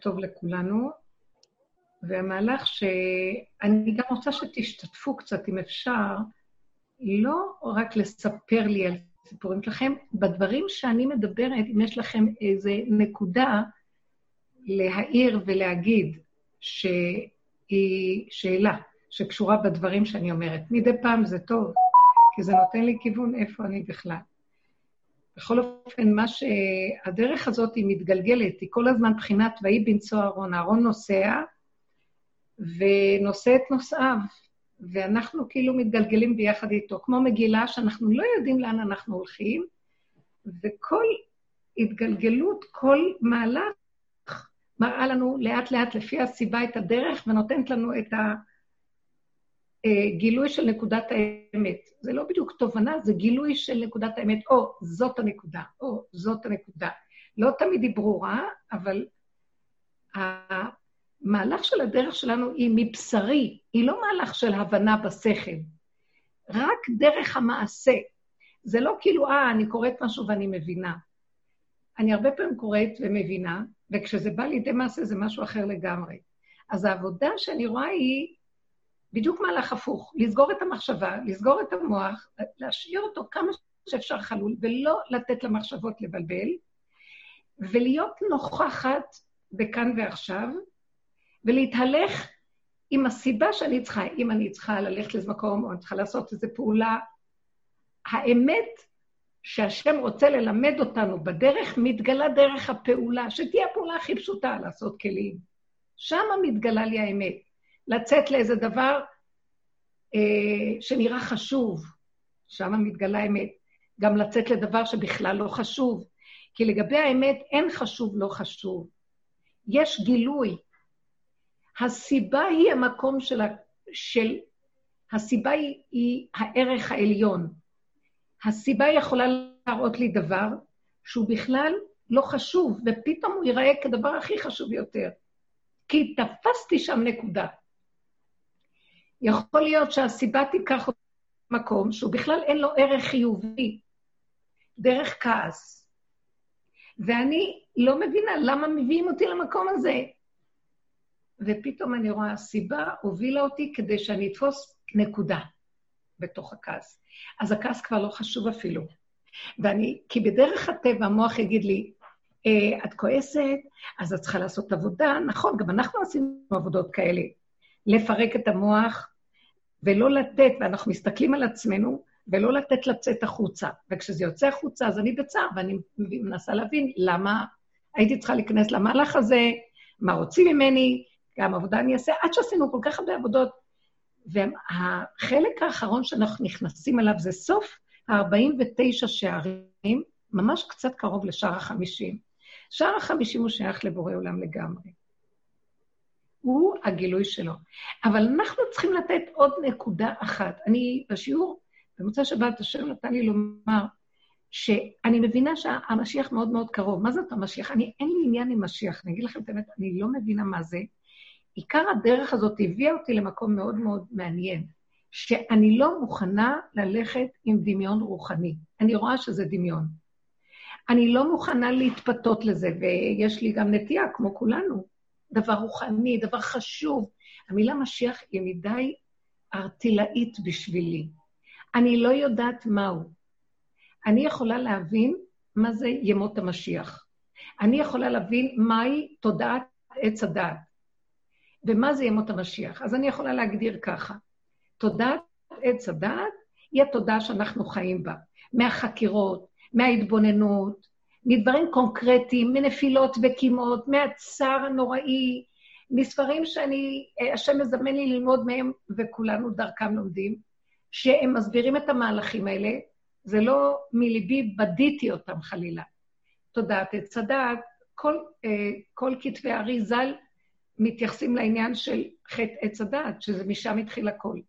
טוב לכולנו, והמהלך שאני גם רוצה שתשתתפו קצת, אם אפשר, לא רק לספר לי על סיפורים שלכם, בדברים שאני מדברת, אם יש לכם איזו נקודה להעיר ולהגיד שהיא שאלה שקשורה בדברים שאני אומרת. מדי פעם זה טוב, כי זה נותן לי כיוון איפה אני בכלל. בכל אופן, מה ש... הדרך הזאת היא מתגלגלת, היא כל הזמן בחינת ויהי בנשוא אהרון. אהרון נוסע ונושא את נושאיו, ואנחנו כאילו מתגלגלים ביחד איתו, כמו מגילה שאנחנו לא יודעים לאן אנחנו הולכים, וכל התגלגלות, כל מהלך מראה לנו לאט-לאט לפי הסיבה את הדרך ונותנת לנו את הגילוי של נקודת האמת. זה לא בדיוק תובנה, זה גילוי של נקודת האמת. או, זאת הנקודה, או, זאת הנקודה. לא תמיד היא ברורה, אבל המהלך של הדרך שלנו היא מבשרי, היא לא מהלך של הבנה בשכל, רק דרך המעשה. זה לא כאילו, אה, אני קוראת משהו ואני מבינה. אני הרבה פעמים קוראת ומבינה, וכשזה בא לידי מעשה זה משהו אחר לגמרי. אז העבודה שאני רואה היא בדיוק מהלך הפוך, לסגור את המחשבה, לסגור את המוח, להשאיר אותו כמה שאפשר חלול, ולא לתת למחשבות לבלבל, ולהיות נוכחת בכאן ועכשיו, ולהתהלך עם הסיבה שאני צריכה, אם אני צריכה ללכת לאיזה מקום, או אני צריכה לעשות איזו פעולה. האמת שהשם רוצה ללמד אותנו בדרך, מתגלה דרך הפעולה, שתהיה הפעולה הכי פשוטה, לעשות כלים. שמה מתגלה לי האמת. לצאת לאיזה דבר אה, שנראה חשוב, שמה מתגלה האמת. גם לצאת לדבר שבכלל לא חשוב. כי לגבי האמת אין חשוב, לא חשוב. יש גילוי. הסיבה היא המקום של... של הסיבה היא, היא הערך העליון. הסיבה יכולה להראות לי דבר שהוא בכלל לא חשוב, ופתאום הוא ייראה כדבר הכי חשוב יותר. כי תפסתי שם נקודה. יכול להיות שהסיבה תיקח למקום שהוא בכלל אין לו ערך חיובי, דרך כעס. ואני לא מבינה למה מביאים אותי למקום הזה. ופתאום אני רואה, הסיבה הובילה אותי כדי שאני אתפוס נקודה בתוך הכעס. אז הכעס כבר לא חשוב אפילו. ואני, כי בדרך הטבע המוח יגיד לי, אה, את כועסת, אז את צריכה לעשות עבודה. נכון, גם אנחנו עשינו עבודות כאלה. לפרק את המוח ולא לתת, ואנחנו מסתכלים על עצמנו, ולא לתת לצאת החוצה. וכשזה יוצא החוצה, אז אני בצער, ואני מנסה להבין למה הייתי צריכה להיכנס למהלך הזה, מה רוצים ממני, גם עבודה אני אעשה, עד שעשינו כל כך הרבה עבודות. והחלק האחרון שאנחנו נכנסים אליו זה סוף ה-49 שערים, ממש קצת קרוב לשער ה-50. שער ה-50 הוא שייך לבורא עולם לגמרי. הוא הגילוי שלו. אבל אנחנו צריכים לתת עוד נקודה אחת. אני בשיעור, במוצא שבת, השם נתן לי לומר, שאני מבינה שהמשיח מאוד מאוד קרוב. מה זאת המשיח? אני, אין לי עניין עם משיח, אני אגיד לכם את האמת, אני לא מבינה מה זה. עיקר הדרך הזאת הביאה אותי למקום מאוד מאוד מעניין, שאני לא מוכנה ללכת עם דמיון רוחני. אני רואה שזה דמיון. אני לא מוכנה להתפתות לזה, ויש לי גם נטייה, כמו כולנו, דבר רוחני, דבר חשוב. המילה משיח היא מדי ארטילאית בשבילי. אני לא יודעת מהו. אני יכולה להבין מה זה ימות המשיח. אני יכולה להבין מהי תודעת עץ הדעת, ומה זה ימות המשיח. אז אני יכולה להגדיר ככה: תודעת עץ הדעת היא התודעה שאנחנו חיים בה, מהחקירות, מההתבוננות, מדברים קונקרטיים, מנפילות וקימות, מהצער הנוראי, מספרים שאני, אה, השם מזמן לי ללמוד מהם, וכולנו דרכם לומדים, שהם מסבירים את המהלכים האלה, זה לא מליבי בדיתי אותם חלילה. תודעת עץ הדעת, כל, אה, כל כתבי הארי ז"ל מתייחסים לעניין של חטא עץ הדעת, שזה משם התחיל הכל.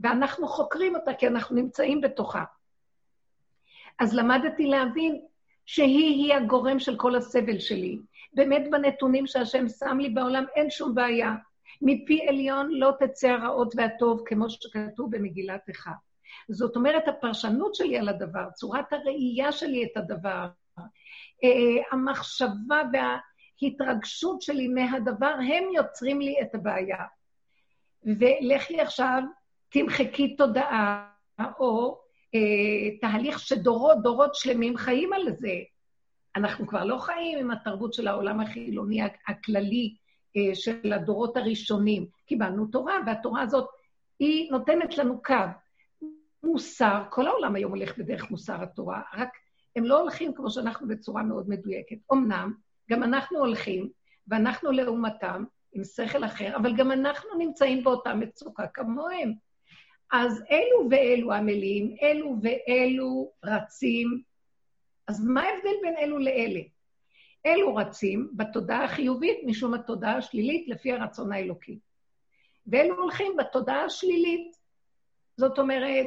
ואנחנו חוקרים אותה כי אנחנו נמצאים בתוכה. אז למדתי להבין שהיא-היא הגורם של כל הסבל שלי. באמת בנתונים שהשם שם לי בעולם אין שום בעיה. מפי עליון לא תצא הרעות והטוב, כמו שכתוב במגילת איכה. זאת אומרת, הפרשנות שלי על הדבר, צורת הראייה שלי את הדבר, אה, המחשבה וה... התרגשות שלי מהדבר, הם יוצרים לי את הבעיה. ולכי עכשיו, תמחקי תודעה, או אה, תהליך שדורות, דורות שלמים חיים על זה. אנחנו כבר לא חיים עם התרבות של העולם החילוני הכללי, אה, של הדורות הראשונים. קיבלנו תורה, והתורה הזאת, היא נותנת לנו קו. מוסר, כל העולם היום הולך בדרך מוסר התורה, רק הם לא הולכים כמו שאנחנו בצורה מאוד מדויקת. אמנם, גם אנחנו הולכים, ואנחנו לעומתם, עם שכל אחר, אבל גם אנחנו נמצאים באותה מצוקה כמוהם. אז אלו ואלו עמלים, אלו ואלו רצים. אז מה ההבדל בין אלו לאלה? אלו רצים בתודעה החיובית משום התודעה השלילית לפי הרצון האלוקי. ואלו הולכים בתודעה השלילית. זאת אומרת,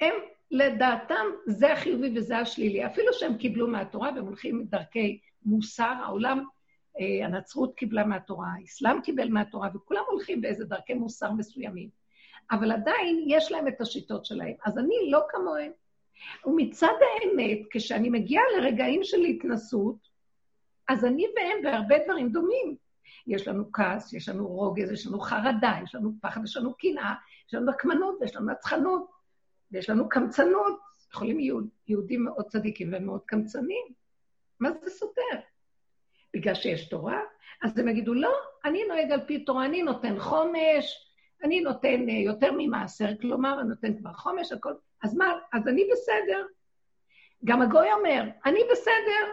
הם לדעתם זה החיובי וזה השלילי. אפילו שהם קיבלו מהתורה והם הולכים דרכי מוסר, העולם, אה, הנצרות קיבלה מהתורה, האסלאם קיבל מהתורה, וכולם הולכים באיזה דרכי מוסר מסוימים. אבל עדיין יש להם את השיטות שלהם. אז אני לא כמוהם. ומצד האמת, כשאני מגיעה לרגעים של התנסות, אז אני והם בהרבה דברים דומים. יש לנו כעס, יש לנו רוגז, יש לנו חרדה, יש לנו פחד, יש לנו קנאה, יש לנו נקמנות, יש לנו נצחנות, ויש לנו קמצנות. יכולים יהוד, יהודים מאוד צדיקים ומאוד קמצנים. מה זה סותר? בגלל שיש תורה? אז הם יגידו, לא, אני נוהג על פי תורה, אני נותן חומש, אני נותן אה, יותר ממעשר, כלומר, אני נותן כבר חומש, הכל... אז מה, אז אני בסדר. גם הגוי אומר, אני בסדר,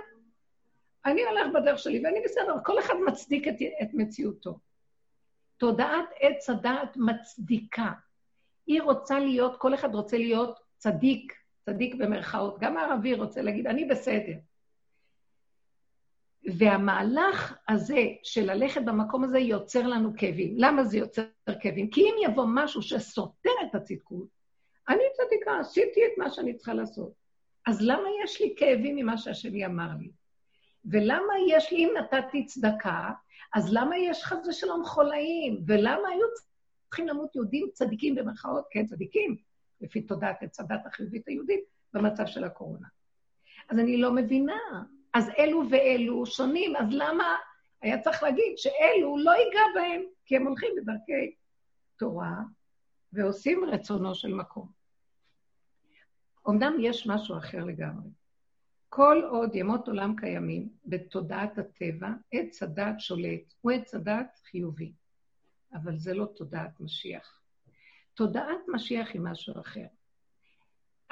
אני הולך בדרך שלי ואני בסדר, כל אחד מצדיק את, את מציאותו. תודעת עץ הדעת מצדיקה. היא רוצה להיות, כל אחד רוצה להיות צדיק, צדיק במרכאות. גם הערבי רוצה להגיד, אני בסדר. והמהלך הזה של ללכת במקום הזה יוצר לנו כאבים. למה זה יוצר כאבים? כי אם יבוא משהו שסותר את הצדקות, אני צדיקה, עשיתי את מה שאני צריכה לעשות. אז למה יש לי כאבים ממה שהשני אמר לי? ולמה יש לי, אם נתתי צדקה, אז למה יש חס ושלום חולאים? ולמה היו צריכים למות יהודים צדיקים במרכאות? כן, צדיקים, לפי תודעת הדת החיובית היהודית, במצב של הקורונה. אז אני לא מבינה. אז אלו ואלו שונים, אז למה היה צריך להגיד שאלו לא ייגע בהם, כי הם הולכים בדרכי תורה ועושים רצונו של מקום. אמנם יש משהו אחר לגמרי. כל עוד ימות עולם קיימים בתודעת הטבע, עץ הדת שולט, הוא עץ הדת חיובי, אבל זה לא תודעת משיח. תודעת משיח היא משהו אחר.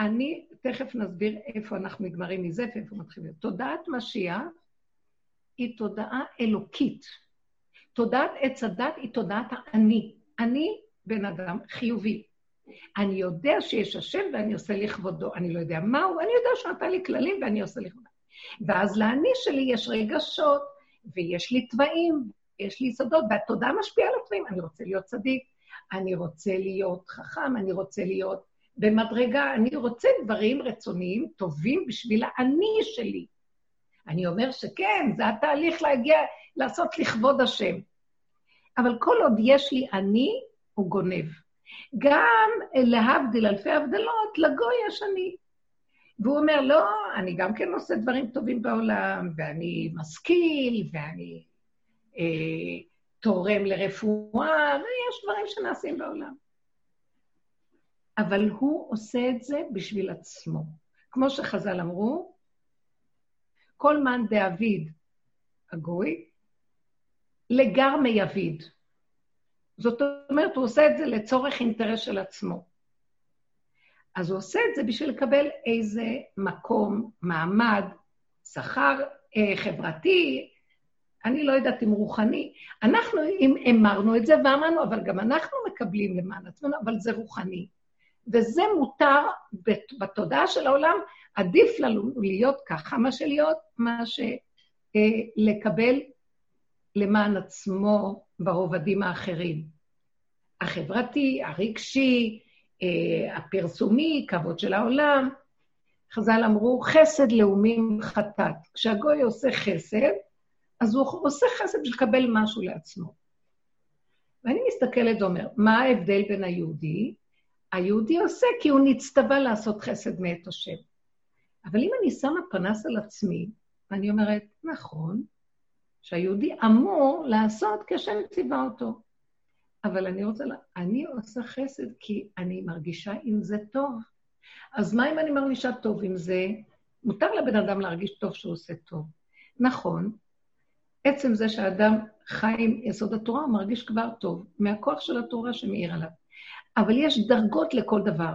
אני, תכף נסביר איפה אנחנו נגמרים מזה ואיפה מתחילים. תודעת משיח היא תודעה אלוקית. תודעת עץ הדת היא תודעת האני. אני בן אדם חיובי. אני יודע שיש השם ואני עושה לכבודו. אני לא יודע מהו, אני יודע שהוא נתן לי כללים ואני עושה לכבודו. ואז לאני שלי יש רגשות, ויש לי תוואים, יש לי יסודות, והתודעה משפיעה על התוואים. אני רוצה להיות צדיק, אני רוצה להיות חכם, אני רוצה להיות במדרגה, אני רוצה דברים רצוניים טובים בשביל האני שלי. אני אומר שכן, זה התהליך להגיע, לעשות לכבוד השם. אבל כל עוד יש לי אני, הוא גונב. גם להבדיל אלפי הבדלות, לגוי יש אני. והוא אומר, לא, אני גם כן עושה דברים טובים בעולם, ואני משכיל, ואני אה, תורם לרפואה, ויש דברים שנעשים בעולם. אבל הוא עושה את זה בשביל עצמו. כמו שחז"ל אמרו, כל מאן דאביד הגוי, לגר מיביד. זאת אומרת, הוא עושה את זה לצורך אינטרס של עצמו. אז הוא עושה את זה בשביל לקבל איזה מקום, מעמד, שכר אה, חברתי, אני לא יודעת אם רוחני. אנחנו אם אמרנו את זה ואמרנו, אבל גם אנחנו מקבלים למען עצמנו, אבל זה רוחני. וזה מותר בתודעה של העולם, עדיף לנו להיות ככה, מה שלהיות, מה שלקבל אה, למען עצמו ברובדים האחרים. החברתי, הרגשי, אה, הפרסומי, כבוד של העולם. חז"ל אמרו, חסד לאומים חטאת. כשהגוי עושה חסד, אז הוא עושה חסד בשביל לקבל משהו לעצמו. ואני מסתכלת ואומר, מה ההבדל בין היהודי היהודי עושה כי הוא נצטווה לעשות חסד מאת השם. אבל אם אני שמה פנס על עצמי, ואני אומרת, נכון, שהיהודי אמור לעשות כשם ציווה אותו. אבל אני רוצה, לה... אני עושה חסד כי אני מרגישה עם זה טוב. אז מה אם אני מרגישה טוב עם זה? מותר לבן אדם להרגיש טוב שהוא עושה טוב. נכון, עצם זה שהאדם חי עם יסוד התורה, הוא מרגיש כבר טוב, מהכוח של התורה שמאיר עליו. אבל יש דרגות לכל דבר.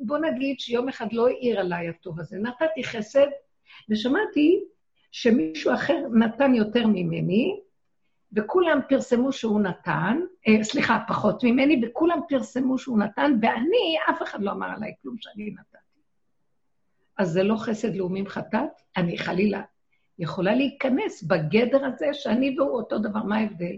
בוא נגיד שיום אחד לא העיר עליי הטוב הזה, נתתי חסד, ושמעתי שמישהו אחר נתן יותר ממני, וכולם פרסמו שהוא נתן, אה, סליחה, פחות ממני, וכולם פרסמו שהוא נתן, ואני, אף אחד לא אמר עליי כלום שאני נתתי. אז זה לא חסד לאומים חטאת? אני חלילה יכולה להיכנס בגדר הזה שאני והוא אותו דבר, מה ההבדל?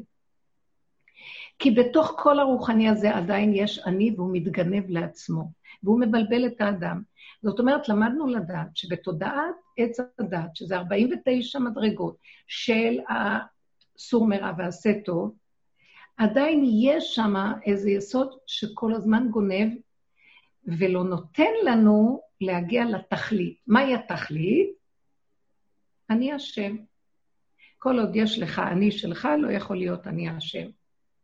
כי בתוך כל הרוחני הזה עדיין יש אני והוא מתגנב לעצמו, והוא מבלבל את האדם. זאת אומרת, למדנו לדעת שבתודעת עץ הדת, שזה 49 מדרגות של הסור מרע ועשה טוב, עדיין יש שם איזה יסוד שכל הזמן גונב ולא נותן לנו להגיע לתכלית. מהי התכלית? אני השם. כל עוד יש לך אני שלך, לא יכול להיות אני השם.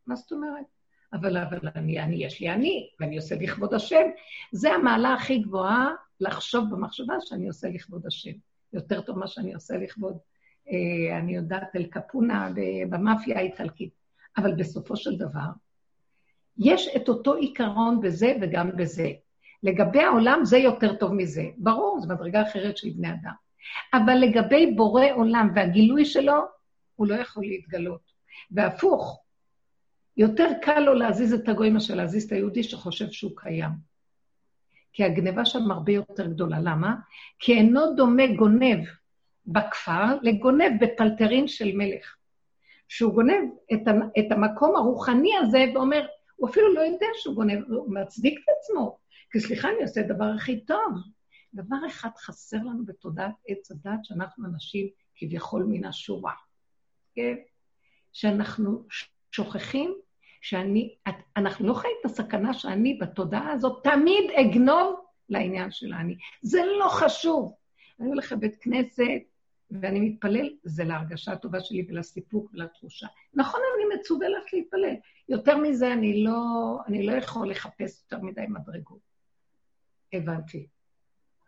מה זאת אומרת? אבל, אבל אני, אני, יש לי אני, ואני עושה לכבוד השם. זה המעלה הכי גבוהה, לחשוב במחשבה שאני עושה לכבוד השם. יותר טוב מה שאני עושה לכבוד, אה, אני יודעת, אל קפונה במאפיה האיטלקית. אבל בסופו של דבר, יש את אותו עיקרון בזה וגם בזה. לגבי העולם זה יותר טוב מזה. ברור, זו מדרגה אחרת של בני אדם. אבל לגבי בורא עולם והגילוי שלו, הוא לא יכול להתגלות. והפוך, יותר קל לו להזיז את הגוי מאשר להזיז את היהודי שחושב שהוא קיים. כי הגניבה שם הרבה יותר גדולה. למה? כי אינו דומה גונב בכפר לגונב בפלטרין של מלך. שהוא גונב את, את המקום הרוחני הזה ואומר, הוא אפילו לא יודע שהוא גונב, הוא מצדיק את עצמו. כי סליחה, אני עושה את הדבר הכי טוב. דבר אחד חסר לנו בתודעת עץ הדת, שאנחנו אנשים כביכול מן השורה. כן? שאנחנו שוכחים שאני, אנחנו לא חיים את הסכנה שאני בתודעה הזאת תמיד אגנוב לעניין של האני. זה לא חשוב. אני הולך לבית כנסת, ואני מתפלל, זה להרגשה הטובה שלי ולסיפוק ולתחושה. נכון, אני מצווה לך להתפלל. יותר מזה, אני לא, אני לא יכול לחפש יותר מדי מדרגות. הבנתי.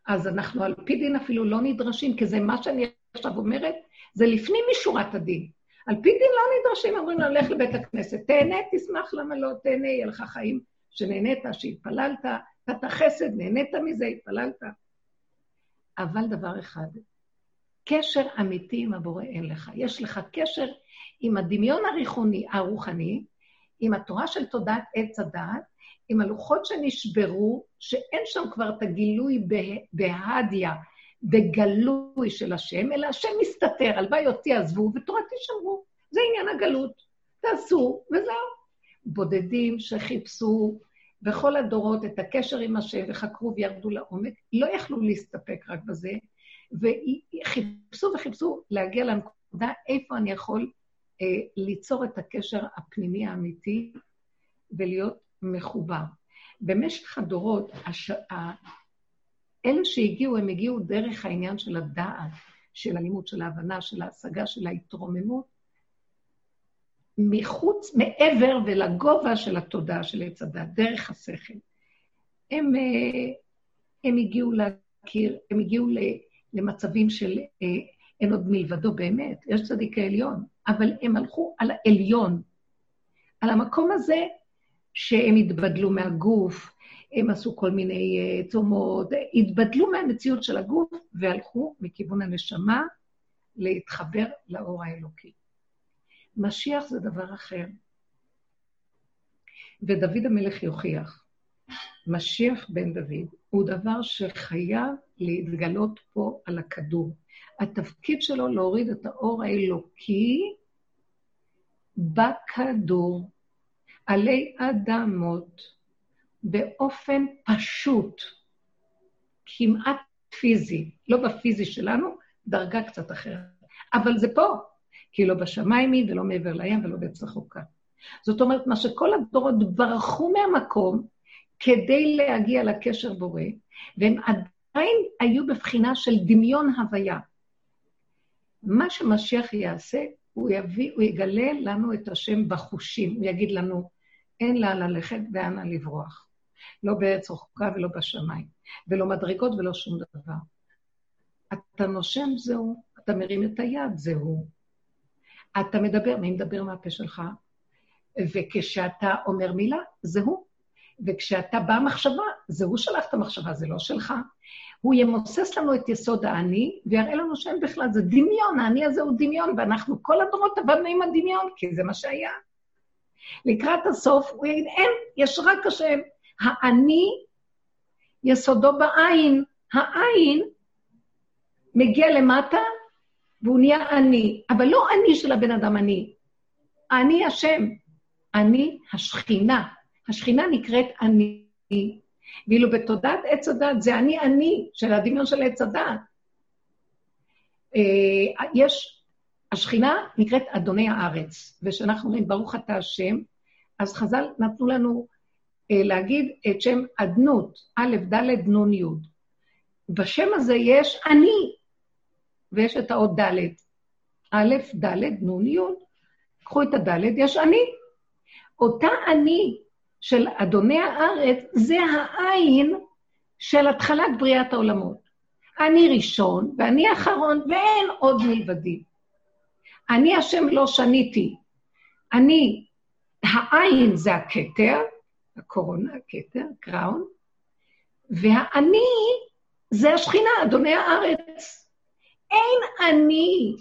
אז אנחנו על פי דין אפילו לא נדרשים, כי זה מה שאני עכשיו אומרת, זה לפנים משורת הדין. על פי דין לא נדרשים, אומרים לו, לך לבית הכנסת, תהנה, תשמח, למה לא תהנה, יהיה לך חיים שנהנית, שהתפללת, נתת חסד, נהנית מזה, התפללת. אבל דבר אחד, קשר אמיתי עם הבורא אין לך. יש לך קשר עם הדמיון הריחוני, הרוחני, עם התורה של תודעת עץ הדעת, עם הלוחות שנשברו, שאין שם כבר את הגילוי בהדיה, בגלוי של השם, אלא השם מסתתר, הלוואי אותי עזבו ותורתי שמרו. זה עניין הגלות. תעשו, וזהו. בודדים שחיפשו בכל הדורות את הקשר עם השם וחקרו וירדו לעומק, לא יכלו להסתפק רק בזה, וחיפשו וחיפשו להגיע לנקודה איפה אני יכול אה, ליצור את הקשר הפנימי האמיתי ולהיות מחובר. במשך הדורות, הש... אלה שהגיעו, הם הגיעו דרך העניין של הדעת, של הלימוד, של ההבנה, של ההשגה, של ההתרוממות, מחוץ, מעבר ולגובה של התודעה של עץ הדת, דרך השכל. הם, אה, הם הגיעו להכיר, הם הגיעו למצבים של אה, אין עוד מלבדו באמת, יש צדיק העליון, אבל הם הלכו על העליון, על המקום הזה שהם התבדלו מהגוף, הם עשו כל מיני צומות, התבדלו מהמציאות של הגוף והלכו מכיוון הנשמה להתחבר לאור האלוקי. משיח זה דבר אחר. ודוד המלך יוכיח, משיח בן דוד הוא דבר שחייב להתגלות פה על הכדור. התפקיד שלו להוריד את האור האלוקי בכדור. עלי אדמות באופן פשוט, כמעט פיזי, לא בפיזי שלנו, דרגה קצת אחרת. אבל זה פה, כי לא בשמיים היא ולא מעבר לים ולא בעץ רחוקה. זאת אומרת, מה שכל הדורות ברחו מהמקום כדי להגיע לקשר בורא, והם עדיין היו בבחינה של דמיון הוויה. מה שמשיח יעשה, הוא, יביא, הוא יגלה לנו את השם בחושים, הוא יגיד לנו, אין לה ללכת ואנה לברוח. לא בארץ רחוקה ולא בשמיים, ולא מדרגות ולא שום דבר. אתה נושם, זהו, אתה מרים את היד, זהו. אתה מדבר, מי מדבר מהפה שלך? וכשאתה אומר מילה, זה הוא. וכשאתה בא מחשבה, זה הוא שלח את המחשבה, זה לא שלך. הוא ימוסס לנו את יסוד האני, ויראה לנו שאין בכלל, זה דמיון, האני הזה הוא דמיון, ואנחנו כל הדורות עבדנו עם הדמיון, כי זה מה שהיה. לקראת הסוף, הוא יגיד, אין, יש רק השם. האני, יסודו בעין. העין מגיע למטה, והוא נהיה אני, אבל לא אני של הבן אדם אני. אני השם, אני השכינה. השכינה נקראת אני. ואילו בתודעת עץ הדת זה אני אני של הדמיון של עץ הדת. אה, יש, השכינה נקראת אדוני הארץ, וכשאנחנו אומרים ברוך אתה השם, אז חז"ל נתנו לנו להגיד את שם אדנות, א', ד', נ', י'. בשם הזה יש אני, ויש את האות ד', א', ד', נ', י'. קחו את הד', יש אני. אותה אני של אדוני הארץ, זה העין של התחלת בריאת העולמות. אני ראשון ואני אחרון, ואין עוד מלבדי. אני השם לא שניתי. אני, העין זה הכתר, הקורונה, הכתר, קראון, והאני זה השכינה, אדוני הארץ. אין אני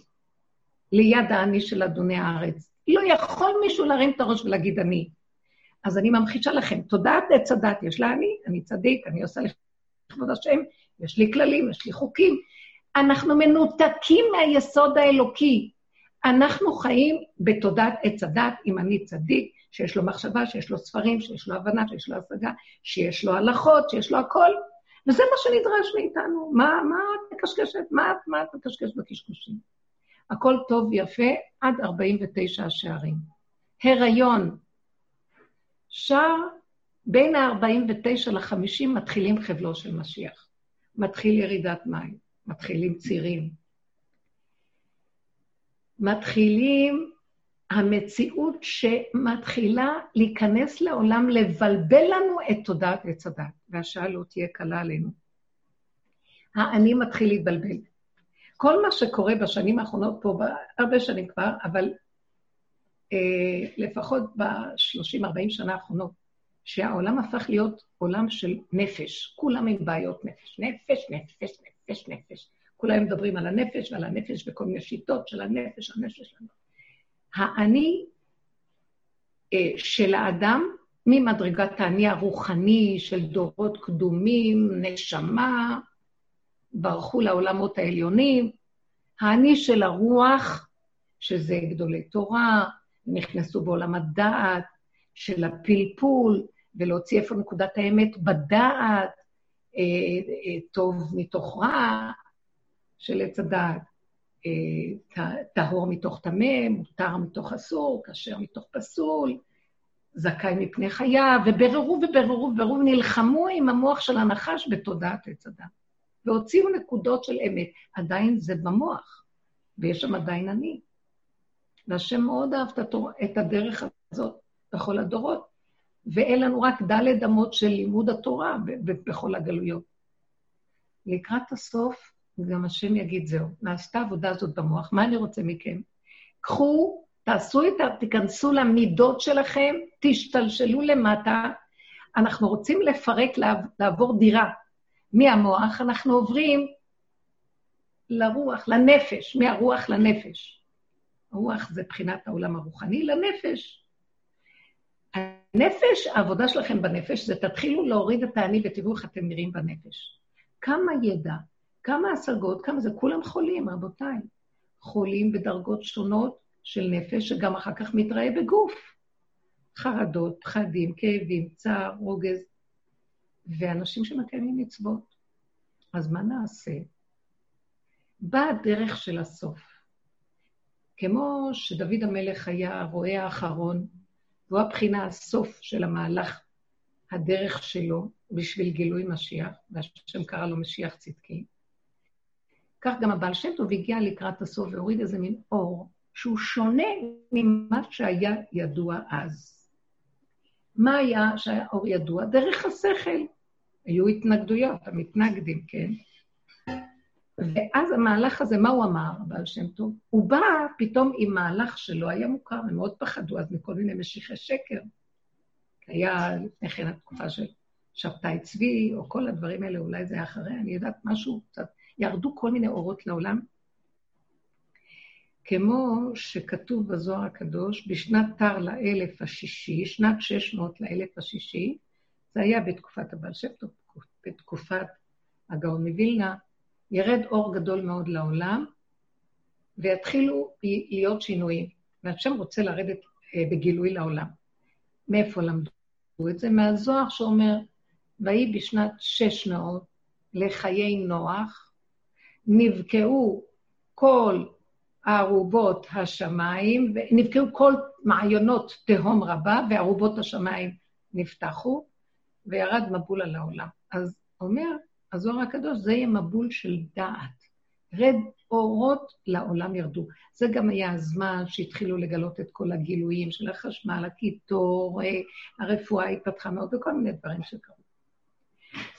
ליד האני של אדוני הארץ. לא יכול מישהו להרים את הראש ולהגיד אני. אז אני ממחישה לכם, תודעת עץ הדת יש לה אני, אני צדיק, אני עושה לכבוד השם, יש לי כללים, יש לי חוקים. אנחנו מנותקים מהיסוד האלוקי. אנחנו חיים בתודעת עץ הדת, אם אני צדיק, שיש לו מחשבה, שיש לו ספרים, שיש לו הבנה, שיש לו השגה, שיש לו הלכות, שיש לו הכל. וזה מה שנדרש מאיתנו. מה, מה את מקשקשת? מה, מה את מקשקשת בקשקושים? הכל טוב ויפה עד 49 השערים. הריון, שער בין ה-49 ל-50 מתחילים חבלו של משיח. מתחיל ירידת מים, מתחילים צירים. מתחילים המציאות שמתחילה להיכנס לעולם, לבלבל לנו את תודעת עץ הדת, והשעה לא תהיה קלה עלינו. האני מתחיל להתבלבל. כל מה שקורה בשנים האחרונות פה, הרבה שנים כבר, אבל אה, לפחות ב-30-40 שנה האחרונות, שהעולם הפך להיות עולם של נפש, כולם עם בעיות נפש. נפש, נפש, נפש, נפש. כולם מדברים על הנפש ועל הנפש וכל מיני שיטות של הנפש, הנפש. האני אה, של האדם, ממדרגת האני הרוחני של דורות קדומים, נשמה, ברחו לעולמות העליונים, האני של הרוח, שזה גדולי תורה, נכנסו בעולם הדעת של הפלפול, ולהוציא איפה נקודת האמת בדעת, אה, אה, טוב מתוך רע של עץ הדעת, טהור מתוך טמא, מותר מתוך אסור, כשר מתוך פסול, זכאי מפני חייו, ובררו ובררו ובררו, נלחמו עם המוח של הנחש בתודעת עץ הדת. והוציאו נקודות של אמת. עדיין זה במוח, ויש שם עדיין אני. והשם מאוד אהב את הדרך הזאת בכל הדורות, ואין לנו רק ד' אמות של לימוד התורה בכל הגלויות. לקראת הסוף, גם השם יגיד, זהו, נעשתה העבודה הזאת במוח, מה אני רוצה מכם? קחו, תעשו את ה... תיכנסו למידות שלכם, תשתלשלו למטה. אנחנו רוצים לפרק, לעבור דירה. מהמוח אנחנו עוברים לרוח, לנפש, מהרוח לנפש. רוח זה בחינת העולם הרוחני לנפש. הנפש, העבודה שלכם בנפש, זה תתחילו להוריד את האני ותראו איך אתם נראים בנפש. כמה ידע, כמה השגות, כמה זה, כולם חולים, רבותיי. חולים בדרגות שונות של נפש, שגם אחר כך מתראה בגוף. חרדות, פחדים, כאבים, צער, רוגז, ואנשים שמקיימים מצוות. אז מה נעשה? באה הדרך של הסוף. כמו שדוד המלך היה הרועה האחרון, והוא הבחינה הסוף של המהלך, הדרך שלו בשביל גילוי משיח, והשם קרא לו משיח צדקי. כך גם הבעל שם טוב הגיע לקראת הסוף והוריד איזה מין אור שהוא שונה ממה שהיה ידוע אז. מה היה שהיה אור ידוע? דרך השכל. היו התנגדויות, המתנגדים, כן? ואז המהלך הזה, מה הוא אמר, בעל שם טוב? הוא בא פתאום עם מהלך שלא היה מוכר, הם מאוד פחדו אז מכל מיני משיחי שקר. היה לפני כן התקופה של שבתאי צבי, או כל הדברים האלה, אולי זה היה אחרי, אני יודעת משהו קצת. ירדו כל מיני אורות לעולם. כמו שכתוב בזוהר הקדוש, בשנת תר לאלף השישי, שנת 600 לאלף השישי, זה היה בתקופת הבעל שם טוב, בתקופת הגאון מווילנה, ירד אור גדול מאוד לעולם, ויתחילו להיות שינויים. והשם רוצה לרדת אה, בגילוי לעולם. מאיפה למדו את זה? מהזוהר שאומר, ויהי בשנת 600 לחיי נוח, נבקעו כל ארובות השמיים, נבקעו כל מעיינות תהום רבה, וארובות השמיים נפתחו, וירד מבול על העולם. אז אומר הזוהר הקדוש, זה יהיה מבול של דעת. רד אורות לעולם ירדו. זה גם היה הזמן שהתחילו לגלות את כל הגילויים של החשמל, הקיטור, אה, הרפואה התפתחה מאוד, וכל מיני דברים שקרו.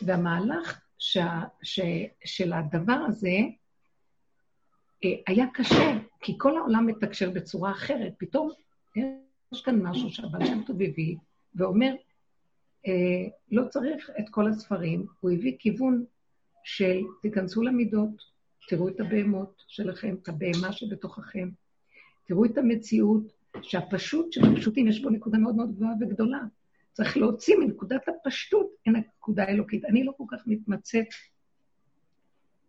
והמהלך ש, ש, של הדבר הזה אה, היה קשה, כי כל העולם מתקשר בצורה אחרת. פתאום יש כאן משהו שהבן שם טוב הביא, ואומר, אה, לא צריך את כל הספרים, הוא הביא כיוון של תיכנסו למידות, תראו את הבהמות שלכם, את הבהמה שבתוככם, תראו את המציאות, שהפשוט שבפשוטים יש בו נקודה מאוד מאוד גבוהה וגדולה. צריך להוציא מנקודת הפשטות אין הנקודה האלוקית. אני לא כל כך מתמצאת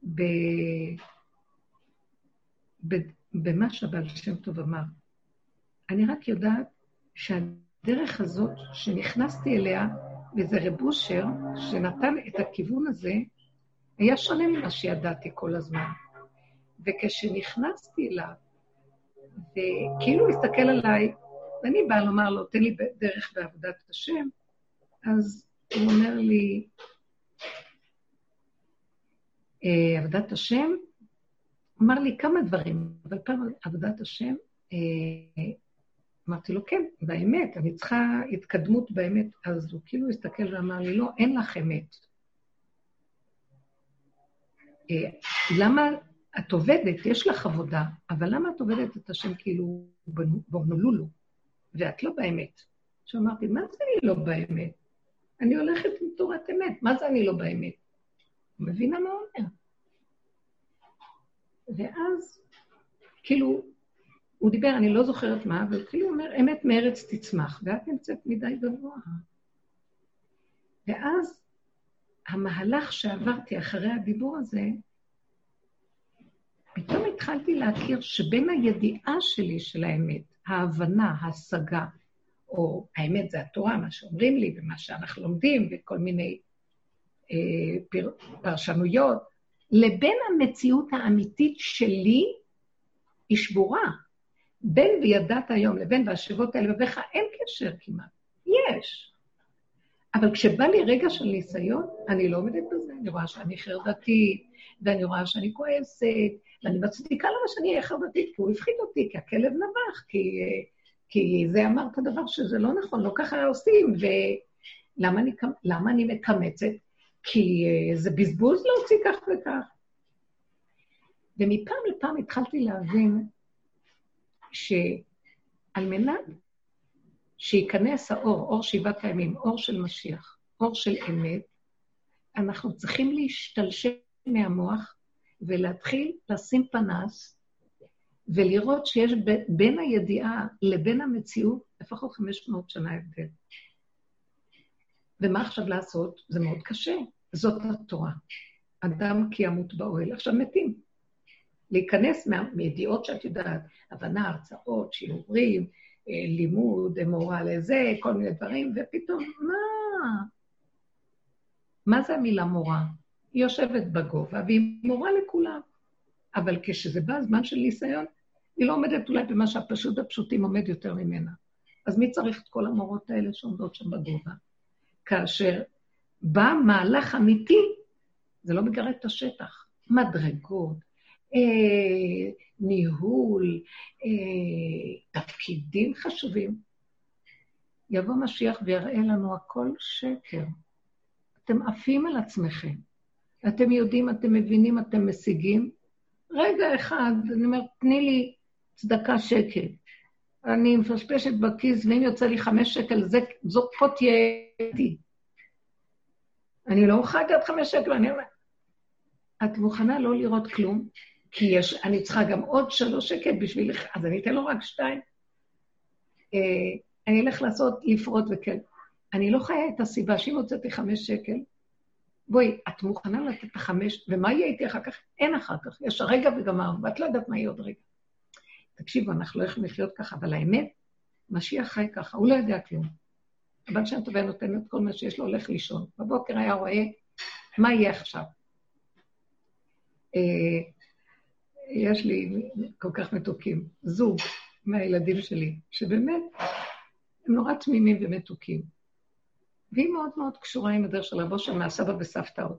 ב... ב... במה שהבעל שם טוב אמר. אני רק יודעת שהדרך הזאת שנכנסתי אליה, וזה רב אושר, שנתן את הכיוון הזה, היה שונה ממה שידעתי כל הזמן. וכשנכנסתי אליו, וכאילו הסתכל עליי, ואני באה לומר לו, תן לי דרך בעבודת השם, אז הוא אומר לי, אה, עבודת השם, אמר לי כמה דברים, אבל פעם עבודת השם, אה, אמרתי לו, כן, באמת, אני צריכה התקדמות באמת. אז הוא כאילו הסתכל ואמר לי, לא, אין לך אמת. אה, למה את עובדת, יש לך עבודה, אבל למה את עובדת את השם כאילו בונולולו, ואת לא באמת? שאמרתי, מה זה אני לא באמת? אני הולכת עם תורת אמת, מה זה אני לא באמת? מבינה מה הוא אומר. ואז, כאילו, הוא דיבר, אני לא זוכרת מה, אבל כאילו הוא אומר, אמת מארץ תצמח, ואת נמצאת מדי גבוה. ואז המהלך שעברתי אחרי הדיבור הזה, פתאום התחלתי להכיר שבין הידיעה שלי של האמת, ההבנה, ההשגה, או האמת זה התורה, מה שאומרים לי ומה שאנחנו לומדים, וכל מיני אה, פר, פרשנויות, לבין המציאות האמיתית שלי, היא שבורה. בין וידעת היום לבין והשבות האלה בבך אין קשר כמעט. יש. אבל כשבא לי רגע של ניסיון, אני לא עומדת בזה. אני רואה שאני חרדתית, ואני רואה שאני כועסת, ואני מצדיקה למה שאני אהיה חרדתית, כי הוא הפחיד אותי, כי הכלב נבח, כי, כי זה אמר את הדבר שזה לא נכון, לא ככה עושים, ולמה אני, אני מקמצת? כי אה, זה בזבוז להוציא כך וכך. ומפעם לפעם התחלתי להבין שעל מנת שייכנס האור, אור שבעת הימים, אור של משיח, אור של אמת, אנחנו צריכים להשתלשל מהמוח ולהתחיל לשים פנס ולראות שיש בין הידיעה לבין המציאות לפחות 500 שנה הבדל. ומה עכשיו לעשות? זה מאוד קשה. זאת התורה. אדם כי ימות באוהל. עכשיו מתים. להיכנס מידיעות שאת יודעת, הבנה, הרצאות, שיעורים, אה, לימוד, מורה לזה, כל מיני דברים, ופתאום, מה? מה זה המילה מורה? היא יושבת בגובה והיא מורה לכולם. אבל כשזה בא הזמן של ניסיון, היא לא עומדת אולי במה שהפשוט הפשוטים עומד יותר ממנה. אז מי צריך את כל המורות האלה שעומדות שם בגובה? כאשר בא מהלך אמיתי, זה לא מגרד את השטח. מדרגות, אה, ניהול, אה, תפקידים חשובים. יבוא משיח ויראה לנו הכל שקר. אתם עפים על עצמכם. אתם יודעים, אתם מבינים, אתם משיגים. רגע אחד, אני אומרת, תני לי צדקה שקל. אני מפשפשת בכיס, ואם יוצא לי חמש שקל, זה, זו פה תהיה איתי. אני לא אוכל לתת חמש שקל, אני אומרת, את מוכנה לא לראות כלום? כי יש, אני צריכה גם עוד שלוש שקל בשבילך, אז אני אתן לו רק שתיים. אה, אני אלך לעשות, לפרוט וכן. אני לא חיה את הסיבה שאם הוצאתי חמש שקל, בואי, את מוכנה לתת את החמש, ומה יהיה איתי אחר כך? אין אחר כך, יש הרגע וגמרנו, ואת לא יודעת מה יהיה עוד רגע. תקשיבו, אנחנו לא יכולים לחיות ככה, אבל האמת, משיח חי ככה, הוא לא יודע כלום. הבן שם טובה נותן את כל מה שיש לו, הולך לישון. בבוקר היה רואה, מה יהיה עכשיו? אה, יש לי כל כך מתוקים, זוג מהילדים שלי, שבאמת, הם נורא תמימים ומתוקים. והיא מאוד מאוד קשורה עם הדרך של רבו של מהסבא וסבתא עוד.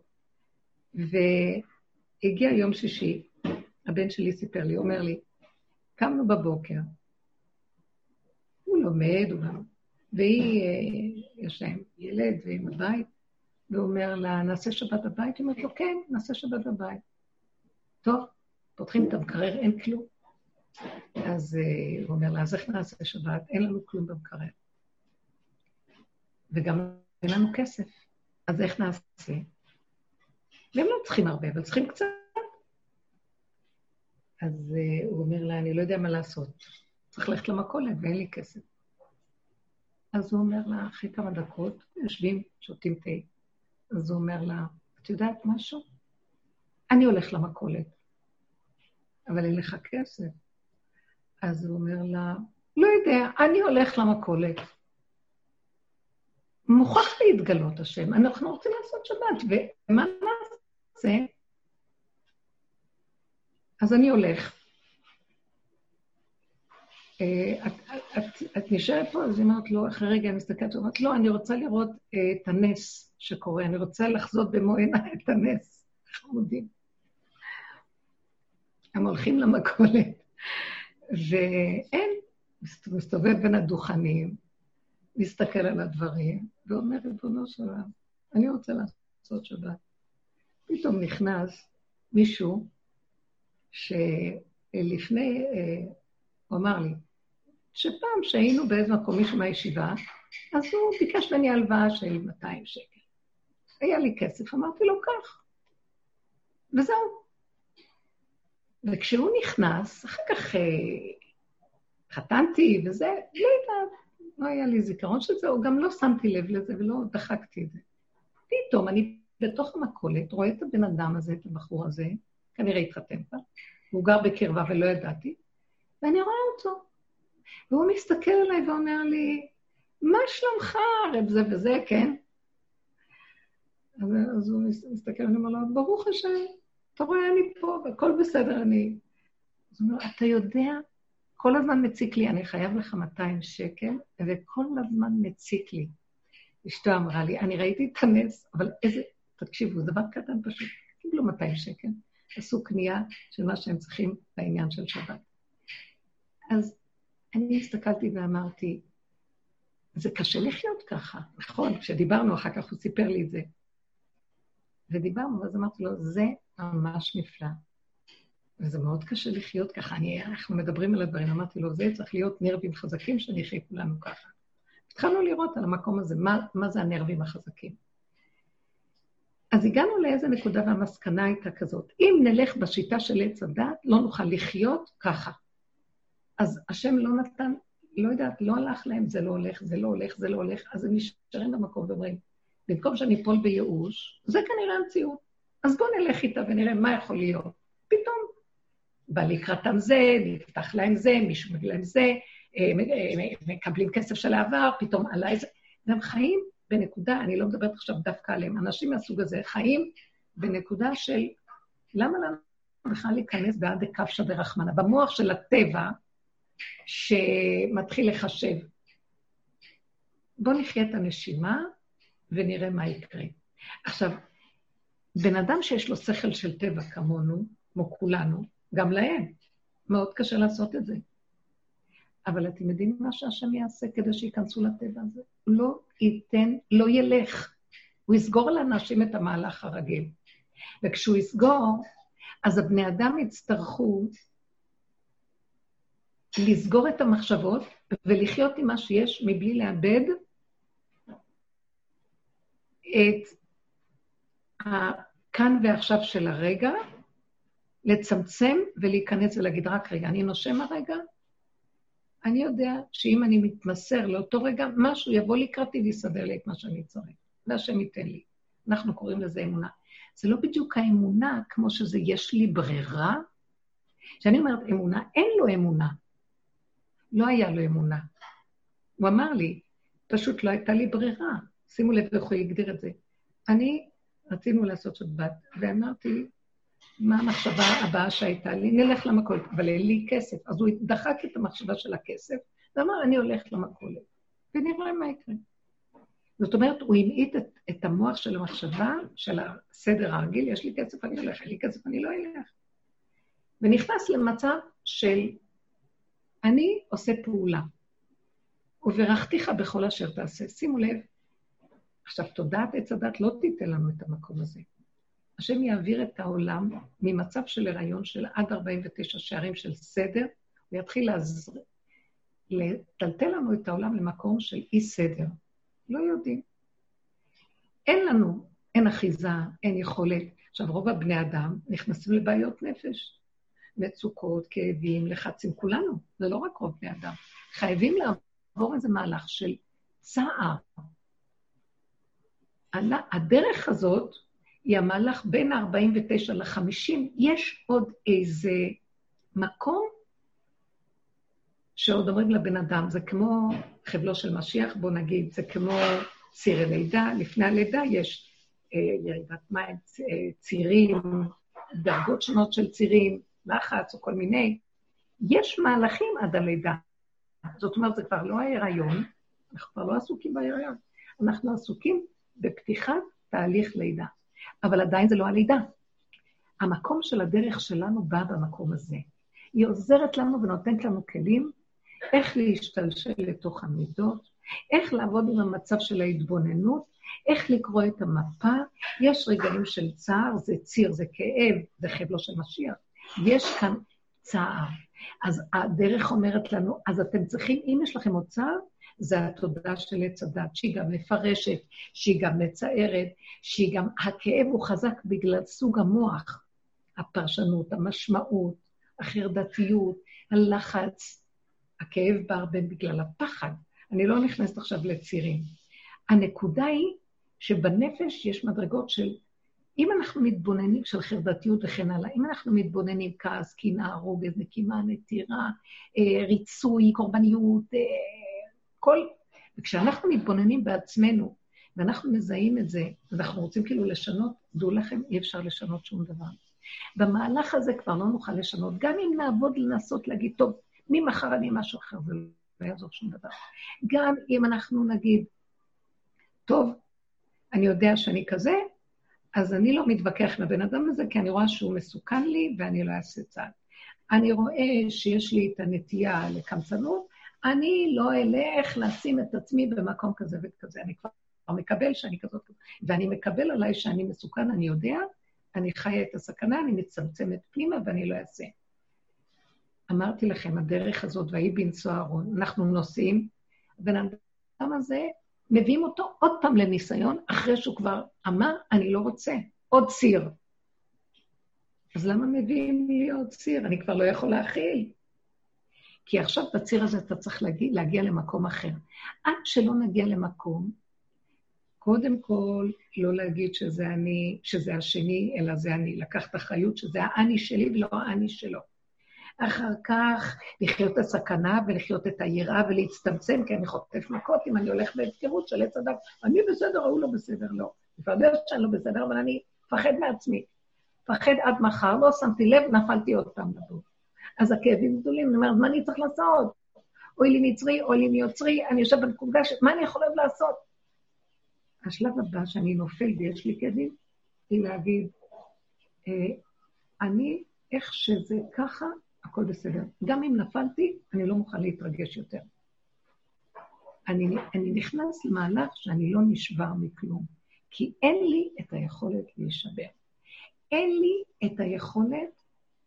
והגיע יום שישי, הבן שלי סיפר לי, אומר לי, קמנו בבוקר, הוא לומד, הוא גם... והיא, אה, יש להם ילד ועם הבית, והוא אומר לה, נעשה שבת בבית? היא אומרת לו, כן, נעשה שבת בבית. טוב, פותחים את המקרר, אין כלום. אז uh, הוא אומר לה, אז איך נעשה שבת? אין לנו כלום במקרר. וגם אין לנו כסף, אז איך נעשה? והם לא צריכים הרבה, אבל צריכים קצת. אז uh, הוא אומר לה, אני לא יודע מה לעשות. צריך ללכת למכולת ואין לי כסף. אז הוא אומר לה, אחרי כמה דקות, יושבים, שותים תה. אז הוא אומר לה, את יודעת משהו? אני הולך למכולת, אבל אין לך כסף. אז הוא אומר לה, לא יודע, אני הולך למכולת. מוכרח להתגלות השם, אנחנו רוצים לעשות שבת, ומה נעשה? אז אני הולך. אה, את, את, את נשארת פה? אז היא אומרת לו, אחרי רגע אני מסתכלת, אומרת, לא, אני רוצה לראות אה, את הנס שקורה, אני רוצה לחזות במו עיניי את הנס. חמודים. הם הולכים למכולת, ואין, מסתובב בין הדוכנים, מסתכל על הדברים, ואומר, ריבונו של עולם, אני רוצה לעשות שבת. פתאום נכנס מישהו שלפני, אה, הוא אמר לי, שפעם שהיינו באיזה מקום, מישהו מהישיבה, אז הוא ביקש ממני הלוואה של 200 שקל. היה לי כסף, אמרתי לו, קח. וזהו. וכשהוא נכנס, אחר כך אה, חתנתי וזה, לא יודעת, לא היה לי זיכרון של זה, או גם לא שמתי לב לזה ולא דחקתי את זה. פתאום אני בתוך המכולת רואה את הבן אדם הזה, את הבחור הזה, כנראה התחתן כבר, הוא גר בקרבה ולא ידעתי, ואני רואה אותו. והוא מסתכל עליי ואומר לי, מה שלומך, רב זה וזה, כן? אז, אז הוא מסתכל, ואני אומר לו, ברוך השם, אתה רואה, אני פה, והכל בסדר, אני... אז הוא אומר, אתה יודע, כל הזמן מציק לי, אני חייב לך 200 שקל, וכל הזמן מציק לי. אשתו אמרה לי, אני ראיתי את הנס, אבל איזה, תקשיבו, דבר קטן פשוט, קיבלו 200 שקל, עשו קנייה של מה שהם צריכים בעניין של שבת. אז אני הסתכלתי ואמרתי, זה קשה לחיות ככה, נכון? כשדיברנו אחר כך, הוא סיפר לי את זה. ודיברנו, ואז אמרתי לו, זה ממש נפלא. וזה מאוד קשה לחיות ככה. אני, אנחנו מדברים על הדברים, אמרתי לו, זה צריך להיות נרבים חזקים שנחיה כולנו ככה. התחלנו לראות על המקום הזה, מה, מה זה הנרבים החזקים. אז הגענו לאיזה נקודה והמסקנה הייתה כזאת, אם נלך בשיטה של עץ הדת, לא נוכל לחיות ככה. אז השם לא נתן, לא יודעת, לא הלך להם, זה לא הולך, זה לא הולך, זה לא הולך, אז הם נשארים במקום ואומרים, במקום שאני אפול בייאוש, זה כנראה המציאות. אז בואו נלך איתה ונראה מה יכול להיות. בא לקראתם זה, נפתח להם זה, מישהו מביא להם זה, אה, אה, מקבלים כסף של העבר, פתאום עליי זה. והם חיים בנקודה, אני לא מדברת עכשיו דווקא עליהם, אנשים מהסוג הזה חיים בנקודה של למה לנו בכלל להיכנס בעד דקפשא ברחמנה? במוח של הטבע, שמתחיל לחשב. בואו נחיה את הנשימה ונראה מה יקרה. עכשיו, בן אדם שיש לו שכל של טבע כמונו, כמו כולנו, גם להם. מאוד קשה לעשות את זה. אבל אתם יודעים מה שהשם יעשה כדי שייכנסו לטבע הזה? לא ייתן, לא ילך. הוא יסגור לאנשים את המהלך הרגיל. וכשהוא יסגור, אז הבני אדם יצטרכו לסגור את המחשבות ולחיות עם מה שיש מבלי לאבד את הכאן ועכשיו של הרגע, לצמצם ולהיכנס ולהגיד, רק רגע, אני נושם הרגע, אני יודע שאם אני מתמסר לאותו רגע, משהו יבוא לקראתי ויסדר לי את מה שאני צריך, והשם ייתן לי. אנחנו קוראים לזה אמונה. זה לא בדיוק האמונה כמו שזה יש לי ברירה. כשאני אומרת אמונה, אין לו אמונה. לא היה לו אמונה. הוא אמר לי, פשוט לא הייתה לי ברירה. שימו לב איך הוא הגדיר את זה. אני, רצינו לעשות שבת, ואמרתי, מה המחשבה הבאה שהייתה לי? נלך למכולת, אבל אין לי כסף. אז הוא דחק את המחשבה של הכסף, ואמר, אני הולכת למכולת, ונראה מה יקרה. זאת אומרת, הוא המעיט את, את המוח של המחשבה, של הסדר הרגיל, יש לי כסף, אני הולך, אין לי כסף, אני לא אלך. ונכנס למצב של אני עושה פעולה, וברכתיך בכל אשר תעשה. שימו לב, עכשיו, תודעת עץ הדת לא תיתן לנו את המקום הזה. השם יעביר את העולם ממצב של הריון של עד 49 שערים של סדר, הוא יתחיל לעזר, לטלטל לנו את העולם למקום של אי-סדר. לא יודעים. אין לנו, אין אחיזה, אין יכולת. עכשיו, רוב הבני אדם נכנסים לבעיות נפש. מצוקות, כאבים, לחצים, כולנו, זה לא רק רוב בני אדם. חייבים לעבור איזה מהלך של צער. הדרך הזאת היא המהלך בין ה-49 ל-50, יש עוד איזה מקום שעוד אומרים לבן אדם, זה כמו חבלו של משיח, בוא נגיד, זה כמו ציר הלידה, לפני הלידה יש אה, ירידת מים, אה, צירים, דרגות שונות של צירים, לחץ או כל מיני. יש מהלכים עד הלידה. זאת אומרת, זה כבר לא ההיריון, אנחנו כבר לא עסוקים בהיריון, אנחנו עסוקים בפתיחת תהליך לידה. אבל עדיין זה לא הלידה. המקום של הדרך שלנו בא במקום הזה. היא עוזרת לנו ונותנת לנו כלים איך להשתלשל לתוך המידות, איך לעבוד עם המצב של ההתבוננות, איך לקרוא את המפה. יש רגעים של צער, זה ציר, זה כאב, זה חבלו של משיח. יש כאן צער. אז הדרך אומרת לנו, אז אתם צריכים, אם יש לכם עוד צער, זה התודעה של עץ הדת, שהיא גם מפרשת, שהיא גם מצערת, שהיא גם, הכאב הוא חזק בגלל סוג המוח, הפרשנות, המשמעות, החרדתיות, הלחץ. הכאב בא הרבה בגלל הפחד. אני לא נכנסת עכשיו לצירים. הנקודה היא שבנפש יש מדרגות של, אם אנחנו מתבוננים, של חרדתיות וכן הלאה, אם אנחנו מתבוננים כעס, קנאה, רוגז, נקימה, נטירה, אה, ריצוי, קורבניות, אה, כל... וכשאנחנו מתבוננים בעצמנו, ואנחנו מזהים את זה, ואנחנו רוצים כאילו לשנות, דעו לכם, אי אפשר לשנות שום דבר. במהלך הזה כבר לא נוכל לשנות. גם אם נעבוד לנסות להגיד, טוב, ממחר אני משהו אחר, זה לא יעזור שום דבר. גם אם אנחנו נגיד, טוב, אני יודע שאני כזה, אז אני לא מתווכח עם הבן אדם הזה, כי אני רואה שהוא מסוכן לי ואני לא אעשה צעד. אני רואה שיש לי את הנטייה לקמצנות, אני לא אלך לשים את עצמי במקום כזה וכזה. אני כבר מקבל שאני כזאת, ואני מקבל עליי שאני מסוכן, אני יודע, אני חיה את הסכנה, אני מצמצמת פנימה ואני לא אעשה. אמרתי לכם, הדרך הזאת, ויהי בנשוא אהרון, אנחנו נוסעים, הבן אדם הזה, מביאים אותו עוד פעם לניסיון, אחרי שהוא כבר אמר, אני לא רוצה, עוד ציר. אז למה מביאים לי עוד ציר? אני כבר לא יכול להכיל. כי עכשיו בציר הזה אתה צריך להגיע, להגיע למקום אחר. עד שלא נגיע למקום, קודם כל, לא להגיד שזה אני, שזה השני, אלא זה אני. לקחת אחריות שזה האני שלי ולא האני שלו. אחר כך לחיות את הסכנה ולחיות את היראה ולהצטמצם, כי אני חוטף מכות אם אני הולך בהפקרות של עץ הדת. אני בסדר, ההוא לא בסדר, לא. יודע שאני לא בסדר, אבל אני מפחד מעצמי. מפחד עד מחר, לא שמתי לב, נפלתי עוד פעם לבור. אז הכאבים גדולים, אני אומרת, מה אני צריך לעשות? אוי לי מצרי, אוי לי מיוצרי, אני יושב בנקודה ש... מה אני יכול עוד לעשות? השלב הבא שאני נופל ויש לי כאבים, היא להגיד, אה, אני איך שזה ככה, הכל בסדר. גם אם נפלתי, אני לא מוכן להתרגש יותר. אני, אני נכנס למהלך שאני לא נשבר מכלום, כי אין לי את היכולת להישבר. אין לי את היכולת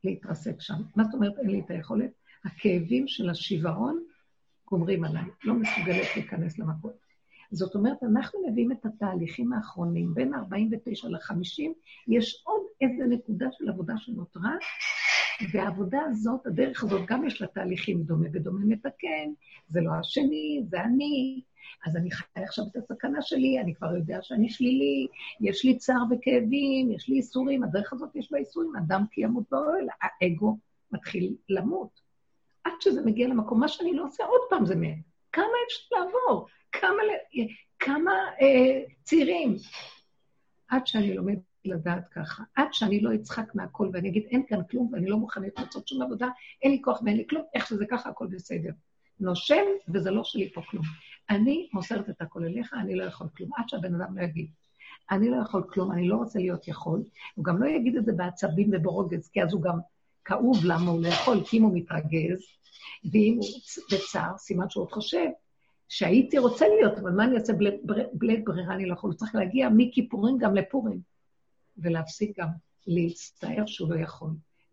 להתרסק שם. מה זאת אומרת אין לי את היכולת? הכאבים של השיוורון גומרים עליי, לא מסוגלת להיכנס למקום. זאת אומרת, אנחנו מביאים את התהליכים האחרונים, בין 49 ל-50, יש עוד איזה נקודה של עבודה שנותרה, והעבודה הזאת, הדרך הזאת, גם יש לה תהליכים דומה ודומה מתקן, זה לא השני, זה אני, אז אני חי עכשיו את הסכנה שלי, אני כבר יודע שאני שלילי, יש לי צער וכאבים, יש לי איסורים, הדרך הזאת יש בה איסורים, אדם כי ימות באוהל, האגו מתחיל למות. עד שזה מגיע למקום, מה שאני לא עושה, עוד פעם זה מת. כמה אפשר לעבור? כמה, כמה אה, צירים? עד שאני לומד לדעת ככה, עד שאני לא אצחק מהכל ואני אגיד, אין כאן כלום ואני לא מוכנת לעשות שום עבודה, אין לי כוח ואין לי כלום, איך שזה ככה, הכל בסדר. נושם, וזה לא שלי פה כלום. אני מוסרת את הכל אליך, אני לא יכול כלום, עד שהבן אדם לא יגיד. אני לא יכול כלום, אני לא רוצה להיות יכול. הוא גם לא יגיד את זה בעצבים וברוגז, כי אז הוא גם כאוב למה הוא לא יכול, כי אם הוא מתרגז, ואם הוא בצער, סימן שהוא עוד חושב שהייתי רוצה להיות, אבל מה אני אעשה בלית ברירה, אני לא יכול. הוא צריך להגיע מכיפורים גם לפורים, ולהפסיק גם להצטער שהוא לא יכול.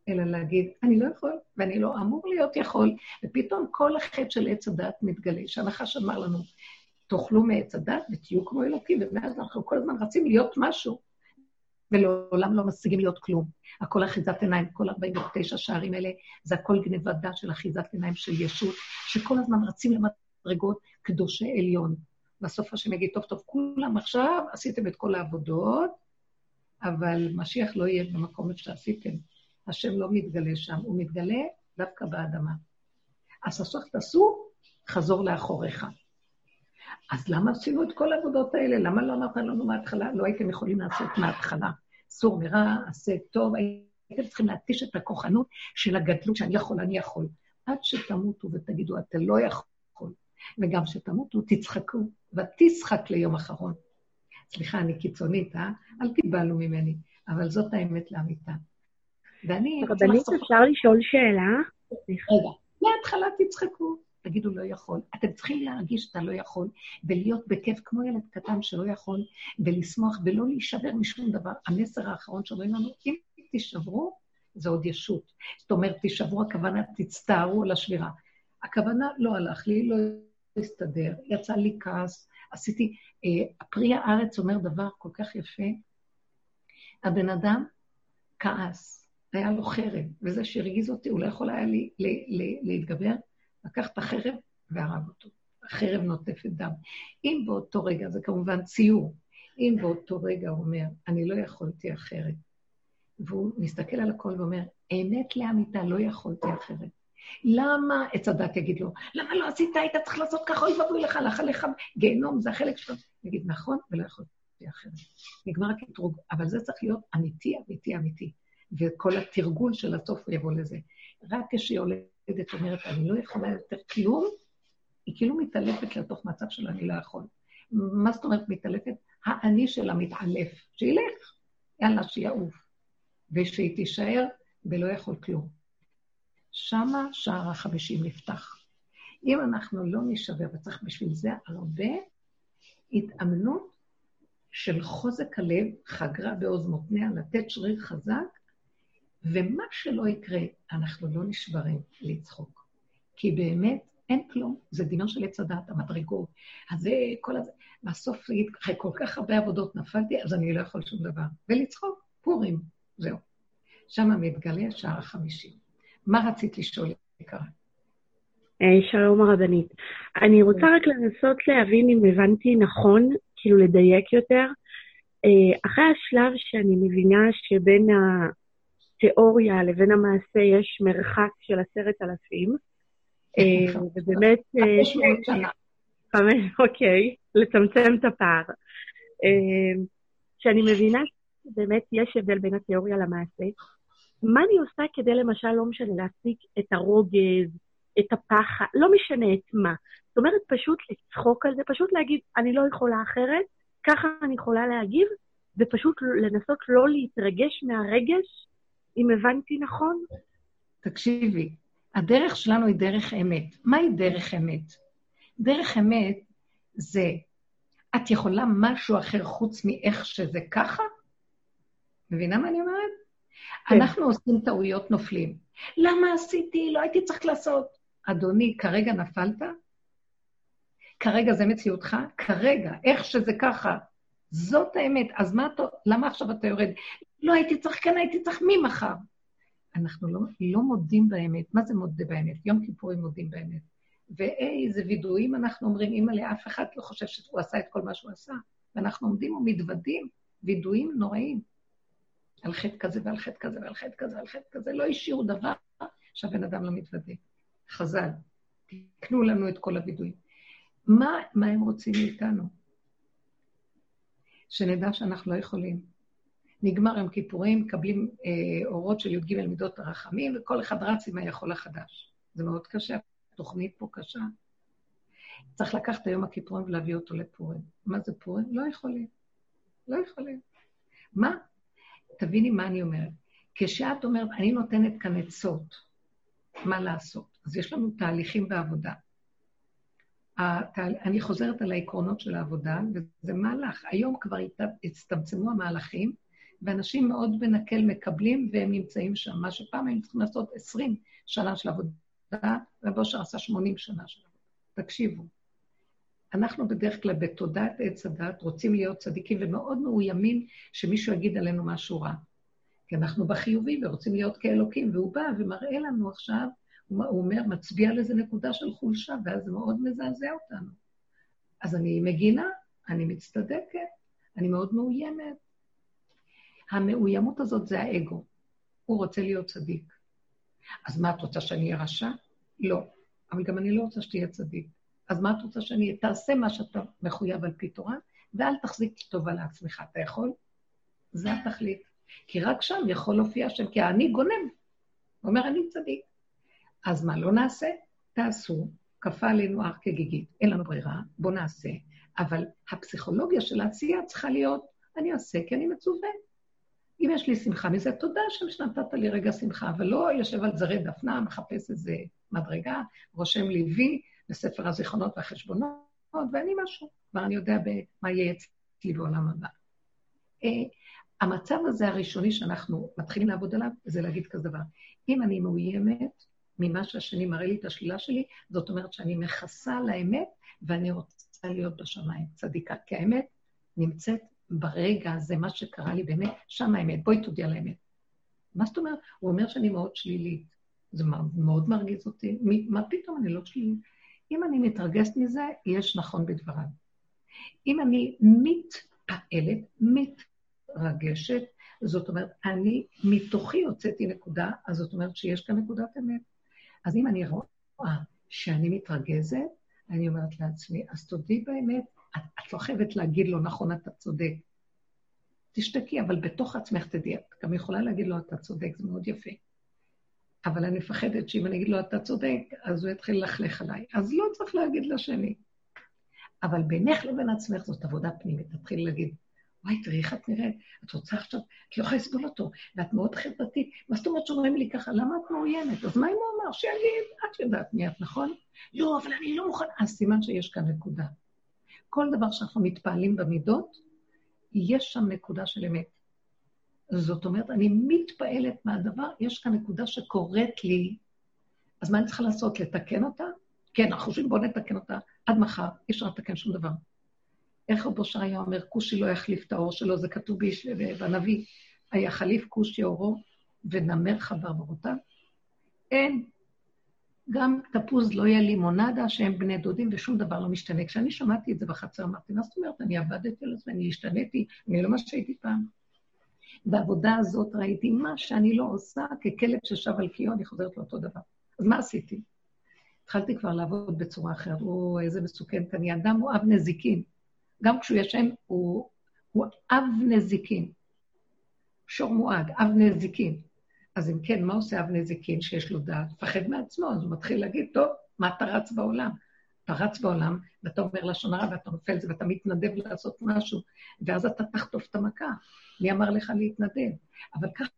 אלא להגיד, אני לא יכול, ואני לא אמור להיות יכול, ופתאום כל החטא של עץ הדת מתגלה, שהנחש אמר לנו, תאכלו מעץ הדת ותהיו כמו אלוקים, ומאז אנחנו כל הזמן רצים להיות משהו, ולעולם לא משיגים להיות כלום. הכל אחיזת עיניים, כל 49 שערים האלה, זה הכל גניבת דת של אחיזת עיניים של ישות, שכל הזמן רצים למדרגות קדושי עליון. בסוף השם יגיד, טוב, טוב, כולם עכשיו עשיתם את כל העבודות, אבל משיח לא יהיה במקום שעשיתם. השם לא מתגלה שם, הוא מתגלה דווקא באדמה. אז הסוף תעשו, חזור לאחוריך. אז למה עשינו את כל העבודות האלה? למה לא אמרת לנו מההתחלה? לא הייתם יכולים לעשות מההתחלה. סור מרע, עשה טוב, הייתם צריכים להתיש את הכוחנות של הגדלות שאני יכול, אני יכול. עד שתמותו ותגידו, אתה לא יכול. וגם כשתמותו, תצחקו, ותשחק ליום אחרון. סליחה, אני קיצונית, אה? אל תיבהלו ממני, אבל זאת האמת לאמיתה. ואני... רבנית, אפשר לשאול שאלה? רגע, מההתחלה תצחקו, תגידו לא יכול. אתם צריכים להרגיש שאתה לא יכול, ולהיות בכיף כמו ילד קטן שלא יכול, ולשמוח ולא להישבר משום דבר. המסר האחרון שאומרים לנו, אם תישברו, זה עוד ישות. זאת אומרת, תישברו, הכוונה, תצטערו על השבירה. הכוונה, לא הלך לי, לא הסתדר, יצא לי כעס, עשיתי... אה, פרי הארץ אומר דבר כל כך יפה. הבן אדם כעס, היה לו חרב, וזה שהרגיז אותי, הוא לא יכול היה לי, לי, לי, להתגבר, לקח את החרב והרג אותו. החרב נוטפת דם. אם באותו רגע, זה כמובן ציור, אם באותו רגע הוא אומר, אני לא יכולתי אחרת, והוא מסתכל על הכל ואומר, אמת לאמיתה, לא יכולתי אחרת. למה, עץ הדת יגיד לו, למה לא עשית, היית צריך לעשות ככה, אוי ואבוי לך, לך לך, גיהנום, זה החלק שלו. יגיד, נכון, ולא יכולתי אחרת. נגמר הקטרוג, אבל זה צריך להיות אמיתי, אמיתי, אמיתי. וכל התרגול של הסוף יבוא לזה. רק כשהיא יולדת אומרת, אני לא יכולה יותר כלום, היא כאילו מתעלפת לתוך מצב של אני לא יכול. מה זאת אומרת מתעלפת? האני שלה מתעלף, שילך, יאללה, שיעוף. ושהיא תישאר ולא יכול כלום. שמה שער החמישים נפתח. אם אנחנו לא נשבר, וצריך בשביל זה הרבה התאמנות של חוזק הלב, חגרה בעוז מותניה, לתת שריר חזק, ומה שלא יקרה, אנחנו לא נשברים לצחוק. כי באמת אין כלום, זה דמיון של עץ הדת, המדרגות. אז זה כל הזה, בסוף להגיד, אחרי כל כך הרבה עבודות נפלתי, אז אני לא יכול שום דבר. ולצחוק, פורים, זהו. שם מתגלה שער החמישים. מה רצית לשאול, יקרה? אה, שלום הרבנית. אני רוצה רק לנסות להבין אם הבנתי נכון, כאילו לדייק יותר. אה, אחרי השלב שאני מבינה שבין התיאוריה לבין המעשה יש מרחק של עשרת אלפים, אה, ובאמת... חמש מאות שנה. חמש, אוקיי, לצמצם את הפער. שאני מבינה שבאמת יש הבדל בין התיאוריה למעשה. מה אני עושה כדי למשל, לא משנה, להפסיק את הרוגז, את הפחד, לא משנה את מה. זאת אומרת, פשוט לצחוק על זה, פשוט להגיד, אני לא יכולה אחרת, ככה אני יכולה להגיב, ופשוט לנסות לא להתרגש מהרגש אם הבנתי נכון? תקשיבי, הדרך שלנו היא דרך אמת. מהי דרך אמת? דרך אמת זה, את יכולה משהו אחר חוץ מאיך שזה ככה? מבינה מה אני אומרת? כן. אנחנו עושים טעויות נופלים. למה עשיתי? לא הייתי צריך לעשות. אדוני, כרגע נפלת? כרגע זה מציאותך? כרגע, איך שזה ככה. זאת האמת. אז מה אתה, למה עכשיו אתה יורד? לא הייתי צריך, כן הייתי צריך, מי מחר? אנחנו לא, לא מודים באמת. מה זה מודה באמת? יום כיפורים מודים באמת. ואיזה וידויים אנחנו אומרים, אימא לאף אחד לא חושב שהוא עשה את כל מה שהוא עשה. ואנחנו עומדים ומתוודים, וידויים נוראים. על חטא כזה ועל חטא כזה ועל חטא כזה ועל חטא כזה, לא השאירו דבר שהבן אדם לא מתוודה. חז"ל, תקנו לנו את כל הווידויים. מה, מה הם רוצים מאיתנו? שנדע שאנחנו לא יכולים. נגמר יום כיפורים, מקבלים אה, אורות של י"ג מידות הרחמים, וכל אחד רץ עם היכול החדש. זה מאוד קשה, התוכנית פה קשה. צריך לקחת היום הכיפורים ולהביא אותו לפורים. מה זה פורים? לא יכולים. לא יכולים. מה? תביני מה אני אומרת. כשאת אומרת, אני נותנת כאן עצות, מה לעשות? אז יש לנו תהליכים בעבודה. אני חוזרת על העקרונות של העבודה, וזה מהלך. היום כבר הצטמצמו המהלכים, ואנשים מאוד בנקל מקבלים והם נמצאים שם. מה שפעם היינו צריכים לעשות 20 שנה של עבודה, רב אושר עשה 80 שנה של עבודה. תקשיבו, אנחנו בדרך כלל בתודעת עץ הדת רוצים להיות צדיקים ומאוד מאוימים שמישהו יגיד עלינו משהו רע. כי אנחנו בחיובי ורוצים להיות כאלוקים, והוא בא ומראה לנו עכשיו, הוא אומר, מצביע על איזה נקודה של חולשה, ואז זה מאוד מזעזע אותנו. אז אני מגינה, אני מצטדקת, אני מאוד מאוימת. המאוימות הזאת זה האגו. הוא רוצה להיות צדיק. אז מה, את רוצה שאני אהיה רשע? לא. אבל גם אני לא רוצה שתהיה צדיק. אז מה את רוצה שאני... תעשה מה שאתה מחויב על פי תורה, ואל תחזיק טובה לעצמך. אתה יכול? זה התכלית. כי רק שם יכול להופיע השם, כי האני גונב. הוא אומר, אני צדיק. אז מה, לא נעשה? תעשו, כפה עלינו הר כגיגית. אין לנו ברירה, בואו נעשה. אבל הפסיכולוגיה של העשייה צריכה להיות, אני אעשה כי אני מצווה. אם יש לי שמחה מזה, תודה השם שנתת לי רגע שמחה, אבל לא יושב על זרי דפנה, מחפש איזה מדרגה, רושם לי וי בספר הזיכרונות והחשבונות, ואני משהו, כבר אני יודע מה יהיה אצלי בעולם הבא. אה, המצב הזה הראשוני שאנחנו מתחילים לעבוד עליו, זה להגיד כזה דבר. אם אני מאוימת ממה שהשני מראה לי את השלילה שלי, זאת אומרת שאני מכסה על האמת ואני רוצה להיות בשמיים צדיקה. כי האמת נמצאת ברגע הזה, מה שקרה לי באמת, שם האמת. בואי תודי על האמת. מה זאת אומרת? הוא אומר שאני מאוד שלילית. זה מאוד מרגיז אותי. מה פתאום אני לא שלילית? אם אני מתרגשת מזה, יש נכון בדבריו. אם אני מתפעלת, מתרגשת, זאת אומרת, אני מתוכי הוצאתי נקודה, אז זאת אומרת שיש כאן נקודת אמת. אז אם אני רואה שאני מתרגזת, אני אומרת לעצמי, אז תודי באמת, את, את לא חייבת להגיד לו, נכון, אתה צודק. תשתקי, אבל בתוך עצמך תדעי, את גם יכולה להגיד לו, אתה צודק, זה מאוד יפה. אבל אני מפחדת שאם אני אגיד לו, אתה צודק, אז הוא יתחיל ללכלך עליי. אז לא צריך להגיד לשני. אבל בינך לבין עצמך זאת עבודה פנימית. תתחיל להגיד, וואי, תראי איך את נראית, את רוצה עכשיו, את לא יכולה לסבול אותו, ואת מאוד חברתית. מה זאת אומרת שאומרים לי ככה? למה את מאוימת? אז מה אם הוא אמר? שיגיד, את יודעת מי את, נכון? לא, אבל אני לא מוכנה. אז סימן שיש כאן נקודה. כל דבר שאנחנו מתפעלים במידות, יש שם נקודה של אמת. זאת אומרת, אני מתפעלת מהדבר, יש כאן נקודה שקורית לי, אז מה אני צריכה לעשות? לתקן אותה? כן, אנחנו חושבים, בואו נתקן אותה עד מחר, אי אפשר לתקן שום דבר. איך רבו שריה אומר, כושי לא יחליף את האור שלו, זה כתוב ביש, בנביא, היחליף כושי אורו ונמר חבר ברותיו? אין. גם תפוז לא יהיה לימונדה שהם בני דודים ושום דבר לא משתנה. כשאני שמעתי את זה בחצר, אמרתי, מה זאת אומרת? אני עבדתי על זה, אני השתניתי, אני לא מה שהייתי פעם. בעבודה הזאת ראיתי מה שאני לא עושה ככלב ששב על קיו, אני חוזרת לאותו דבר. אז מה עשיתי? התחלתי כבר לעבוד בצורה אחרת. הוא איזה מסוכנת, אני אדם הוא אב נזיקין. גם כשהוא ישן, הוא, הוא אב נזיקין. שור מועד, אב נזיקין. אז אם כן, מה עושה אב נזיקין שיש לו דעת? מפחד מעצמו, אז הוא מתחיל להגיד, טוב, מה אתה רץ בעולם? אתה רץ בעולם, ואתה אומר לשון הרע, ואתה נופל את זה, ואתה מתנדב לעשות משהו, ואז אתה תחטוף את המכה. מי אמר לך להתנדב? אבל ככה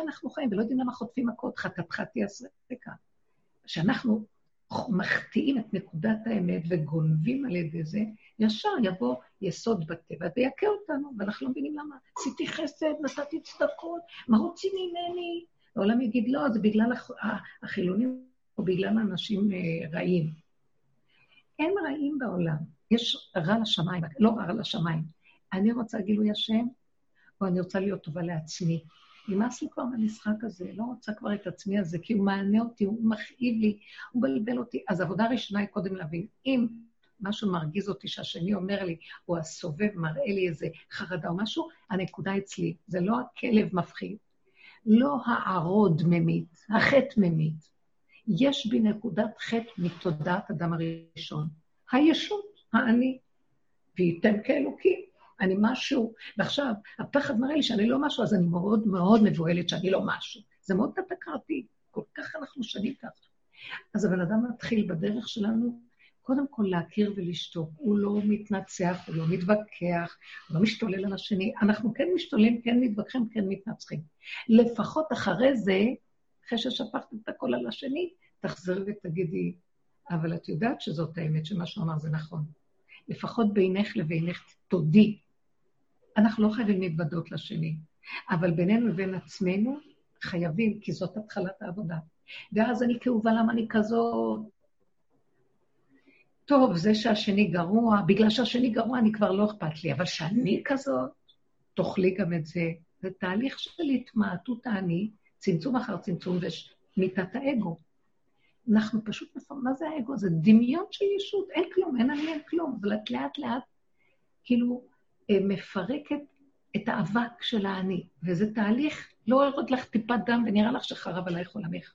אנחנו חיים, ולא יודעים למה חוטפים מכות, חטאתך תעשה רקע. כשאנחנו מחטיאים את נקודת האמת וגונבים על ידי זה, ישר יבוא יסוד בטבע ויכה אותנו, ואנחנו לא מבינים למה. עשיתי חסד, נתתי צדקות, מה רוצים ממני? העולם יגיד, לא, זה בגלל החילונים או בגלל אנשים אה, רעים. אין רעים בעולם, יש רע לשמיים, לא רע לשמיים. אני רוצה גילוי השם, או אני רוצה להיות טובה לעצמי. נמאס לי כבר מהמשחק הזה, לא רוצה כבר את עצמי הזה, כי הוא מענה אותי, הוא מכאיב לי, הוא מבלבל אותי. אז העבודה הראשונה היא קודם להבין, אם משהו מרגיז אותי שהשני אומר לי, או הסובב מראה לי איזה חרדה או משהו, הנקודה אצלי. זה לא הכלב מפחיד, לא הערוד ממית, החטא ממית. יש בי נקודת חטא מתודעת אדם הראשון. הישות, האני, וייתם כאלוקים. אני משהו, ועכשיו הפחד מראה לי שאני לא משהו, אז אני מאוד מאוד מבוהלת שאני לא משהו. זה מאוד תת-הכרתי, כל כך אנחנו שנים ככה. אז הבן אדם מתחיל בדרך שלנו, קודם כל להכיר ולשתוק. הוא לא מתנצח, הוא לא מתווכח, הוא לא משתולל על השני. אנחנו כן משתוללים, כן מתווכחים, כן מתנצחים. לפחות אחרי זה, אחרי ששפכת את הכל על השני, תחזרי ותגידי, אבל את יודעת שזאת האמת, שמה שהוא אמר זה נכון. לפחות בינך לבינך תודי אנחנו לא חייבים להתוודות לשני, אבל בינינו לבין עצמנו חייבים, כי זאת התחלת העבודה. ואז אני כאובה, למה אני כזאת? טוב, זה שהשני גרוע, בגלל שהשני גרוע אני כבר לא אכפת לי, אבל שאני כזאת, תאכלי גם את זה. זה תהליך של התמעטות האני, צמצום אחר צמצום ומיתת האגו. אנחנו פשוט, מה זה האגו? זה דמיון של ישות, אין כלום, אין אין כלום, אבל את לאט לאט, כאילו, אה, מפרקת את האבק של האני, וזה תהליך, לא יורד לך טיפת דם ונראה לך שחרב עלייך עולמך.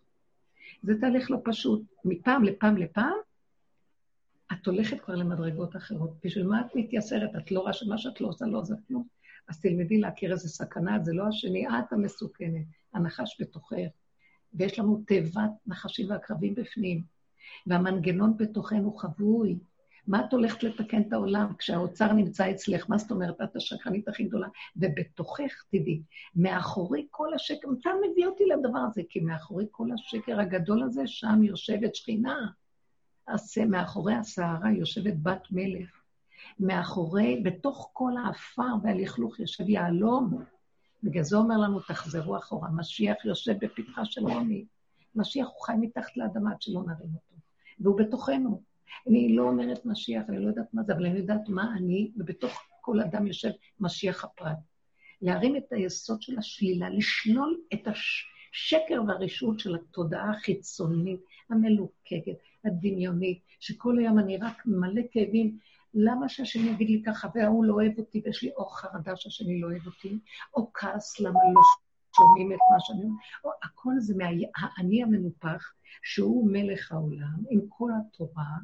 זה תהליך לא פשוט. מפעם לפעם לפעם, את הולכת כבר למדרגות אחרות. בשביל מה את מתייסרת? את לא רואה שמה שאת לא עושה לא עושה כלום. אז תלמדי להכיר איזה סכנה, זה לא השני, את המסוכנת, הנחש בתוכך. ויש לנו תיבת נחשים ועקרבים בפנים, והמנגנון בתוכנו חבוי. מה את הולכת לתקן את העולם כשהאוצר נמצא אצלך? מה זאת אומרת? את השקרנית הכי גדולה. ובתוכך, תדעי, מאחורי כל השקר, אתה מביא אותי לדבר הזה, כי מאחורי כל השקר הגדול הזה, שם יושבת שכינה. אז מאחורי הסערה יושבת בת מלך. מאחורי, בתוך כל האפר והלכלוך יושב יהלום. בגלל זה אומר לנו, תחזרו אחורה. משיח יושב בפתחה של רוני. משיח הוא חי מתחת לאדמה עד שלא נרים אותו. והוא בתוכנו. אני לא אומרת משיח, אני לא יודעת מה זה, אבל אני יודעת מה אני, ובתוך כל אדם יושב משיח הפרט. להרים את היסוד של השלילה, לשלול את השקר והרשעות של התודעה החיצונית, המלוקקת, הדמיונית, שכל היום אני רק מלא כאבים. למה שהשני יגיד לי ככה, וההוא לא אוהב אותי, ויש לי או חרדה שהשני לא אוהב אותי, או כעס למה לא שומעים את מה שאני אומר, או הכל זה מהאני המנופח, שהוא מלך העולם, עם כל התורה,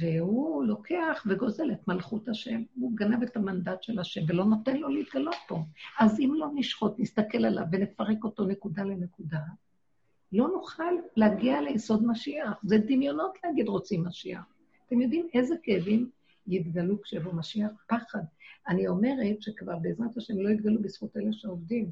והוא לוקח וגוזל את מלכות השם. הוא גנב את המנדט של השם ולא נותן לו להתגלות פה. אז אם לא נשחוט, נסתכל עליו ונפרק אותו נקודה לנקודה, לא נוכל להגיע ליסוד משיח. זה דמיונות להגיד רוצים משיח. אתם יודעים איזה כאבים יתגלו כשיבוא משיח? פחד. אני אומרת שכבר בעזרת השם לא יתגלו בזכות אלה שעובדים,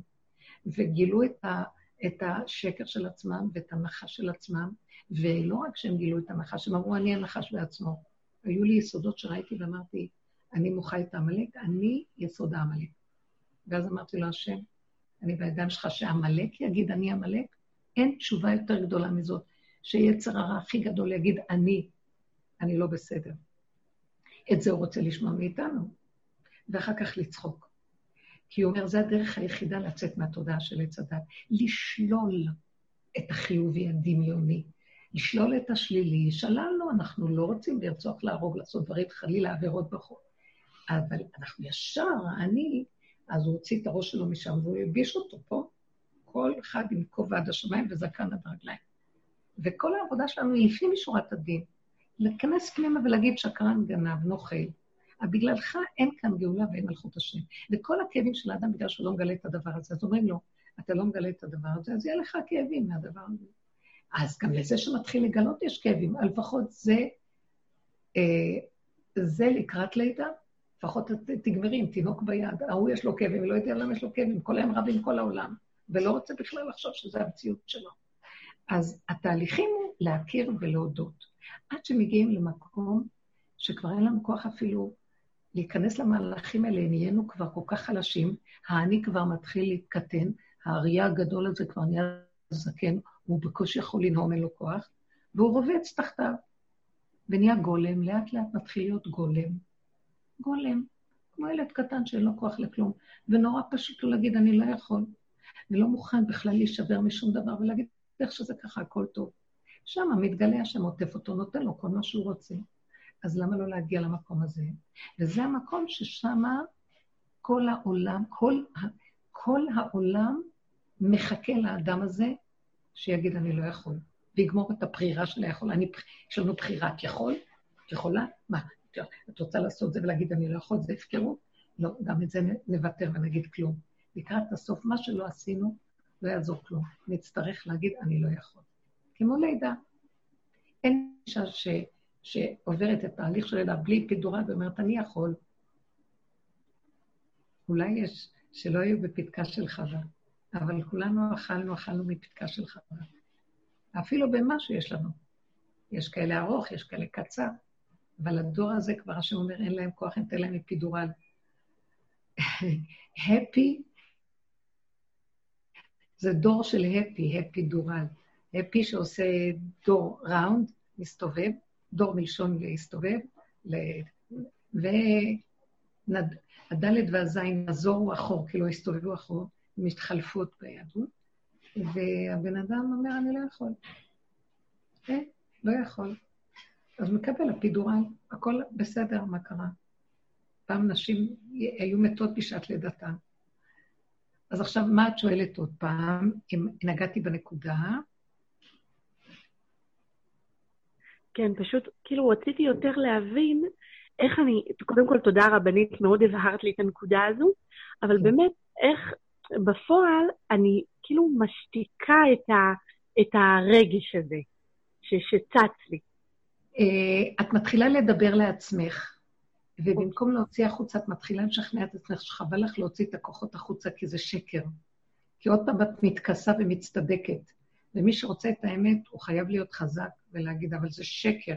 וגילו את, ה, את השקר של עצמם ואת הנחש של עצמם, ולא רק שהם גילו את הנחש, הם אמרו, אני הנחש בעצמו. היו לי יסודות שראיתי ואמרתי, אני מוחה את העמלק, אני יסוד העמלק. ואז אמרתי לו, השם, אני בידיים שלך שעמלק יגיד, אני עמלק? אין תשובה יותר גדולה מזאת, שיצר הרע הכי גדול יגיד, אני, אני לא בסדר. את זה הוא רוצה לשמוע מאיתנו, ואחר כך לצחוק. כי הוא אומר, זה הדרך היחידה לצאת מהתודעה של עץ הדת, לשלול את החיובי הדמיוני, לשלול את השלילי, שללנו, אנחנו לא רוצים לרצוח, להרוג, לעשות דברים, חלילה עבירות בחוק. אבל אנחנו ישר, אני, אז הוא הוציא את הראש שלו משם והוא הלביש אותו פה, כל אחד עם כובע עד השמיים וזקן עד הרגליים. וכל העבודה שלנו היא לפנים משורת הדין. להיכנס פנימה ולהגיד שקרן, גנב, נוכל. אבל בגללך אין כאן גאולה ואין מלכות השם. וכל הכאבים של האדם בגלל שהוא לא מגלה את הדבר הזה. אז אומרים לו, אתה לא מגלה את הדבר הזה, אז יהיה לך כאבים מהדבר הזה. אז גם לזה שמתחיל לגלות יש כאבים, אבל לפחות זה, אה, זה לקראת לידה, לפחות תגמרי עם תינוק ביד, ההוא יש לו כאבים, לא יודע למה יש לו כאבים, כל היום רב עם כל העולם. ולא רוצה בכלל לחשוב שזו המציאות שלו. אז התהליכים הוא להכיר ולהודות. עד שמגיעים למקום שכבר אין לנו כוח אפילו להיכנס למהלכים האלה, נהיינו כבר כל כך חלשים, האני כבר מתחיל להתקטן, האריה הגדול הזה כבר נהיה זקן, הוא בקושי יכול לנהום, אין לו כוח, והוא רובץ תחתיו, ונהיה גולם, לאט לאט מתחיל להיות גולם. גולם, כמו ילד קטן שאין לו כוח לכלום, ונורא פשוט לו להגיד, אני לא יכול, ולא מוכן בכלל להישבר משום דבר, ולהגיד, איך שזה ככה, הכל טוב. שם מתגלה השם, עוטף אותו, נותן לו כל מה שהוא רוצה. אז למה לא להגיע למקום הזה? וזה המקום ששם כל העולם, כל, כל העולם מחכה לאדם הזה שיגיד, אני לא יכול, ויגמור את הבחירה של היכול. אני, יש לנו בחירה, את יכול? את יכולה? מה, את רוצה לעשות זה ולהגיד, אני לא יכול, זה הפקרות? לא, גם את זה נוותר ונגיד כלום. לקראת הסוף, מה שלא עשינו, לא יעזור כלום. נצטרך להגיד, אני לא יכול. כמו לידה. אין אישה ש... שעוברת את תהליך של לידה בלי פידורה ואומרת, אני יכול. אולי יש שלא היו בפתקה של חווה, אבל כולנו אכלנו, אכלנו מפתקה של חווה. אפילו במשהו יש לנו. יש כאלה ארוך, יש כאלה קצר, אבל הדור הזה כבר השם אומר, אין להם כוח, אין להם מפידורל. הפי, זה דור של הפי, הפי דורל. הפי שעושה דור ראונד, מסתובב, דור מלשון להסתובב, והדלת והזין נזורו אחור, כאילו הסתובבו אחור, עם התחלפות ביהדות, והבן אדם אומר, אני לא יכול. אה, לא יכול. אז מקבל הפידורל, הכל בסדר, מה קרה? פעם נשים היו מתות בשעת לידתן. אז עכשיו, מה את שואלת עוד פעם, אם נגעתי בנקודה? כן, פשוט, כאילו, רציתי יותר להבין איך אני, קודם כל, תודה רבנית, מאוד הבהרת לי את הנקודה הזו, אבל כן. באמת, איך בפועל אני כאילו משתיקה את, ה, את הרגש הזה ש, שצץ לי. אה, את מתחילה לדבר לעצמך, ובמקום להוציא החוצה, את מתחילה לשכנע את עצמך שחבל לך להוציא את הכוחות החוצה כי זה שקר. כי עוד פעם את מתכסה ומצטדקת. ומי שרוצה את האמת, הוא חייב להיות חזק ולהגיד, אבל זה שקר.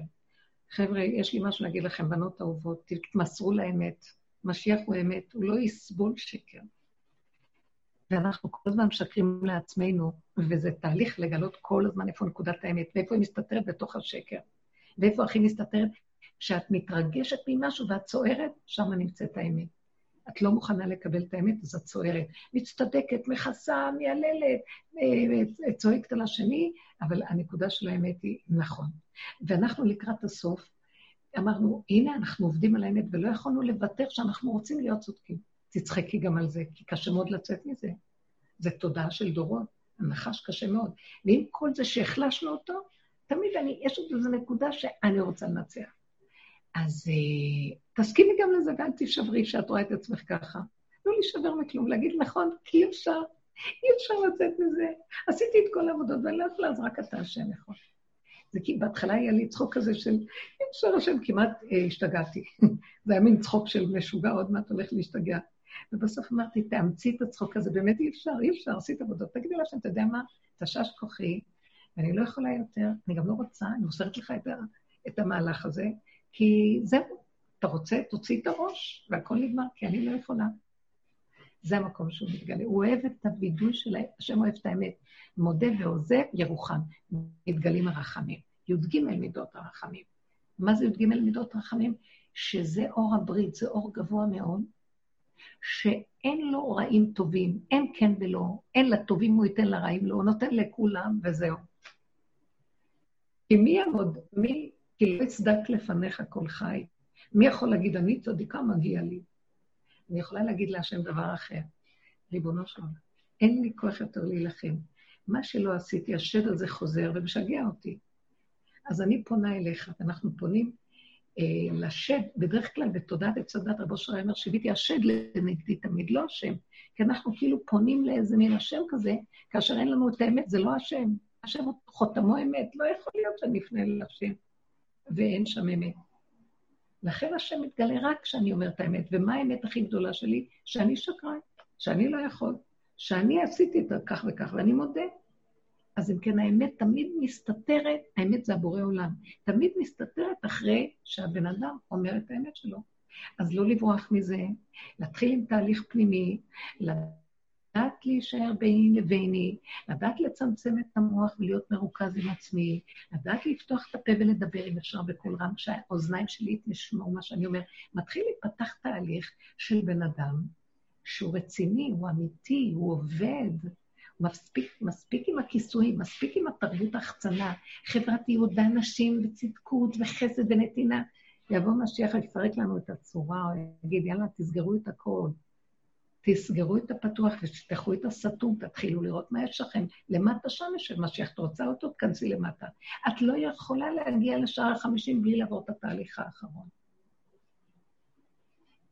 חבר'ה, יש לי משהו להגיד לכם, בנות אהובות, תתמסרו לאמת. משיח הוא אמת, הוא לא יסבול שקר. ואנחנו כל הזמן משקרים לעצמנו, וזה תהליך לגלות כל הזמן איפה נקודת האמת, ואיפה היא מסתתרת בתוך השקר, ואיפה הכי מסתתרת. כשאת מתרגשת ממשהו ואת צוערת, שם נמצאת האמת. את לא מוכנה לקבל את האמת, אז את צוערת. מצטדקת, מכסה, מייללת, אה, צועקת על השני, אבל הנקודה של האמת היא נכון. ואנחנו לקראת הסוף, אמרנו, הנה, אנחנו עובדים על האמת, ולא יכולנו לוותר שאנחנו רוצים להיות צודקים. תצחקי גם על זה, כי קשה מאוד לצאת מזה. זה תודעה של דורות, הנחש קשה מאוד. ועם כל זה שהחלשנו אותו, תמיד אני, יש עוד איזו נקודה שאני רוצה לנצח. אז uh, תסכימי גם לזה ואל תישברי שאת רואה את עצמך ככה. לא להישבר מכלום, להגיד נכון, כי אי אפשר, אי אפשר לצאת מזה. עשיתי את כל העבודות ואני לא יכולה, אז רק אתה השם יכול. זה כי בהתחלה היה לי צחוק כזה של, אי אפשר השם, כמעט אה, השתגעתי. זה היה מין צחוק של משוגע, עוד מעט הולך להשתגע. ובסוף אמרתי, תאמצי את הצחוק הזה, באמת אי אפשר, אי אפשר, עשית עבודות. תגידי להשם, אתה יודע מה? תשש כוחי, ואני לא יכולה יותר, אני גם לא רוצה, אני מוסרת לך את, את המהלך הזה, כי זהו, אתה רוצה, תוציא את הראש, והכל נגמר, כי אני לא יכולה. זה המקום שהוא מתגלה. הוא אוהב את הווידוי של השם אוהב את האמת. מודה ועוזב, ירוחם. מתגלים הרחמים. י"ג מידות הרחמים. מה זה י"ג מידות הרחמים? שזה אור הברית, זה אור גבוה מאוד, שאין לו רעים טובים, אין כן ולא, אין לטובים הוא ייתן לרעים לא, הוא נותן לכולם וזהו. כי מי יעמוד, מי, כי לא יצדק לפניך כל חי. מי יכול להגיד, אני צדיקה, מגיע לי. אני יכולה להגיד להשם דבר אחר. ריבונו של עולם, אין לי כוח יותר להילחם. מה שלא עשיתי, השד הזה חוזר ומשגע אותי. אז אני פונה אליך, ואנחנו פונים אה, לשד, בדרך כלל בתודעת עץ הדת, רבו שרי אומר, שיביתי השד לנגדי תמיד, לא השם. כי אנחנו כאילו פונים לאיזה מין השם כזה, כאשר אין לנו את האמת, זה לא השם. השם חותמו אמת, לא יכול להיות שנפנה להשם ואין שם אמת. לכן השם מתגלה רק כשאני אומרת האמת. ומה האמת הכי גדולה שלי? שאני שקרן, שאני לא יכול, שאני עשיתי את כך וכך, ואני מודה. אז אם כן, האמת תמיד מסתתרת, האמת זה הבורא עולם, תמיד מסתתרת אחרי שהבן אדם אומר את האמת שלו. אז לא לברוח מזה, להתחיל עם תהליך פנימי, לדעת להישאר ביני לביני, לדעת לצמצם את המוח ולהיות מרוכז עם עצמי, לדעת לפתוח את הפה ולדבר, אם אפשר בקול רם, שהאוזניים שלי ישמעו מה שאני אומר. מתחיל להיפתח תהליך של בן אדם שהוא רציני, הוא אמיתי, הוא עובד, מספיק, מספיק עם הכיסויים, מספיק עם התרבות ההחצנה, חברתיות ואנשים וצדקות וחסד ונתינה. יבוא משיח ויפרק לנו את הצורה, או יגיד, יאללה, תסגרו את הכל. תסגרו את הפתוח ותפתחו את הסתום, תתחילו לראות מה יש לכם. למטה שם יושב משיח, את רוצה אותו? תכנסי למטה. את לא יכולה להגיע לשער החמישים בלי לעבור את התהליך האחרון.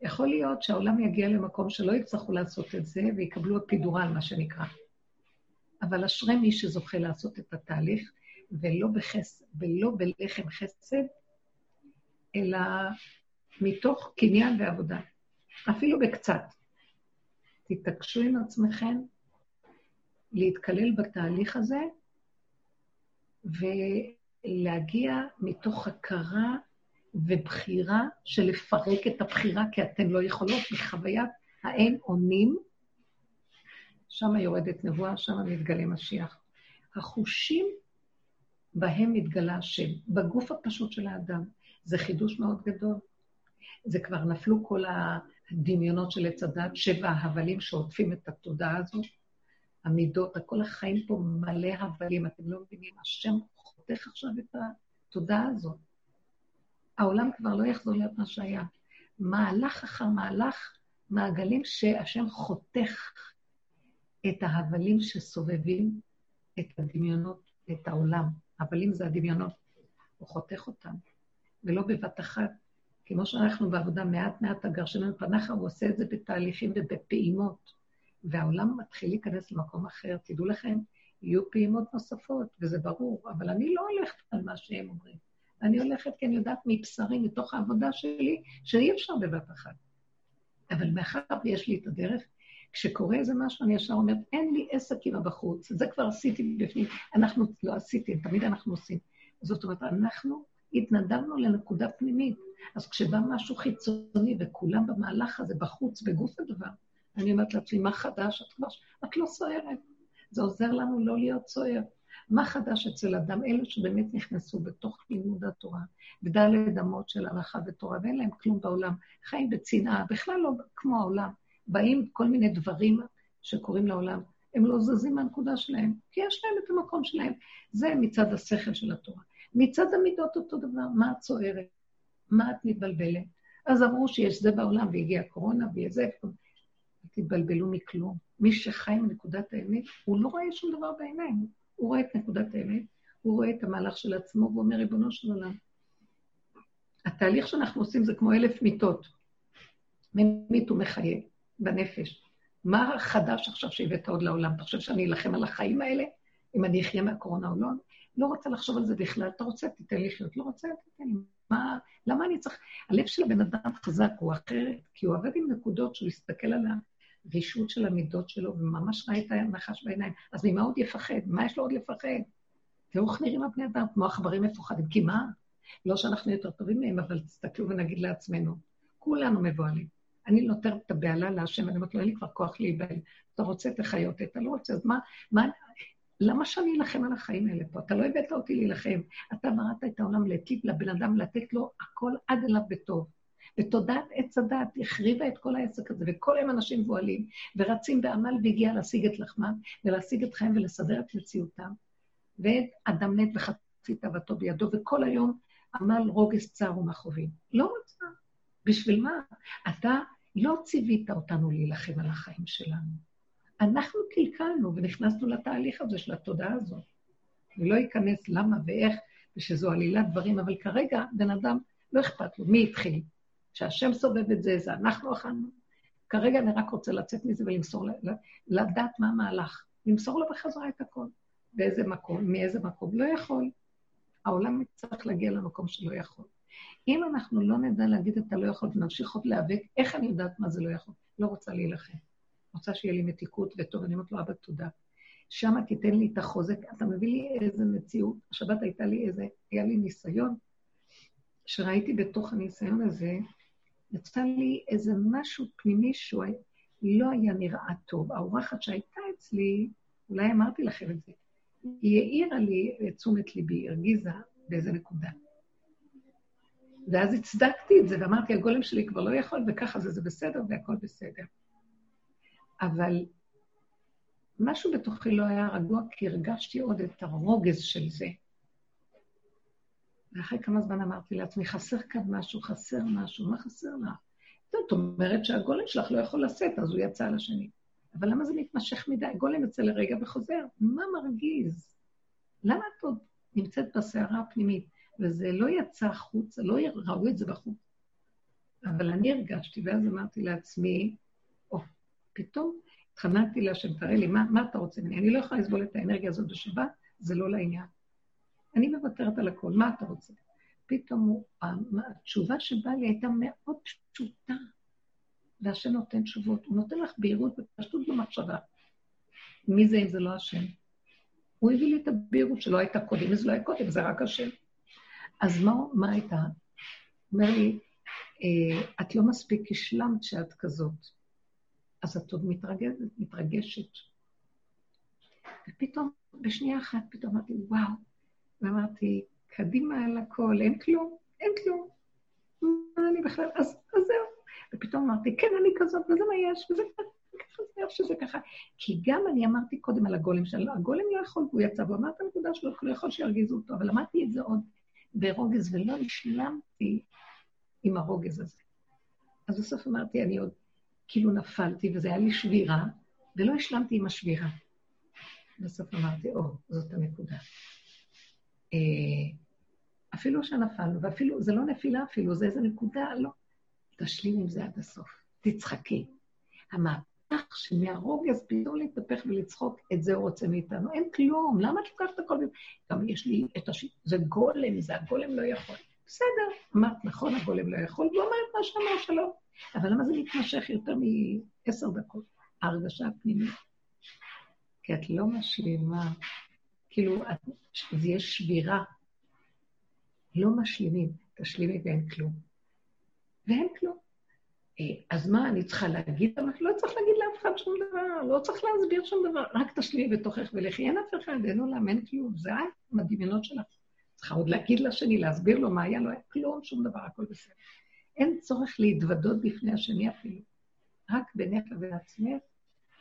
יכול להיות שהעולם יגיע למקום שלא יצטרכו לעשות את זה ויקבלו אפידורל, מה שנקרא. אבל אשרי מי שזוכה לעשות את התהליך, ולא, בחס... ולא בלחם חסד, אלא מתוך קניין ועבודה, אפילו בקצת. תתעקשו עם עצמכם להתקלל בתהליך הזה ולהגיע מתוך הכרה ובחירה של לפרק את הבחירה, כי אתן לא יכולות, בחוויית האין אונים, שם יורדת נבואה, שם מתגלה משיח. החושים בהם מתגלה השם, בגוף הפשוט של האדם. זה חידוש מאוד גדול. זה כבר נפלו כל הדמיונות של עץ הדת, שבע ההבלים שעוטפים את התודעה הזאת, המידות, כל החיים פה מלא הבלים, אתם לא מבינים, השם חותך עכשיו את התודעה הזאת. העולם כבר לא יחזור להיות מה שהיה. מהלך אחר מהלך, מעגלים שהשם חותך את ההבלים שסובבים את הדמיונות, את העולם. הבלים זה הדמיונות. הוא חותך אותם. ולא בבת אחת. כמו שאנחנו בעבודה מעט מעט הגרשנו פניך, הוא עושה את זה בתהליכים ובפעימות. והעולם מתחיל להיכנס למקום אחר. תדעו לכם, יהיו פעימות נוספות, וזה ברור, אבל אני לא הולכת על מה שהם אומרים. אני הולכת כי אני יודעת מבשרי, מתוך העבודה שלי, שאי אפשר בבת אחת. אבל מאחר ויש לי את הדרך, כשקורה איזה משהו, אני ישר אומרת, אין לי עסק עם הבחוץ, זה כבר עשיתי בפנים. אנחנו, לא עשיתי, תמיד אנחנו עושים. זאת אומרת, אנחנו התנדבנו לנקודה פנימית. אז כשבא משהו חיצוני וכולם במהלך הזה, בחוץ, בגוף הדבר, אני אומרת לעצמי, מה חדש? את כבר, את לא סוערת. זה עוזר לנו לא להיות סוער. מה חדש אצל אדם? אלה שבאמת נכנסו בתוך לימוד התורה, בדלת אמות של הלכה ותורה, ואין להם כלום בעולם, חיים בצנעה, בכלל לא כמו העולם. באים כל מיני דברים שקורים לעולם, הם לא זזים מהנקודה שלהם, כי יש להם את המקום שלהם. זה מצד השכל של התורה. מצד המידות אותו דבר, מה את צוערת? מה את מתבלבלת? אז אמרו שיש זה בעולם, והגיעה הקורונה, ויהיה זה, תתבלבלו מכלום. מי שחי מנקודת האמת, הוא לא רואה שום דבר בעיניים. הוא רואה את נקודת האמת, הוא רואה את המהלך של עצמו, והוא אומר, ריבונו של עולם, התהליך שאנחנו עושים זה כמו אלף מיטות. ממית ומחיה בנפש. מה חדש עכשיו שהבאת עוד לעולם? אתה חושב שאני אלחם על החיים האלה, אם אני אחיה מהקורונה או לא? לא רוצה לחשוב על זה בכלל, אתה רוצה, תיתן לחיות, לא רוצה, תיתן לי. מה, למה אני צריך... הלב של הבן אדם חזק הוא אחרת, כי הוא עובד עם נקודות שהוא יסתכל על הרישות של המידות שלו, וממש ראה את הנחש בעיניים. אז ממה עוד יפחד? מה יש לו עוד לפחד? תראו איך נראים הבני אדם, כמו עכברים מפוחדים. כי מה? לא שאנחנו יותר טובים מהם, אבל תסתכלו ונגיד לעצמנו, כולנו מבוהלים. אני נותנת את הבהלה להשם, אני אומרת לו, אין לי כבר כוח להיבהל. אתה רוצה, תחיות, אתה לא רוצה, אז מה, מה, למה שאני אלחם על החיים האלה פה? אתה לא הבאת אותי להילחם. אתה בראת את העולם להטיב לבן אדם, לתת לו הכל עד אליו בטוב. ותודעת עץ הדת החריבה את כל העסק הזה, וכל היום אנשים מבוהלים, ורצים בעמל והגיע להשיג את לחמם, ולהשיג את חיים ולסדר את מציאותם. ואת אדם מת וחצי תאוותו בידו, וכל היום עמל רוגז צער ומכאובים. לא רוצה. בשביל מה? אתה לא ציווית אותנו להילחם על החיים שלנו. אנחנו קלקלנו ונכנסנו לתהליך הזה של התודעה הזאת. אני לא אכנס למה ואיך, ושזו עלילת דברים, אבל כרגע בן אדם, לא אכפת לו, מי התחיל? שהשם סובב את זה, זה אנחנו אכלנו. כרגע אני רק רוצה לצאת מזה ולמסור, לדעת מה המהלך. למסור לו בחזרה את הכל. באיזה מקום, מאיזה מקום. לא יכול. העולם צריך להגיע למקום שלא יכול. אם אנחנו לא נדע להגיד את הלא יכול ונמשיך עוד להיאבק, איך אני יודעת מה זה לא יכול? לא רוצה להילחם. רוצה שיהיה לי מתיקות וטוב, אני אומרת לו, אבא, תודה. שמה תיתן לי את החוזק. אתה מביא לי איזה מציאות. השבת הייתה לי איזה, היה לי ניסיון, שראיתי בתוך הניסיון הזה, יצא לי איזה משהו פנימי שהוא לא היה נראה טוב. האורחת שהייתה אצלי, אולי אמרתי לכם את זה, היא העירה לי את תשומת ליבי, הרגיזה באיזה נקודה. ואז הצדקתי את זה, ואמרתי, הגולם שלי כבר לא יכול, וככה זה, זה בסדר, והכל בסדר. אבל משהו בתוכי לא היה רגוע, כי הרגשתי עוד את הרוגז של זה. ואחרי כמה זמן אמרתי לעצמי, חסר כאן משהו, חסר משהו, מה חסר לה? זאת אומרת שהגולם שלך לא יכול לשאת, אז הוא יצא על השני. אבל למה זה מתמשך מדי? הגולם יוצא לרגע וחוזר. מה מרגיז? למה את עוד נמצאת בסערה הפנימית? וזה לא יצא החוצה, לא ראו את זה בחוץ. אבל אני הרגשתי, ואז אמרתי לעצמי, פתאום התחננתי להשם, תראה לי, מה, מה אתה רוצה ממני? אני לא יכולה לסבול את האנרגיה הזאת בשבת, זה לא לעניין. אני מוותרת על הכל, מה אתה רוצה? פתאום הוא, התשובה שבאה לי הייתה מאוד פשוטה, והשם נותן תשובות. הוא נותן לך בהירות ופשטות במחשבה. מי זה אם זה לא השם? הוא הביא לי את הבהירות שלא הייתה קודם, וזה לא היה קודם, זה רק השם. אז מה, מה הייתה? אומר לי, אה, את לא מספיק השלמת שאת כזאת. אז את עוד מתרגשת, מתרגשת. ופתאום, בשנייה אחת, פתאום אמרתי, וואו. ואמרתי, קדימה על הכל, אין כלום, אין כלום. מה אני בכלל, אז, אז זהו. ופתאום אמרתי, כן, אני כזאת, וזה מה יש, וזה ככה, זה איך שזה ככה. כי גם אני אמרתי קודם על הגולם שלו, הגולם לא יכול, והוא יצא, והוא אמר את הנקודה שלו, הוא לא יכול שירגיזו אותו, אבל אמרתי את זה עוד ברוגז, ולא השלמתי עם הרוגז הזה. אז בסוף אמרתי, אני עוד כאילו נפלתי, וזה היה לי שבירה, ולא השלמתי עם השבירה. בסוף אמרתי, או, זאת הנקודה. אה, אפילו שנפלנו, ואפילו, זה לא נפילה אפילו, זה איזה נקודה, לא. תשלים עם זה עד הסוף, תצחקי. המהפך שמהרוגז פתאום להתהפך ולצחוק, את זה הוא רוצה מאיתנו. אין כלום, למה את לוקחת הכל? גם יש לי את הש... זה גולם, זה הגולם לא יכול. בסדר, אמרת, נכון, הגולם לא יכול, והוא אמר את מה שאמר שלא. אבל למה זה מתמשך יותר מעשר דקות? ההרגשה הפנימית. כי את לא משלימה, כאילו, את, זה יש שבירה. לא משלימים, תשלימי ואין כלום. ואין כלום. אה, אז מה, אני צריכה להגיד? לא צריך להגיד לאף אחד שום דבר, לא צריך להסביר שום דבר, רק תשלימי בתוכך ולכי. אין אף אחד, אין עולם, אין כלום. זה את, עם הדמיונות שלך. צריכה עוד להגיד לשני, להסביר לו מה היה, לא היה כלום, שום דבר, הכל בסדר. אין צורך להתוודות בפני השני אפילו. רק בינך ובעצמך,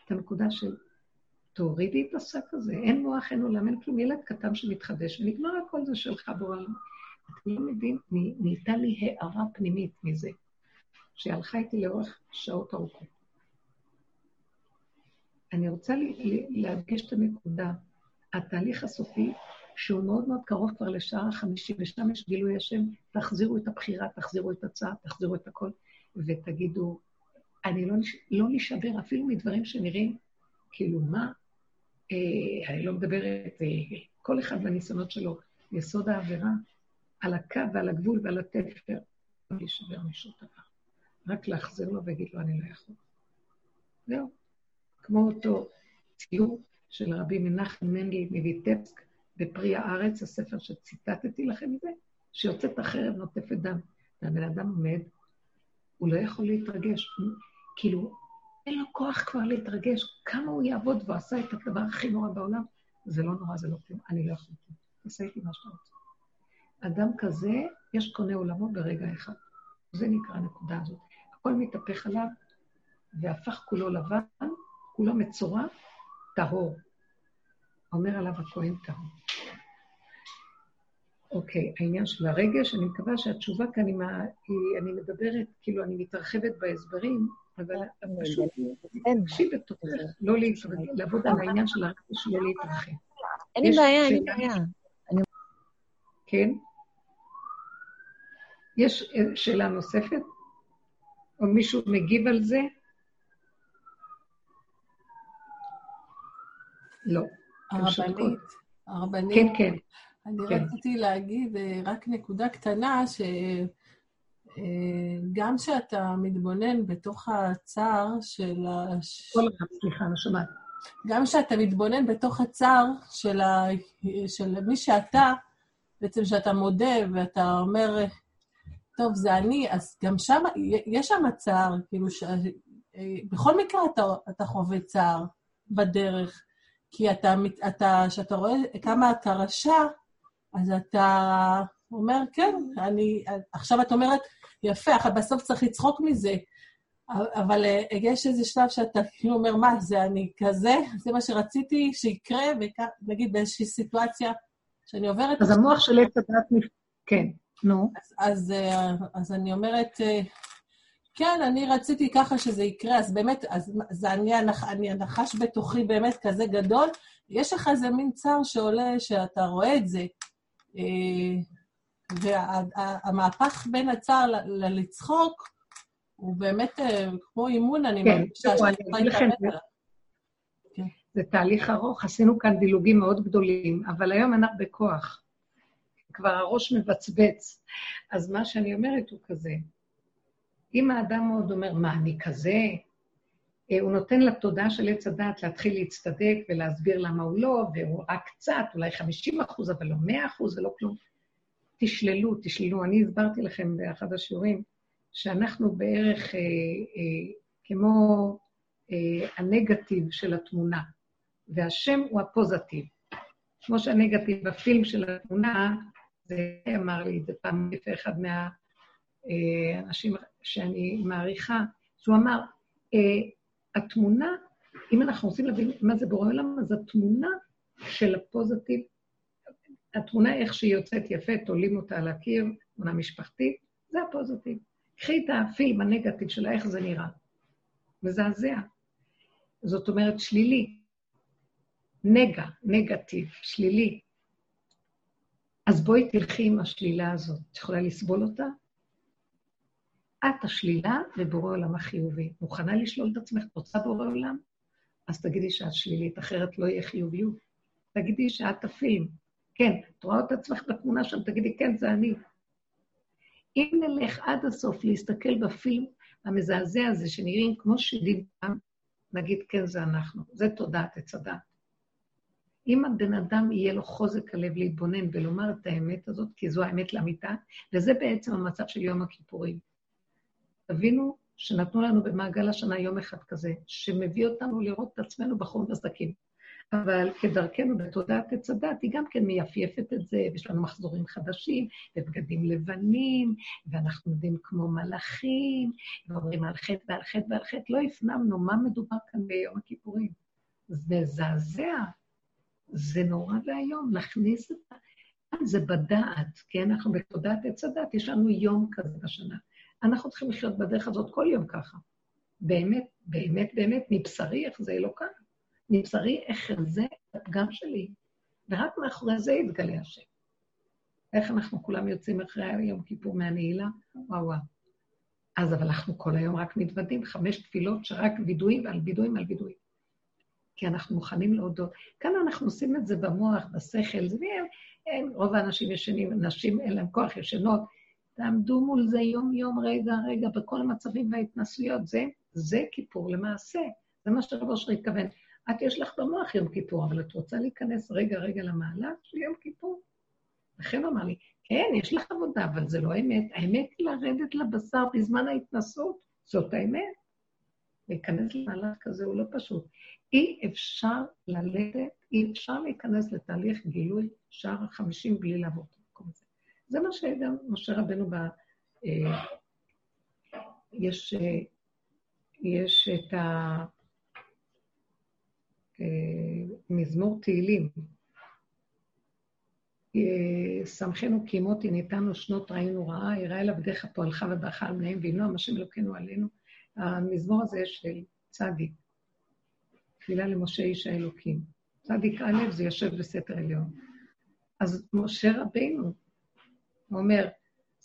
את הנקודה של תורידי את השק הזה, אין מוח, אין עולם, אין כלום, ילד קטן שמתחדש, ונגמר הכל זה שלך בורא. אתה לא מבין, נהייתה לי הערה פנימית מזה, שהלכה איתי לאורך שעות ארוכות. אני רוצה להדגיש את הנקודה, התהליך הסופי שהוא מאוד מאוד קרוב כבר לשער החמישי, ושם יש גילוי השם, תחזירו את הבחירה, תחזירו את הצער, תחזירו את הכל, ותגידו, אני לא, לא נשבר אפילו מדברים שנראים כאילו מה, אה, אני לא מדברת, אה, כל אחד בניסיונות שלו, יסוד העבירה, על הקו ועל הגבול ועל התפר, לא להישבר משום דבר. רק להחזיר לו ולהגיד לו, אני לא יכול. זהו. כמו אותו ציור של רבי מנחם מנדל מויטבסק, בפרי הארץ, הספר שציטטתי לכם מזה, שיוצאת החרב נוטפת דם. והבן אדם עומד, הוא לא יכול להתרגש. כאילו, אין לו כוח כבר להתרגש. כמה הוא יעבוד והוא עשה את הדבר הכי נורא בעולם, זה לא נורא, זה לא כלום. אני לא יכול. תעשה איתי מה שאתה רוצה. אדם כזה, יש קונה עולמו ברגע אחד. זה נקרא הנקודה הזאת. הכל מתהפך עליו, והפך כולו לבן, כולו מצורע, טהור. אומר עליו הכהן טהור. אוקיי, העניין של הרגש, אני מקווה שהתשובה כאן היא, אני מדברת, כאילו אני מתרחבת בהסברים, אבל פשוט תקשיב בתוכך, לא לעבוד על העניין של הרגש שלא להתרחב. אין לי בעיה, אין לי בעיה. כן? יש שאלה נוספת? או מישהו מגיב על זה? לא. הרבנית, הרבנית. כן, כן. אני כן. רציתי להגיד אה, רק נקודה קטנה, גם כשאתה מתבונן בתוך הצער של ה... כל אחד, סליחה, אני שומעת. גם כשאתה מתבונן בתוך הצער של, ה... של מי שאתה, בעצם כשאתה מודה ואתה אומר, טוב, זה אני, אז גם שם, יש שם צער, כאילו, ש... בכל מקרה אתה, אתה חווה צער בדרך, כי אתה, אתה, כשאתה רואה כמה אתה רשע, אז אתה אומר, כן, אני, עכשיו את אומרת, יפה, אבל בסוף צריך לצחוק מזה. אבל אה, יש איזה שלב שאתה כאילו אומר, מה, זה אני כזה? זה מה שרציתי שיקרה, ונגיד באיזושהי סיטואציה שאני עוברת... אז המוח של עץ הדת, כן, נו. אז, אז, אה, אז אני אומרת, אה, כן, אני רציתי ככה שזה יקרה, אז באמת, אז זה אני, הנח, אני הנחש בתוכי באמת כזה גדול. יש לך איזה מין צער שעולה, שאתה רואה את זה. והמהפך בין הצער ללצחוק הוא באמת אה, כמו אימון, אני כן, מרגישה שאתה יכולה להתאמן עליו. זה תהליך ארוך, עשינו כאן דילוגים מאוד גדולים, אבל היום אנחנו בכוח. כבר הראש מבצבץ. אז מה שאני אומרת הוא כזה, אם האדם עוד אומר, מה, אני כזה? אה, הוא נותן לתודעה של עץ הדעת להתחיל להצטדק ולהסביר למה הוא לא, והוא רק קצת, אולי 50 אחוז, אבל לא 100 אחוז ולא כלום. תשללו, תשללו. אני הסברתי לכם באחד השיעורים שאנחנו בערך אה, אה, כמו אה, הנגטיב של התמונה, והשם הוא הפוזיטיב. כמו שהנגטיב בפילם של התמונה, זה אמר לי את זה פעם לפני אחד מהאנשים אה, שאני מעריכה, שהוא אמר, אה, התמונה, אם אנחנו רוצים להבין מה זה בורא עולם, אז התמונה של הפוזיטיב התמונה איך שהיא יוצאת יפה, תולים אותה על הקיר, תמונה משפחתית, זה הפוזיטיב. קחי את הפילם הנגטיב שלה, איך זה נראה. מזעזע. זאת אומרת, שלילי. נגע, נגטיב, שלילי. אז בואי תלכי עם השלילה הזאת. את יכולה לסבול אותה? את השלילה ובורא עולם החיובי. מוכנה לשלול את עצמך? רוצה בורא עולם? אז תגידי שאת שלילית, אחרת לא יהיה חיוביות. תגידי שאת הפילם. כן, את רואה את עצמך בתמונה שם, תגידי, כן, זה אני. אם נלך עד הסוף להסתכל בפילם המזעזע הזה, שנראים כמו שדים פעם, נגיד, כן, זה אנחנו. זה תודעת עץ הדת. אם הבן אדם יהיה לו חוזק הלב להתבונן ולומר את האמת הזאת, כי זו האמת לאמיתה, וזה בעצם המצב של יום הכיפורים. תבינו שנתנו לנו במעגל השנה יום אחד כזה, שמביא אותנו לראות את עצמנו בחור בסדקים. אבל כדרכנו בתודעת עץ הדת, היא גם כן מייפייפת את זה, ויש לנו מחזורים חדשים, ובגדים לבנים, ואנחנו עומדים כמו מלאכים, ואומרים על חטא ועל חטא ועל חטא. לא הפנמנו מה מדובר כאן ביום הכיפורים. זה מזעזע, זה נורא ואיום, להכניס את. זה בדעת, כי אנחנו בתודעת עץ הדת, יש לנו יום כזה בשנה. אנחנו צריכים לחיות בדרך הזאת כל יום ככה. באמת, באמת, באמת, מבשרי, איך זה אלוקה. מבשרי אחזה את הפגם שלי, ורק מאחורי זה יתגלה השם. איך אנחנו כולם יוצאים אחרי יום כיפור מהנעילה? וואו וואו. אז אבל אנחנו כל היום רק מתוודים, חמש תפילות שרק וידויים על וידויים על וידויים. כי אנחנו מוכנים להודות. כאן אנחנו עושים את זה במוח, בשכל, זה רוב האנשים ישנים, נשים אין להם כוח, ישנות. תעמדו מול זה יום-יום, רגע-רגע, בכל המצבים וההתנסויות. זה, זה כיפור למעשה. זה מה שרב אושר התכוון. את יש לך במוח יום כיפור, אבל את רוצה להיכנס רגע-רגע למעלה של יום כיפור? לכן אמר לי, כן, יש לך עבודה, אבל זה לא האמת. האמת היא לרדת לבשר בזמן ההתנסות, זאת האמת. להיכנס למהלך כזה הוא לא פשוט. אי אפשר ללדת, אי אפשר להיכנס לתהליך גילוי שער החמישים בלי הזה. זה מה שגם משה רבנו ב... אה, יש, אה, יש את ה... אה, תהילים. שמחנו כי מותי ניתנו שנות ראינו רעה, יראה אליו דרך פועלך וברך על בניהם וינועם השם אלוקינו עלינו. המזמור הזה של צדיק, תפילה למשה איש האלוקים. צדיק א' זה יושב בסתר עליון. אז משה רבינו אומר,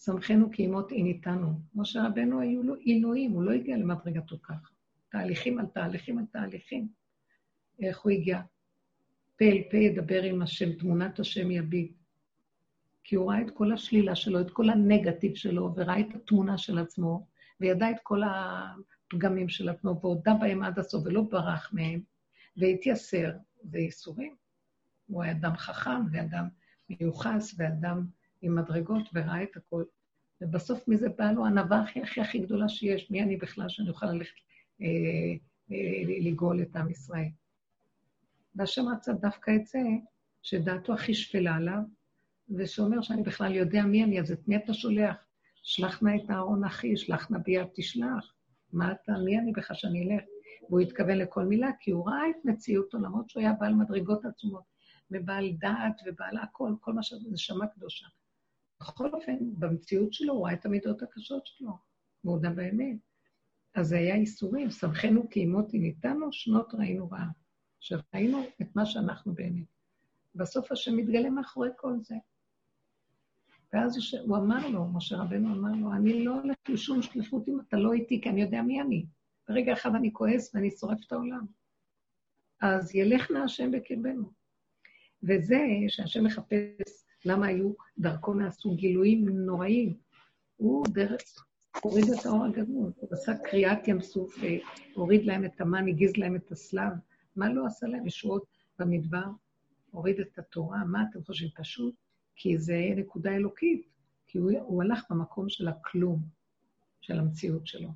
שמחנו כי אמות עיניתנו. משה רבנו היו לו עינויים, הוא לא הגיע למדרגתו ככה. תהליכים על תהליכים על תהליכים. איך הוא הגיע? פה אל פה ידבר עם השם, תמונת השם יביט. כי הוא ראה את כל השלילה שלו, את כל הנגטיב שלו, וראה את התמונה של עצמו, וידע את כל הפגמים של עצמו, והודה בהם עד הסוף, ולא ברח מהם, והתייסר. זה ייסורים. הוא היה אדם חכם, ואדם מיוחס, ואדם עם מדרגות, וראה את הכול. ובסוף מזה באה לו הענווה הכי הכי הכי גדולה שיש. מי אני בכלל שאני אוכל ללכת אה, אה, לגאול את עם ישראל? והשם רצה דווקא את זה, שדעתו הכי שפלה עליו, ושאומר שאני בכלל יודע מי אני, אז את מי אתה שולח? שלח נא את אהרון אחי, שלח נא ביד תשלח. מה אתה, מי אני בכלל שאני אלך? והוא התכוון לכל מילה, כי הוא ראה את מציאותו, למרות שהוא היה בעל מדרגות עצומות, ובעל דעת ובעל הכל, כל מה שזה נשמה קדושה. בכל אופן, במציאות שלו הוא ראה את המידות הקשות שלו, והוא הודה באמת. אז זה היה איסורים, שמחנו כי אימותי ניתנו, שנות ראינו רעה. שראינו את מה שאנחנו באמת. בסוף השם מתגלה מאחורי כל זה. ואז הוא אמר לו, משה רבנו אמר לו, אני לא הולך לשום שליחות אם אתה לא איתי, כי אני יודע מי אני. ברגע אחד אני כועס ואני שורף את העולם. אז ילך נא השם בקרבנו. וזה שהשם מחפש למה היו דרכו נעשו גילויים נוראים. הוא דרך, הוריד את האור הגדול, הוא עשה קריאת ים סוף, אה, הוריד להם את המן, הגיז להם את הסלב. מה לא עשה להם ישועות במדבר? הוריד את התורה, מה אתם חושבים? פשוט כי זה נקודה אלוקית, כי הוא, הוא הלך במקום של הכלום, של המציאות שלו.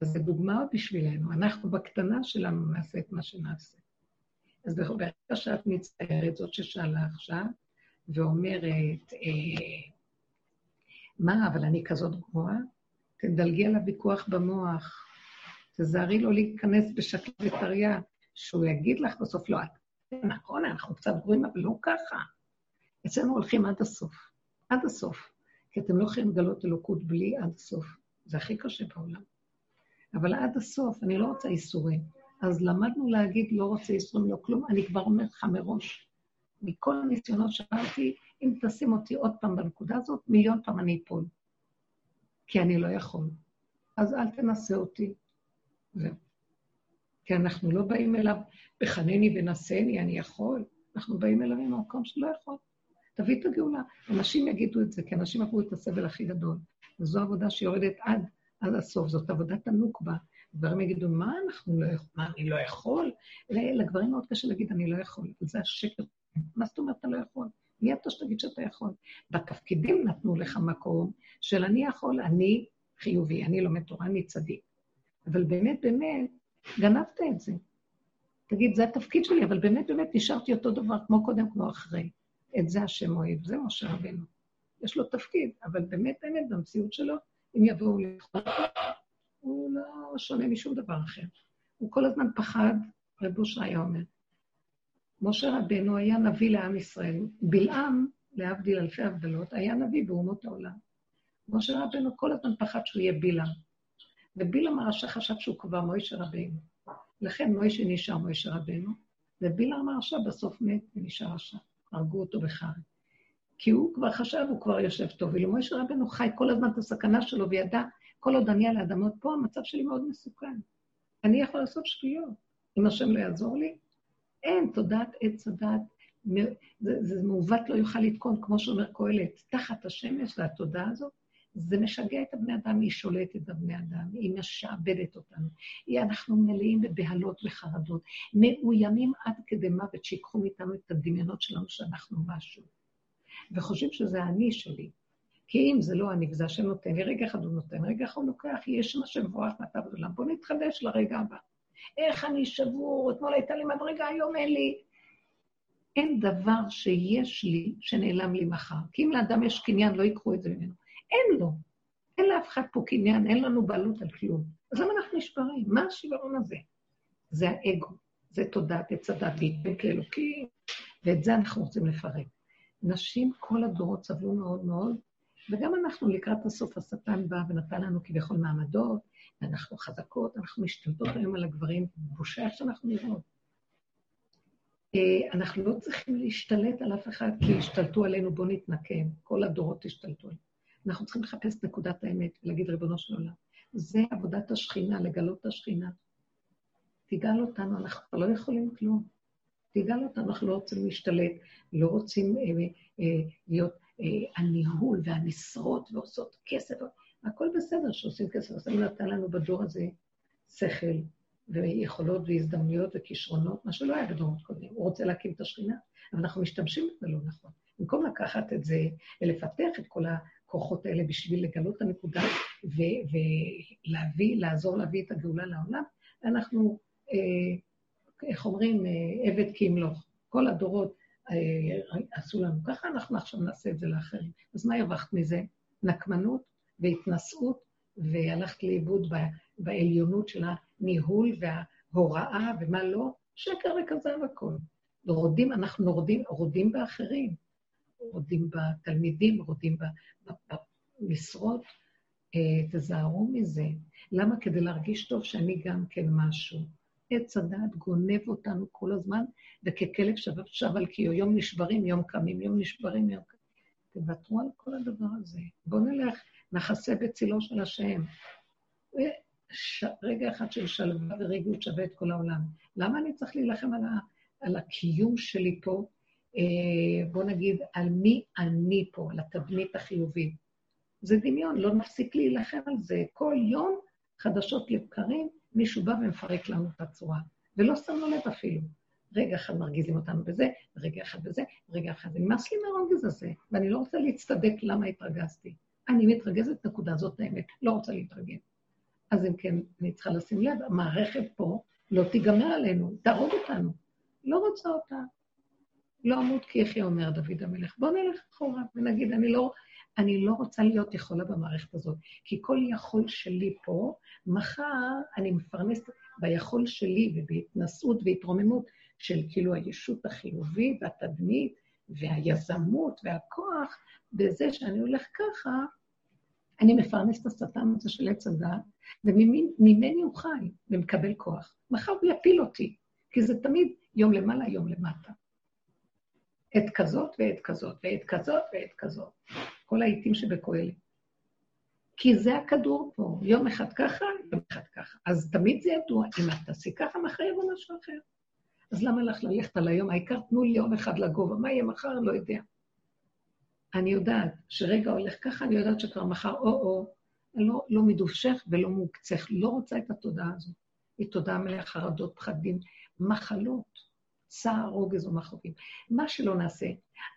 אז זו דוגמה בשבילנו, אנחנו בקטנה שלנו נעשה את מה שנעשה. אז ברגע שאת מצטערת, זאת ששאלה עכשיו, ואומרת, אה, מה, אבל אני כזאת גבוהה? תדלגי על הוויכוח במוח, תזהרי לא להיכנס בשקט וטריה, שהוא יגיד לך בסוף, לא, נכון, אנחנו קצת גרועים, אבל לא ככה. אצלנו הולכים עד הסוף, עד הסוף, כי אתם לא יכולים לגלות אלוקות בלי עד הסוף. זה הכי קשה בעולם. אבל עד הסוף, אני לא רוצה איסורים. אז למדנו להגיד, לא רוצה איסורים, לא כלום, אני כבר אומר לך מראש. מכל הניסיונות שאמרתי, אם תשים אותי עוד פעם בנקודה הזאת, מיליון פעם אני אפול. כי אני לא יכול. אז אל תנסה אותי. זהו. כי אנחנו לא באים אליו, בחנני ונשאני, אני יכול. אנחנו באים אליו ממקום שלא יכול. תביא את הגאולה. אנשים יגידו את זה, כי אנשים עברו את הסבל הכי גדול. וזו עבודה שיורדת עד, עד הסוף, זאת עבודת הנוקבה. גברים יגידו, מה אנחנו לא יכולים, מה, אני לא יכול? לגברים מאוד קשה להגיד, אני לא יכול, זה השקר. מה זאת אומרת אתה לא יכול? מי אתה שתגיד שאתה יכול? בתפקידים נתנו לך מקום של אני יכול, אני חיובי, אני לומד תורה, אני צדיק. אבל באמת, באמת, גנבת את זה. תגיד, זה התפקיד שלי, אבל באמת באמת נשארתי אותו דבר כמו קודם, כמו אחרי. את זה השם אוהב, זה משה רבנו. יש לו תפקיד, אבל באמת באמת במציאות שלו, אם יבואו לאכול, הוא לא שונה משום דבר אחר. הוא כל הזמן פחד, רב אושר היה אומר. משה רבנו היה נביא לעם ישראל. בלעם, להבדיל אלפי הבדלות, היה נביא באומות העולם. משה רבנו כל הזמן פחד שהוא יהיה בלעם. ובלעם הרשע חשב שהוא כבר מוישה רבנו. לכן מוישה נשאר מוישה רבנו, ובלעם הרשע בסוף מת ונשאר רשע. הרגו אותו בחרי. כי הוא כבר חשב, הוא כבר יושב טוב. ואילו מוישה רבנו חי כל הזמן את הסכנה שלו וידע, כל עוד אני על האדמות פה, המצב שלי מאוד מסוכן. אני יכול לעשות שטויות. אם השם לא יעזור לי, אין, תודעת עץ הדעת, זה, זה מעוות לא יוכל לתקון, כמו שאומר קהלת, תחת השמש והתודעה הזאת, זה משגע את הבני אדם, היא שולטת בבני אדם, היא משעבדת אותנו. היא, אנחנו מלאים בבהלות וחרדות, מאוימים עד כדי מוות, שיקחו מאיתנו את הדמיונות שלנו שאנחנו משהו. וחושבים שזה האני שלי. כי אם זה לא אני וזה השם נותן לי, רגע אחד הוא נותן, רגע אחד הוא לוקח, יש מה שמבורך מעתה ועולם. בואו נתחדש לרגע הבא. איך אני שבור, אתמול הייתה לי מדרגה, היום אין לי. אין דבר שיש לי שנעלם לי מחר. כי אם לאדם יש קניין, לא ייקחו את זה ממנו. אין לו. אין לאף אחד פה קניין, אין לנו בעלות על כלום. אז למה אנחנו נשברים? מה השיוורון הזה? זה האגו, זה תודעת עץ הדת, להתבק כאלוקים, ואת זה אנחנו רוצים לפרק. נשים כל הדורות סבלו מאוד מאוד, וגם אנחנו לקראת הסוף, השטן בא ונתן לנו כביכול מעמדות, ואנחנו חזקות, אנחנו משתלטות היום על הגברים, בושה שאנחנו נראות. אה, אנחנו לא צריכים להשתלט על אף אחד כי השתלטו עלינו, בואו נתנקם. כל הדורות השתלטו עלינו. אנחנו צריכים לחפש את נקודת האמת ולהגיד, ריבונו של עולם, זה עבודת השכינה, לגלות את השכינה. תגאל אותנו, אנחנו לא יכולים כלום. תגאל אותנו, אנחנו לא רוצים להשתלט, לא רוצים אה, אה, להיות הניהול והמשרות ועושות כסף, הכל בסדר שעושים כסף. אז הוא נתן לנו בדור הזה שכל ויכולות והזדמנויות וכישרונות, מה שלא היה בדורות קודמים. הוא רוצה להקים את השכינה, אבל אנחנו משתמשים בזה לא נכון. במקום לקחת את זה ולפתח את כל הכוחות האלה בשביל לגלות את הנקודה ולהביא, לעזור להביא את הגאולה לעולם, אנחנו, אה, איך אומרים, אה, עבד כי ימלוך. כל הדורות אה, עשו לנו ככה, אנחנו עכשיו נעשה את זה לאחרים. אז מה הרווחת מזה? נקמנות והתנשאות, והלכת לאיבוד בעליונות של הניהול וההוראה ומה לא, שקר וכזב הכל. רודים, אנחנו רודים, רודים באחרים, רודים בתלמידים, רודים במשרות. אה, תזהרו מזה. למה? כדי להרגיש טוב שאני גם כן משהו. עץ הדעת גונב אותנו כל הזמן, וככלב שב, שב על קיו, יום נשברים, יום קמים, יום נשברים, יום קמים. תוותרו על כל הדבר הזה. בואו נלך, נחסה בצילו של השם. ש... רגע אחד של שלווה וריגות שווה את כל העולם. למה אני צריך להילחם על, ה... על הקיום שלי פה? אה, בוא נגיד, על מי אני פה, על התבנית החיובית. זה דמיון, לא נפסיק להילחם על זה. כל יום, חדשות לבקרים, מישהו בא ומפרק לנו את הצורה. ולא שמנו לב אפילו. רגע אחד מרגיזים אותנו בזה, רגע אחד בזה, רגע אחד. נמאס לי מהרוגז הזה, ואני לא רוצה להצטדק למה התרגזתי. אני מתרגזת, נקודה, זאת האמת, לא רוצה להתרגז. אז אם כן, אני צריכה לשים לב, המערכת פה לא תיגמר עלינו, תהרוג אותנו. לא רוצה אותה. לא אמות כי יחיה, אומר דוד המלך. בואו נלך אחורה ונגיד, אני לא, אני לא רוצה להיות יכולה במערכת הזאת, כי כל יכול שלי פה, מחר אני מפרנסת ביכול שלי ובהתנשאות והתרוממות של כאילו הישות החיובית והתדמית והיזמות והכוח, בזה שאני הולך ככה, אני מפרנס את השטן הזה של עץ הדת, וממני הוא חי ומקבל כוח. מחר הוא יפיל אותי, כי זה תמיד יום למעלה, יום למטה. עת כזאת ועת כזאת, ועת כזאת ועת כזאת. כל העיתים שבקהלת. כי זה הכדור פה, יום אחד ככה, יום אחד ככה. אז תמיד זה ידוע, אם את תעשי ככה, מחר יבוא משהו אחר. אז למה לך ללכת על היום? העיקר תנו לי יום אחד לגובה, מה יהיה מחר? לא יודע. אני יודעת שרגע הולך ככה, אני יודעת שכבר מחר או-או, לא, לא מדושך ולא מוקצך, לא רוצה את התודעה הזאת. היא תודעה מלאה חרדות, פחדים, מחלות, צער, רוגז ומחובים. מה שלא נעשה,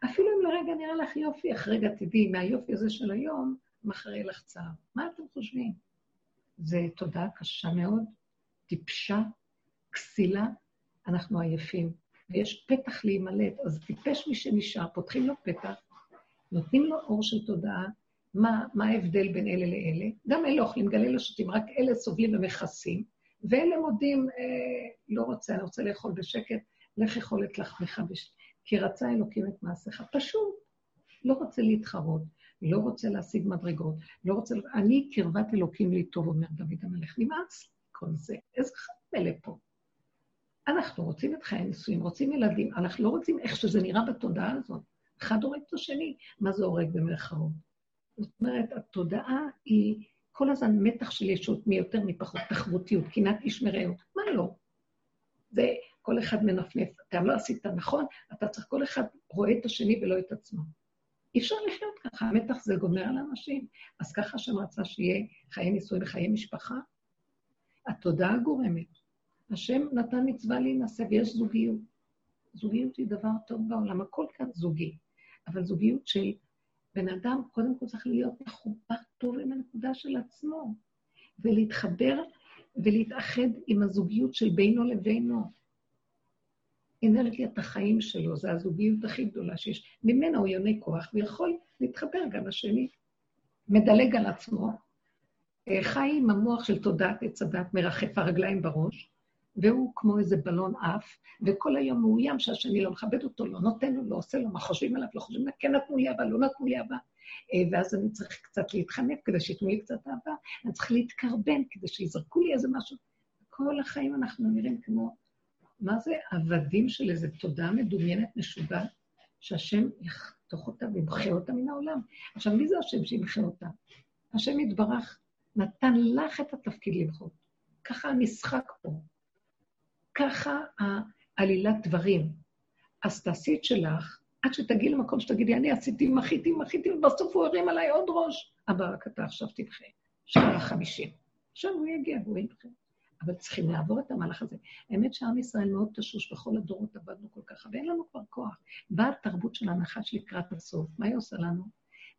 אפילו אם לרגע נראה לך יופי, אך רגע תדעי, מהיופי הזה של היום, מחר יהיה לך צער. מה אתם חושבים? זו תודעה קשה מאוד, טיפשה, כסילה, אנחנו עייפים, ויש פתח להימלט, אז טיפש מי שנשאר, פותחים לו פתח, נותנים לו אור של תודעה, מה, מה ההבדל בין אלה לאלה? גם אלה אוכלים, גם אלה שותים, רק אלה סובלים ומכסים, ואלה מודים, אה, לא רוצה, אני רוצה לאכול בשקט, לך אכול את לחמך, בש... כי רצה אלוקים את מעשיך. פשוט, לא רוצה להתחרות, לא רוצה להשיג מדרגות, לא רוצה... אני קרבת אלוקים לי טוב, אומר דוד המלך. נמאס כל זה. איזה חיים פה. אנחנו רוצים את חיי הנישואים, רוצים ילדים, אנחנו לא רוצים איך שזה נראה בתודעה הזאת. אחד הורג את השני. מה זה הורג במרכאות? זאת אומרת, התודעה היא כל הזמן מתח של ישות, מי יותר מי תחרותיות, קנאת איש מרעהו. מה לא? זה כל אחד מנפנף. אתה לא עשית נכון, אתה צריך, כל אחד רואה את השני ולא את עצמו. אי אפשר לחיות ככה, המתח זה גומר על אנשים. אז ככה השם רצה שיהיה חיי נישואים וחיי משפחה. התודעה גורמת. השם נתן מצווה להינשא ויש זוגיות. זוגיות היא דבר טוב בעולם, הכל כאן זוגי. אבל זוגיות של בן אדם, קודם כל צריך להיות מחובר טוב עם הנקודה של עצמו, ולהתחבר ולהתאחד עם הזוגיות של בינו לבינו. אנרגיית החיים שלו, זו הזוגיות הכי גדולה שיש. ממנה הוא יונה כוח ויכול להתחבר גם לשני. מדלג על עצמו, אה, חי עם המוח של תודעת עץ הדת, מרחף הרגליים בראש, והוא כמו איזה בלון עף, וכל היום מאוים שהשני לא מכבד אותו, לא נותן לו, לא עושה לו, מה חושבים עליו, לא חושבים, כן נתנו לי אהבה, לא נתנו לי אהבה. אה, ואז אני צריך קצת להתחנף כדי שייתנו לי קצת אהבה, אני צריך להתקרבן כדי שיזרקו לי איזה משהו. כל החיים אנחנו נראים כמו, מה זה עבדים של איזו תודעה מדומיינת, משוגעת, שהשם יחתוך אותה וימחה אותה מן העולם. עכשיו, מי זה השם שימחה אותה? השם יתברך נתן לך את התפקיד למחות. ככה המשחק פה. ככה העלילת דברים. אז תעשי את שלך, עד שתגיעי למקום שתגידי, אני עשיתי, מחיתי, מחיתי, ובסוף הוא הרים עליי עוד ראש. אבא, רק אתה עכשיו תמחה. שער החמישים. עכשיו הוא יגיע והוא ימחה. אבל צריכים לעבור את המהלך הזה. האמת שעם ישראל מאוד תשוש, בכל הדורות עבדנו כל כך, ואין לנו כבר כוח. באה התרבות של הנחש לקראת הסוף, מה היא עושה לנו?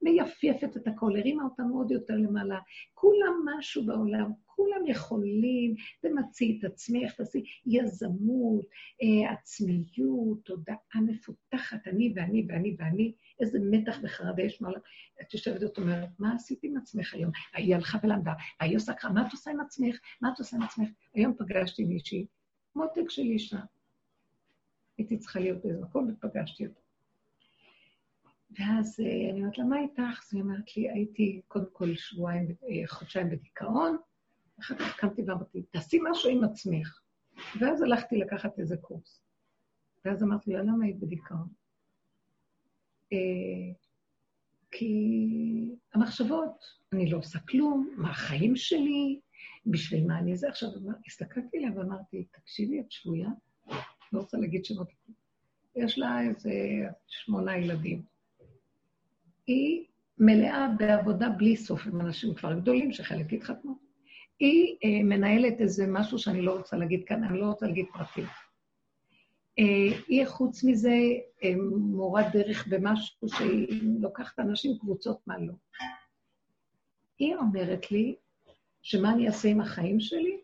מייפייפת את הכל, הרימה אותנו עוד יותר למעלה. כולם משהו בעולם, כולם יכולים, תמצי את עצמך, תעשי יזמות, אה, עצמיות, תודעה מפותחת, אני ואני ואני ואני, איזה מתח וחרדה יש מעלה. את יושבת ואת אומרת, מה עשית עם עצמך היום? היא הלכה ולמדה, היא עושה ככה, מה את עושה עם עצמך? מה את עושה עם עצמך? היום פגשתי מישהי, מותק של אישה. הייתי צריכה להיות באיזה מקום ופגשתי אותה. ואז אה, אני אומרת לה, מה איתך? אז היא אומרת לי, הייתי קודם כל שבועיים, אה, חודשיים בדיכאון, אחר כך קמתי ואמרתי, תעשי משהו עם עצמך. ואז הלכתי לקחת איזה קורס. ואז אמרתי לה, למה היית בדיכאון? אה, כי המחשבות, אני לא עושה כלום, מה החיים שלי, בשביל מה אני זה. עכשיו, הסתכלתי עליה ואמרתי, תקשיבי, את שבויה? לא רוצה להגיד שמות. יש לה איזה שמונה ילדים. היא מלאה בעבודה בלי סוף עם אנשים כבר גדולים שחלק התחתנו. היא אה, מנהלת איזה משהו שאני לא רוצה להגיד כאן, אני לא רוצה להגיד פרטים. אה, היא חוץ מזה אה, מורת דרך במשהו שהיא לוקחת אנשים קבוצות מה לא. היא אומרת לי, שמה אני אעשה עם החיים שלי?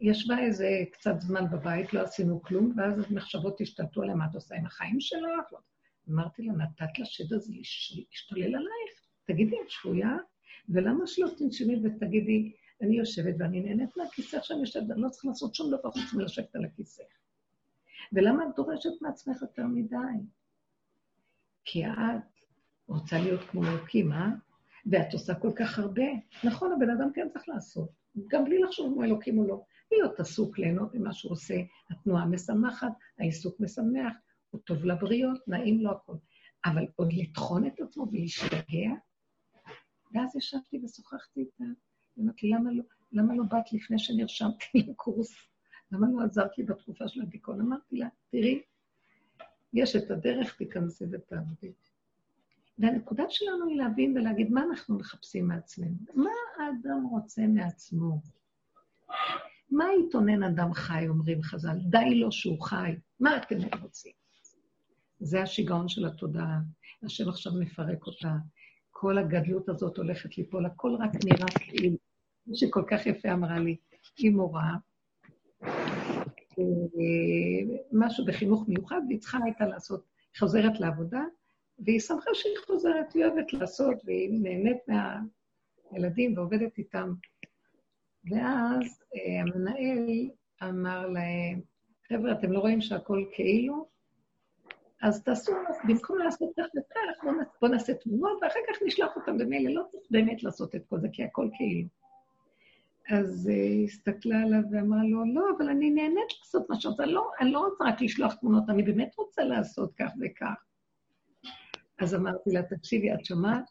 ישבה איזה קצת זמן בבית, לא עשינו כלום, ואז המחשבות השתלטו עליה, מה את עושה עם החיים שלך? אמרתי לה, נתת לשד הזה להשתולל עלייך? תגידי, את שבויה? ולמה שלא תנשמי ותגידי, אני יושבת ואני נהנית מהכיסא שאני יושבת, אני לא צריכה לעשות שום דבר חוץ מלשבת על הכיסא. ולמה את דורשת מעצמך יותר מדי? כי את רוצה להיות כמו אלוקים, אה? ואת עושה כל כך הרבה. נכון, הבן אדם כן צריך לעשות, גם בלי לחשוב אם אלוקים או לא. להיות עסוק, ליהנות ממה שהוא עושה, התנועה משמחת, העיסוק משמח, הוא טוב לבריות, נעים לו הכול. אבל עוד לטחון את עצמו ולהשתגע? ואז ישבתי ושוחחתי איתה. אמרתי, למה לא, למה לא באת לפני שנרשמתי לקורס? למה לא עזרת לי בתקופה של הדיכאון? אמרתי לה, תראי, יש את הדרך, תיכנסי ותעבדי. והנקודה שלנו היא להבין ולהגיד מה אנחנו מחפשים מעצמנו. מה האדם רוצה מעצמו? מה יתונן אדם חי, אומרים חז"ל? די לו שהוא חי. מה אתם רוצים? זה השיגעון של התודעה. השם עכשיו מפרק אותה. כל הגדלות הזאת הולכת ליפול, הכל רק נראה כאילו. מי שכל כך יפה אמרה לי, היא מורה, אה, משהו בחינוך מיוחד, והיא צריכה הייתה לעשות, חוזרת לעבודה, והיא שמחה שהיא חוזרת, היא אוהבת לעשות, והיא נהנית מהילדים ועובדת איתם. ואז אה, המנהל אמר להם, חבר'ה, אתם לא רואים שהכל כאילו? אז תעשו, במקום לעשות כך וכך, בואו נעשה תמונות, ואחר כך נשלח אותם במילא. לא צריך באמת לעשות את כל זה, כי הכל כאילו. אז היא uh, הסתכלה עליו ואמרה לו, לא, אבל אני נהנית לעשות מה שאתה, לא, אני לא רוצה רק לשלוח תמונות, אני באמת רוצה לעשות כך וכך. אז אמרתי לה, תקשיבי, את שומעת?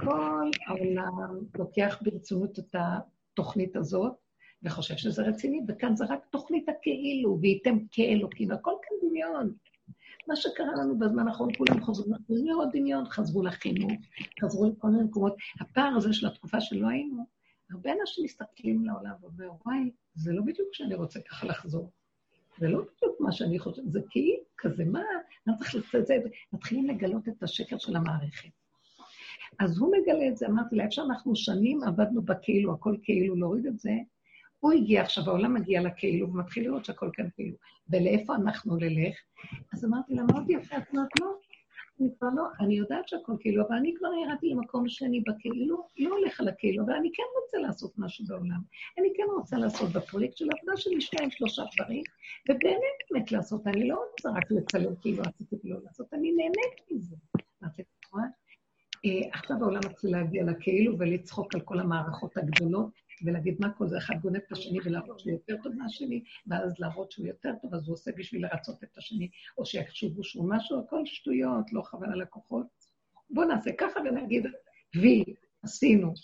כל העולם לוקח ברצינות את התוכנית הזאת, וחושב שזה רציני, וכאן זה רק תוכנית הכאילו, וייתם כאלוקים, הכל כאן דמיון. מה שקרה לנו בזמן האחרון, כולם חזרו לעוד דמיון, חזרו לחינוך, חזרו לכל מיני מקומות. הפער הזה של התקופה שלא היינו, הרבה אנשים מסתכלים לעולם ואומרים, וואי, זה לא בדיוק שאני רוצה ככה לחזור. זה לא בדיוק מה שאני חושבת, זה כאילו כזה, מה, אני צריך לעשות את זה? מתחילים לגלות את השקר של המערכת. אז הוא מגלה את זה, אמרתי לה, איפה שאנחנו שנים עבדנו בכאילו, הכל כאילו, להוריד את זה, הוא הגיע עכשיו, העולם מגיע לכאילו, ומתחיל לראות שהכל כאן כאילו. ולאיפה אנחנו נלך? אז אמרתי לה, מאוד יפה, את אומרת, לא, אני כבר לא, אני יודעת שהכל כאילו, אבל אני כבר ירדתי למקום שאני בכאילו, לא הולך על הכאילו, אבל אני כן רוצה לעשות משהו בעולם. אני כן רוצה לעשות בפרויקט של העבודה שלי שניים, שלושה דברים, ובאמת באמת לעשות, אני לא רוצה רק לצלם כאילו עשיתי ולא לעשות, אני נהנית מזה. אה, עכשיו העולם מתחיל להגיע לכאילו ולצחוק על כל המערכות הגדולות, ולהגיד מה כל זה, אחד גונב את השני ולהראות שהוא יותר טוב מהשני, ואז להראות שהוא יותר טוב, אז הוא עושה בשביל לרצות את השני, או שיחשבו שהוא משהו, הכל שטויות, לא חבל על הכוחות. בואו נעשה ככה ונגיד, וי, עשינו.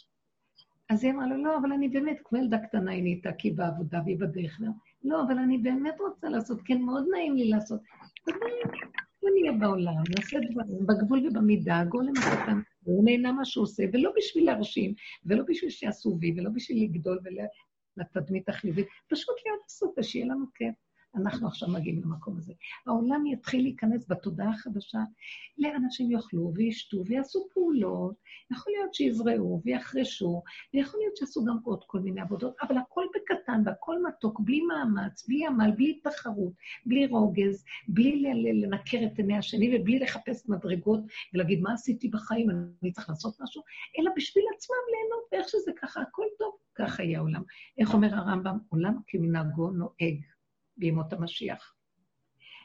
אז היא אמרה לו, לא, אבל אני באמת, כמו ילדה קטנה, היא נהייתה כי בעבודה והיא בדרך. לא, אבל אני באמת רוצה לעשות, כן, מאוד נעים לי לעשות. בוא נהיה בעולם, נעשה דברים בגבול ובמידה, הגולם הקטן, הוא נהנה מה שהוא עושה, ולא בשביל להרשים, ולא בשביל שיעשו וי, ולא בשביל לגדול ולתדמית החיובית, פשוט להיות עסוק ושיהיה לנו כיף. אנחנו עכשיו מגיעים למקום הזה. העולם יתחיל להיכנס בתודעה החדשה, לאנשים יאכלו וישתו ויעשו פעולות, יכול להיות שיזרעו ויחרשו, ויכול להיות שיעשו גם עוד כל מיני עבודות, אבל הכל בקטן והכל מתוק, בלי מאמץ, בלי עמל, בלי תחרות, בלי רוגז, בלי לנקר את עיני השני ובלי לחפש מדרגות ולהגיד, מה עשיתי בחיים, אני צריך לעשות משהו, אלא בשביל עצמם ליהנות, ואיך שזה ככה, הכל טוב, ככה יהיה העולם. איך אומר הרמב"ם? עולם כמנהגו נוהג. בימות המשיח.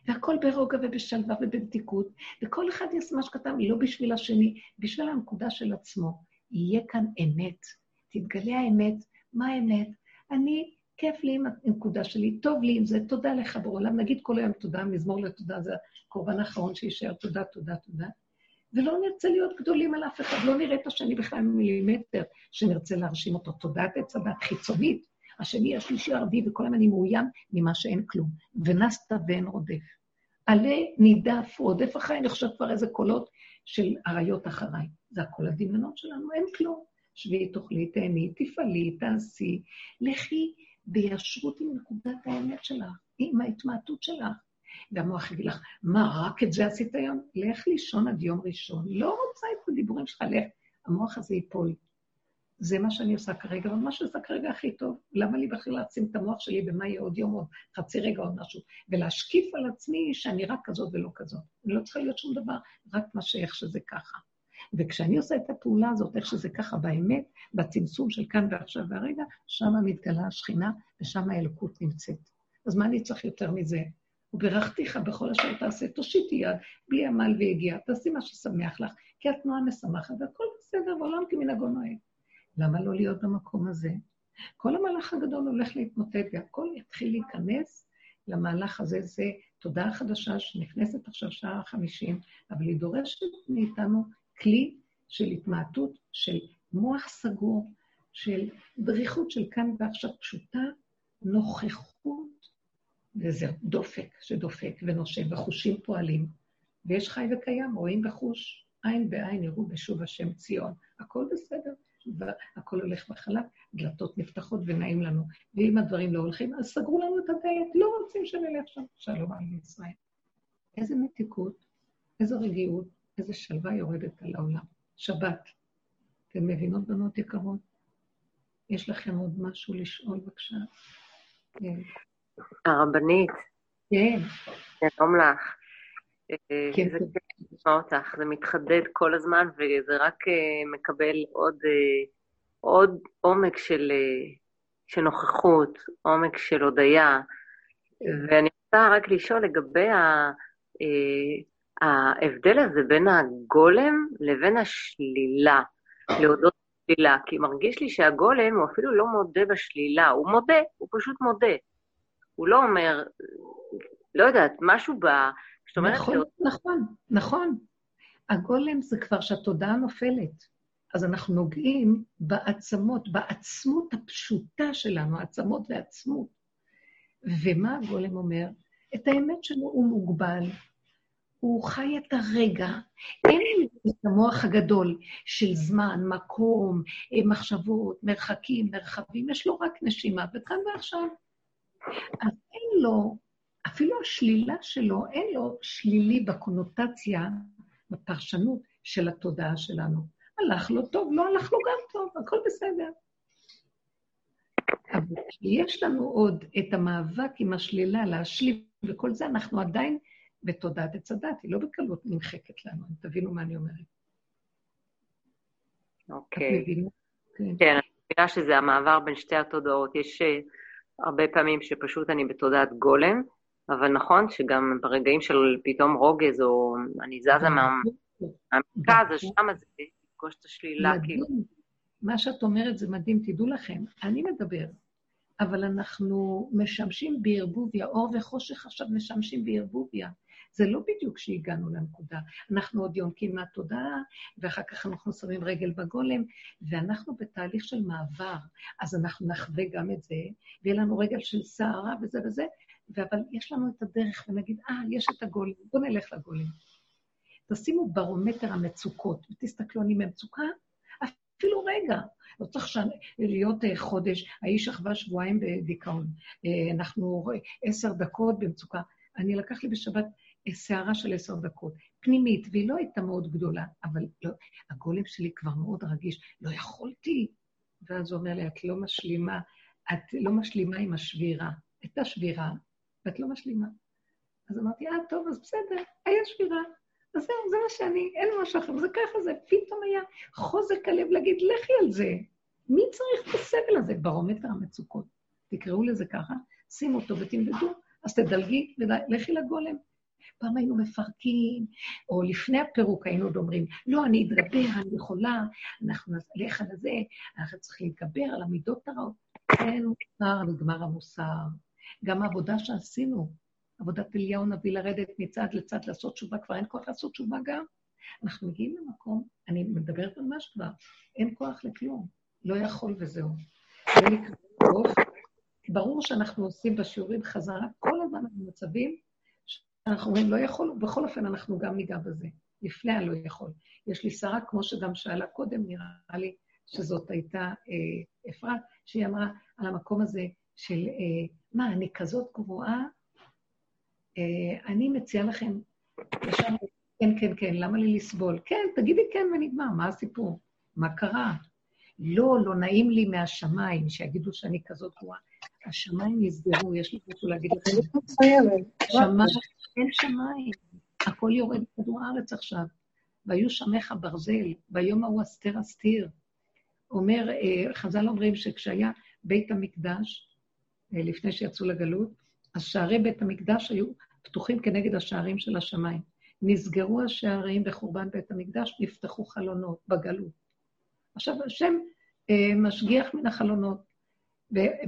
והכל ברוגע ובשלווה ובבדיקות, וכל אחד יעשה מה שכתב, לא בשביל השני, בשביל הנקודה של עצמו. יהיה כאן אמת. תתגלה האמת. מה האמת? אני, כיף לי עם הנקודה שלי, טוב לי עם זה, תודה לך בעולם. נגיד כל היום תודה, מזמור לתודה, זה הקורבן האחרון שיישאר, תודה, תודה, תודה. ולא נרצה להיות גדולים על אף אחד, לא נראה את השני בכלל מילימטר, שנרצה להרשים אותו. תודעת עץ חיצונית, השני, השלישי, הרביעי, וכל הזמן אני מאוים ממה שאין כלום. ונסת ואין רודף. עלה נידף, רודף אחריי, אני חושבת כבר איזה קולות של אריות אחריי. זה הכל הדמיונות שלנו, אין כלום. שבי, תאכלי, תהני, תפעלי, תעשי. לכי בישרות עם נקודת האמת שלך, עם ההתמעטות שלך. והמוח יגיד לך, מה, רק את זה עשית היום? לך לישון עד יום ראשון. לא רוצה את הדיבורים שלך, לך. המוח הזה ייפול. זה מה שאני עושה כרגע, ומה שאני עושה כרגע הכי טוב. למה לי בכלל להעצים את המוח שלי במה יהיה עוד יום, עוד חצי רגע, עוד משהו, ולהשקיף על עצמי שאני רק כזאת ולא כזאת. אני לא צריכה להיות שום דבר, רק מה שאיך שזה ככה. וכשאני עושה את הפעולה הזאת, איך שזה ככה באמת, בצמצום של כאן ועכשיו והרגע, שם מתגלה השכינה ושם האלוקות נמצאת. אז מה אני צריך יותר מזה? וברכתיך בכל אשר תעשה, תושיטי יד, בלי עמל ויגיע, תעשי מה ששמח לך, כי התנועה משמחת והכל בסדר, ועולם כמנהגו נוהג. למה לא להיות במקום הזה? כל המהלך הגדול הולך להתמוטט, והכל יתחיל להיכנס למהלך הזה. זה תודעה חדשה שנכנסת עכשיו שעה חמישים, אבל היא דורשת מאיתנו כלי של התמעטות, של מוח סגור, של דריכות של כאן ועכשיו פשוטה, נוכחות, וזה דופק שדופק ונושם, וחושים פועלים. ויש חי וקיים, רואים בחוש, עין בעין יראו בשוב השם ציון. הכל בסדר. והכל הולך בחלק, דלתות נפתחות ונעים לנו. ואם הדברים לא הולכים, אז סגרו לנו את הדלת, לא רוצים שנלך שם. שלום על ישראל. איזה מתיקות, איזו רגיעות, איזו שלווה יורדת על העולם. שבת. אתן מבינות, בנות יקרות? יש לכם עוד משהו לשאול, בבקשה? כן. הרבנית. כן. שלום לך. כן, לשמוע אותך, זה מתחדד כל הזמן, וזה רק uh, מקבל עוד, uh, עוד עומק של, uh, של נוכחות, עומק של הודיה. ואני רוצה רק לשאול לגבי ה, ההבדל הזה בין הגולם לבין השלילה, להודות בשלילה, כי מרגיש לי שהגולם הוא אפילו לא מודה בשלילה, הוא מודה, הוא פשוט מודה. הוא לא אומר, לא יודעת, משהו ב... זאת אומרת... נכון, נכון, נכון. הגולם זה כבר שהתודעה נופלת. אז אנחנו נוגעים בעצמות, בעצמות הפשוטה שלנו, העצמות ועצמות. ומה הגולם אומר? את האמת שלו הוא מוגבל, הוא חי את הרגע. אין לי את המוח הגדול של זמן, מקום, מחשבות, מרחקים, מרחבים, יש לו רק נשימה, וכאן ועכשיו. אז אין לו אפילו השלילה שלו, אין לו שלילי בקונוטציה, בפרשנות של התודעה שלנו. הלך לו טוב, לא הלך לו גם טוב, הכל בסדר. אבל כשיש לנו עוד את המאבק עם השלילה, להשליל וכל זה, אנחנו עדיין בתודעת עץ הדת, היא לא בקלות נמחקת לנו, אם תבינו מה אני אומרת. אוקיי. Okay. כן. כן, אני מבינה שזה המעבר בין שתי התודעות. יש אה, הרבה פעמים שפשוט אני בתודעת גולם, אבל נכון שגם ברגעים של פתאום רוגז, או אני זזה מהמרכז, אז שם זה לפגוש את השלילה, כאילו. מה שאת אומרת זה מדהים, תדעו לכם, אני מדבר, אבל אנחנו משמשים בערבוביה, אור וחושך עכשיו משמשים בערבוביה. זה לא בדיוק שהגענו לנקודה. אנחנו עוד יונקים מהתודעה, ואחר כך אנחנו שמים רגל בגולם, ואנחנו בתהליך של מעבר. אז אנחנו נחווה גם את זה, ויהיה לנו רגל של סערה וזה וזה, אבל יש לנו את הדרך, ונגיד, אה, יש את הגולם, בואו נלך לגולם. תשימו ברומטר המצוקות, ותסתכלו, אני במצוקה, אפילו רגע. לא צריך ש... להיות uh, חודש, האיש אחווה שבועיים בדיכאון. Uh, אנחנו עשר דקות במצוקה. אני לקח לי בשבת סערה של עשר דקות, פנימית, והיא לא הייתה מאוד גדולה, אבל לא, הגולם שלי כבר מאוד רגיש, לא יכולתי. ואז הוא אומר לי, את לא משלימה, את לא משלימה עם השבירה. הייתה שבירה, ואת לא משלימה. אז אמרתי, אה, טוב, אז בסדר, היה שבירה. אז זהו, זה מה שאני, אין משהו אחר, זה ככה זה. פתאום היה חוזק הלב להגיד, לכי על זה. מי צריך את הסבל הזה? ברומטר המצוקות. תקראו לזה ככה, שימו אותו ותמדדו, אז תדלגי ולכי לגולם. פעם היינו מפרקים, או לפני הפירוק היינו עוד אומרים, לא, אני אתגבר, אני יכולה, אנחנו נלך על זה, אנחנו צריכים להתגבר על המידות הרעות. כן, נגמר, נגמר המוסר. גם העבודה שעשינו, עבודת אליהו נביא לרדת מצד לצד לעשות תשובה, כבר אין כוח לעשות תשובה גם. אנחנו מגיעים למקום, אני מדברת ממש כבר, אין כוח לכלום, לא יכול וזהו. ברור שאנחנו עושים בשיעורים חזרה כל הזמן במצבים אנחנו אומרים לא יכול, ובכל אופן אנחנו גם ניגע בזה, לפני הלא יכול. יש לי שרה, כמו שגם שאלה קודם, נראה לי שזאת הייתה אה, אפרת, שהיא אמרה על המקום הזה של, אה, מה, אני כזאת גרועה? אה, אני מציעה לכם, ישר, כן, כן, כן, למה לי לסבול? כן, תגידי כן ונגמר, מה הסיפור? מה קרה? לא, לא נעים לי מהשמיים, שיגידו שאני כזאת גרועה. השמיים נסגרו, יש לי משהו להגיד לכם. שמיים, אין שמיים, הכל יורד בכדור הארץ עכשיו. והיו שמך ברזל, ביום ההוא אסתר אסתיר. אומר, אה, חז"ל אומרים שכשהיה בית המקדש, לפני שיצאו לגלות, אז שערי בית המקדש היו פתוחים כנגד השערים של השמיים. נסגרו השערים בחורבן בית המקדש, נפתחו חלונות בגלות. עכשיו, השם אה, משגיח מן החלונות.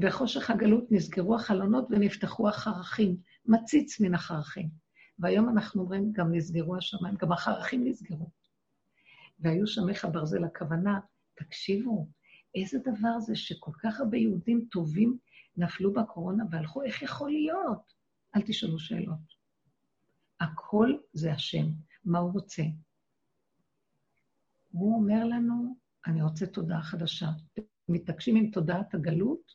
בחושך הגלות נסגרו החלונות ונפתחו החרכים, מציץ מן החרכים. והיום אנחנו אומרים, גם נסגרו השמיים, גם החרכים נסגרו. והיו שמך ברזל, הכוונה, תקשיבו, איזה דבר זה שכל כך הרבה יהודים טובים נפלו בקורונה והלכו, איך יכול להיות? אל תשאלו שאלות. הכל זה השם, מה הוא רוצה. הוא אומר לנו, אני רוצה תודעה חדשה. מתעקשים עם תודעת הגלות,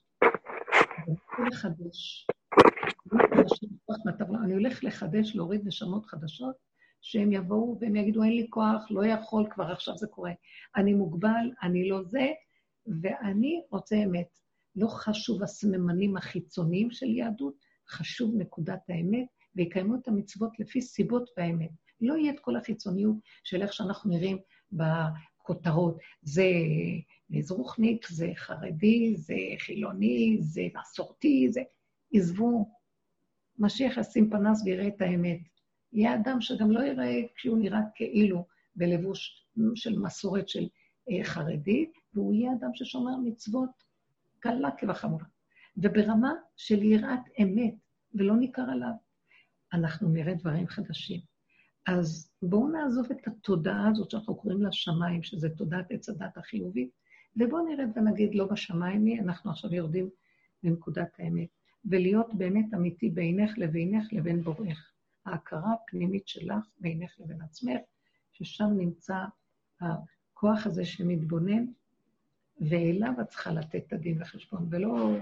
אני הולך לחדש. להוריד נשמות חדשות, שהם יבואו והם יגידו, אין לי כוח, לא יכול, כבר עכשיו זה קורה. אני מוגבל, אני לא זה, ואני רוצה אמת. לא חשוב הסממנים החיצוניים של יהדות, חשוב נקודת האמת, ויקיימו את המצוות לפי סיבות והאמת. לא יהיה את כל החיצוניות של איך שאנחנו נראים בכותרות. זה מזרוחניק, זה חרדי, זה חילוני, זה מסורתי, זה... עזבו. משיח ישים פנס ויראה את האמת. יהיה אדם שגם לא יראה כשהוא נראה כאילו בלבוש של מסורת של אה, חרדי, והוא יהיה אדם ששומר מצוות קלה כבחמורה. וברמה של יראת אמת, ולא ניכר עליו, אנחנו נראה דברים חדשים. אז בואו נעזוב את התודעה הזאת שאנחנו קוראים לה שמיים, שזה תודעת עץ הדת החיובית, ובואו נרד ונגיד, לא בשמיים היא, אנחנו עכשיו יורדים לנקודת האמת. ולהיות באמת אמיתי בינך לבינך לבין בורך. ההכרה הפנימית שלך בינך לבין עצמך, ששם נמצא הכוח הזה שמתבונן, ואליו את צריכה לתת את הדין וחשבון, ולא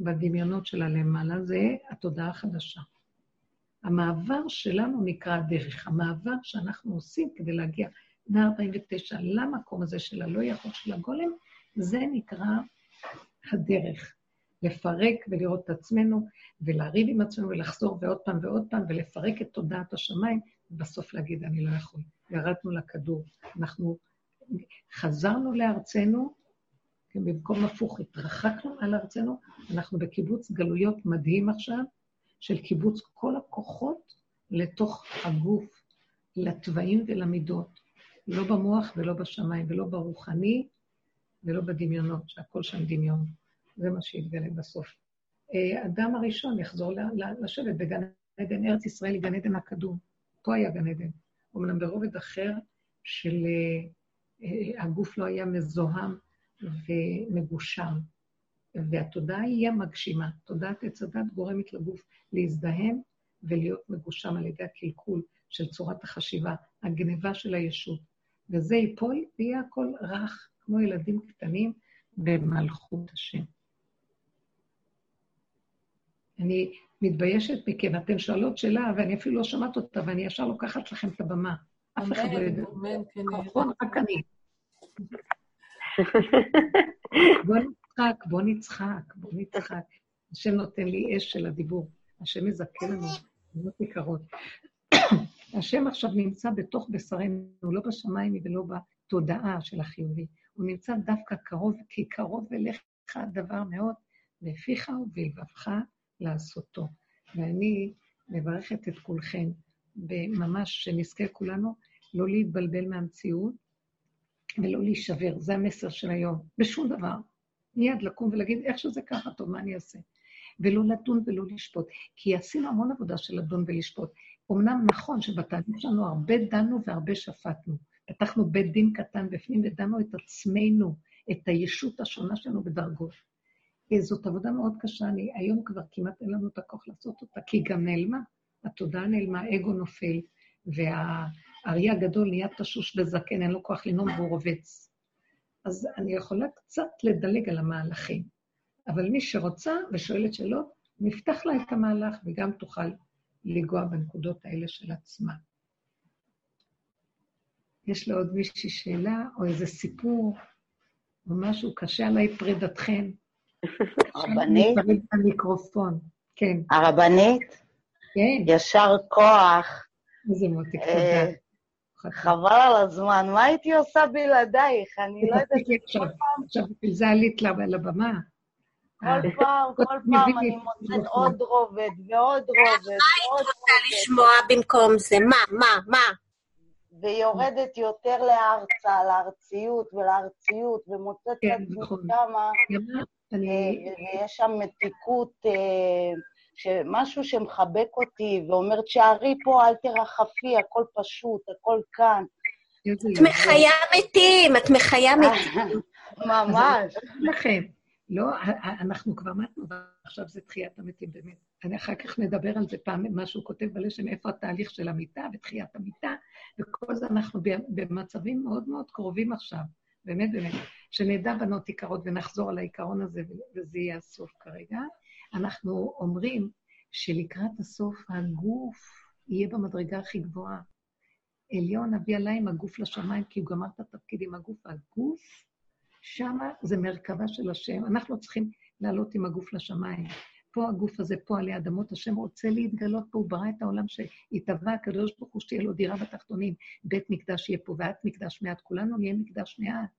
בדמיונות של הלמעלה, זה התודעה החדשה. המעבר שלנו נקרא הדרך, המעבר שאנחנו עושים כדי להגיע 149 למקום הזה של הלא יכול של הגולם, זה נקרא הדרך. לפרק ולראות את עצמנו, ולריב עם עצמנו, ולחזור ועוד פעם ועוד פעם, ולפרק את תודעת השמיים, ובסוף להגיד, אני לא יכול. ירדנו לכדור. אנחנו חזרנו לארצנו, כן, במקום הפוך, התרחקנו על ארצנו, אנחנו בקיבוץ גלויות מדהים עכשיו, של קיבוץ כל הכוחות לתוך הגוף, לתוואים ולמידות. לא במוח ולא בשמיים, ולא ברוחני ולא בדמיונות, שהכל שם דמיון. זה מה שיתגלה בסוף. אה, אדם הראשון יחזור לשבת בגן עדן, ארץ ישראל היא גן עדן הקדום. פה היה גן עדן. אמנם ברובד אחר של אה, הגוף לא היה מזוהם ומגושם. והתודעה היא המגשימה. תודעת עץ הדת גורמת לגוף להזדהם ולהיות מגושם על ידי הקלקול של צורת החשיבה, הגניבה של הישות. וזה ייפול ויהיה הכל רך, כמו ילדים קטנים במלכות השם. אני מתביישת מכם, אתן שואלות שאלה, ואני אפילו לא שמעת אותה, ואני ישר לוקחת לכם את הבמה. אף אחד לא יודע. אמן, כן. נכון, רק אני. בוא נצחק, בוא נצחק, בוא נצחק. השם נותן לי אש של הדיבור. השם מזכה לנו, בנות יקרות. השם עכשיו נמצא בתוך בשרנו, לא בשמיים ולא בתודעה של החיובי. הוא נמצא דווקא קרוב, כי קרוב אליך הדבר מאוד, לפיך ובלבבך לעשותו. ואני מברכת את כולכם, ממש שנזכה כולנו לא להתבלבל מהמציאות ולא להישבר. זה המסר של היום, בשום דבר. מיד לקום ולהגיד, איך שזה ככה, טוב, מה אני אעשה? ולא לדון ולא לשפוט. כי עשינו המון עבודה של לדון ולשפוט. אמנם נכון שבתהליך שלנו הרבה דנו והרבה שפטנו. פתחנו בית דין קטן בפנים ודנו את עצמנו, את הישות השונה שלנו בדרגות. זאת עבודה מאוד קשה, אני היום כבר כמעט אין לנו את הכוח לעשות אותה, כי היא גם נעלמה. התודעה נעלמה, האגו נופל, והאריה הגדול נהיה תשוש בזקן, אין לו כוח לנאום והוא רובץ. אז אני יכולה קצת לדלג על המהלכים, אבל מי שרוצה ושואלת שאלות, נפתח לה את המהלך וגם תוכל לנגוע בנקודות האלה של עצמה. יש לעוד מישהי שאלה, או איזה סיפור, או משהו קשה עליי פרידתכן. הרבנית? המיקרופון, כן. הרבנית? כן. ישר כוח. איזה מותק, אה, תודה. חבל על הזמן, מה הייתי עושה בלעדייך? אני לא יודעת... עכשיו, בשביל זה עלית לבמה. כל אה. פעם, כל פעם אני מוצאת עוד רובד ועוד רובד ועוד רובד. מה היית רוצה לשמוע במקום זה? מה, מה, מה? ויורדת יותר לארצה, לארציות ולארציות, ומוצאת את כן, עצמי נכון. שמה, אה, ויש שם מתיקות, אה, משהו שמחבק אותי, ואומר, תשארי פה, אל תרחפי, הכל פשוט, הכל כאן. את מחיה מתים, את מחיה מתים. ממש. לכם. לא, אנחנו כבר מתנו, ועכשיו זה תחיית המתים באמת. אני אחר כך נדבר על זה פעם, מה שהוא כותב בלשם, איפה התהליך של המיטה ותחיית המיטה, וכל זה אנחנו במצבים מאוד מאוד קרובים עכשיו, באמת באמת, שנדע בנות יקרות ונחזור על העיקרון הזה, וזה יהיה הסוף כרגע. אנחנו אומרים שלקראת הסוף הגוף יהיה במדרגה הכי גבוהה. עליון אבי עליי עם הגוף לשמיים, כי הוא גמר את התפקיד עם הגוף. הגוף שמה זה מרכבה של השם. אנחנו צריכים לעלות עם הגוף לשמיים. פה הגוף הזה, פה עלי אדמות, השם רוצה להתגלות פה, הוא ברא את העולם שהתהווה הקדוש ברוך הוא שתהיה לו דירה בתחתונים, בית מקדש יהיה פה, ואת מקדש מעט, כולנו נהיה מקדש מעט.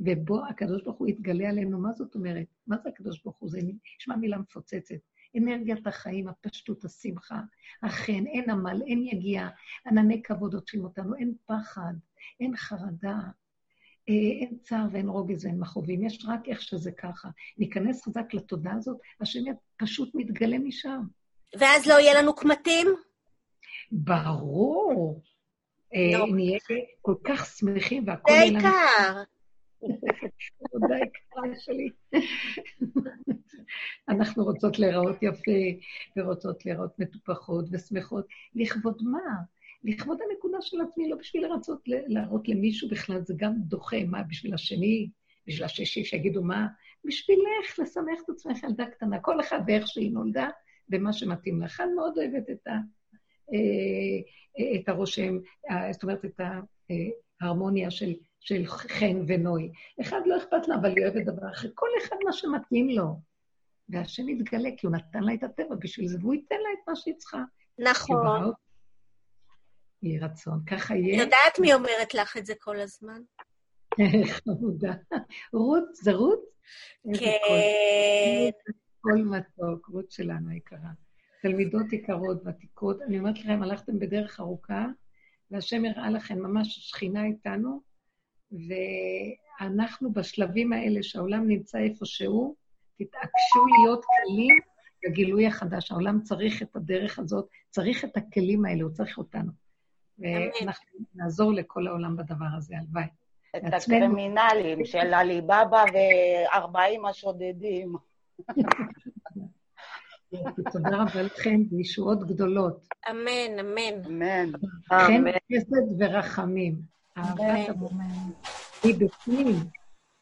ובו הקדוש ברוך הוא יתגלה עלינו, מה זאת אומרת? מה זה הקדוש ברוך הוא? זה נשמע מילה מפוצצת. אנרגיית החיים, הפשטות, השמחה, החן, אין עמל, אין יגיעה, ענני כבוד עוטפים אותנו, אין פחד, אין חרדה, אה, אין צער ואין רוגז ואין מכאובים, יש רק איך שזה ככה. ניכנס חזק לתודעה הזאת, השם פשוט מתגלה משם. ואז לא יהיה לנו קמטים? ברור. אה, לא. נהיה כל כך שמחים לנו... זה עיקר. תודה יקרה שלי. אנחנו רוצות להיראות יפה, ורוצות להיראות מטופחות ושמחות. לכבוד מה? לכבוד הנקודה של עצמי, לא בשביל לרצות להראות למישהו בכלל, זה גם דוחה, מה, בשביל השני, בשביל השישי שיגידו מה, בשבילך לשמח את עצמך ילדה קטנה, כל אחד באיך שהיא נולדה, במה שמתאים לך. אני מאוד אוהבת את, ה, אה, את הרושם, זאת אומרת, את ההרמוניה של, של חן ונוי. אחד לא אכפת לה, אבל היא אוהבת דבר אחר. כל אחד מה שמתאים לו. והשם יתגלה, כי הוא נתן לה את הטבע בשביל זה, והוא ייתן לה את מה שהיא צריכה. נכון. יהי רצון. ככה יהיה. יודעת מי אומרת לך את זה כל הזמן? חמודה. רות, זה רות? כן. קול מתוק, רות שלנו היקרה. תלמידות יקרות, ותיקות. אני אומרת לכם, הלכתם בדרך ארוכה, והשם הראה לכם ממש שכינה איתנו, ואנחנו בשלבים האלה שהעולם נמצא איפה שהוא, תתעקשו להיות כלים לגילוי החדש. העולם צריך את הדרך הזאת, צריך את הכלים האלה, הוא צריך אותנו. ואנחנו נעזור לכל העולם בדבר הזה, הלוואי. את הקרימינלים של עליבאבא וארבעים השודדים. תודה רבה לכם, וישועות גדולות. אמן, אמן. אמן. חן, חסד ורחמים. מבפנים,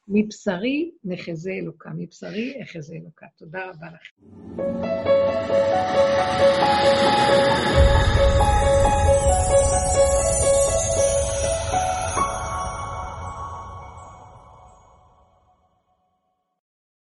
מבשרי נחזה אלוקה, מבשרי אחזה אלוקה. תודה רבה לכם.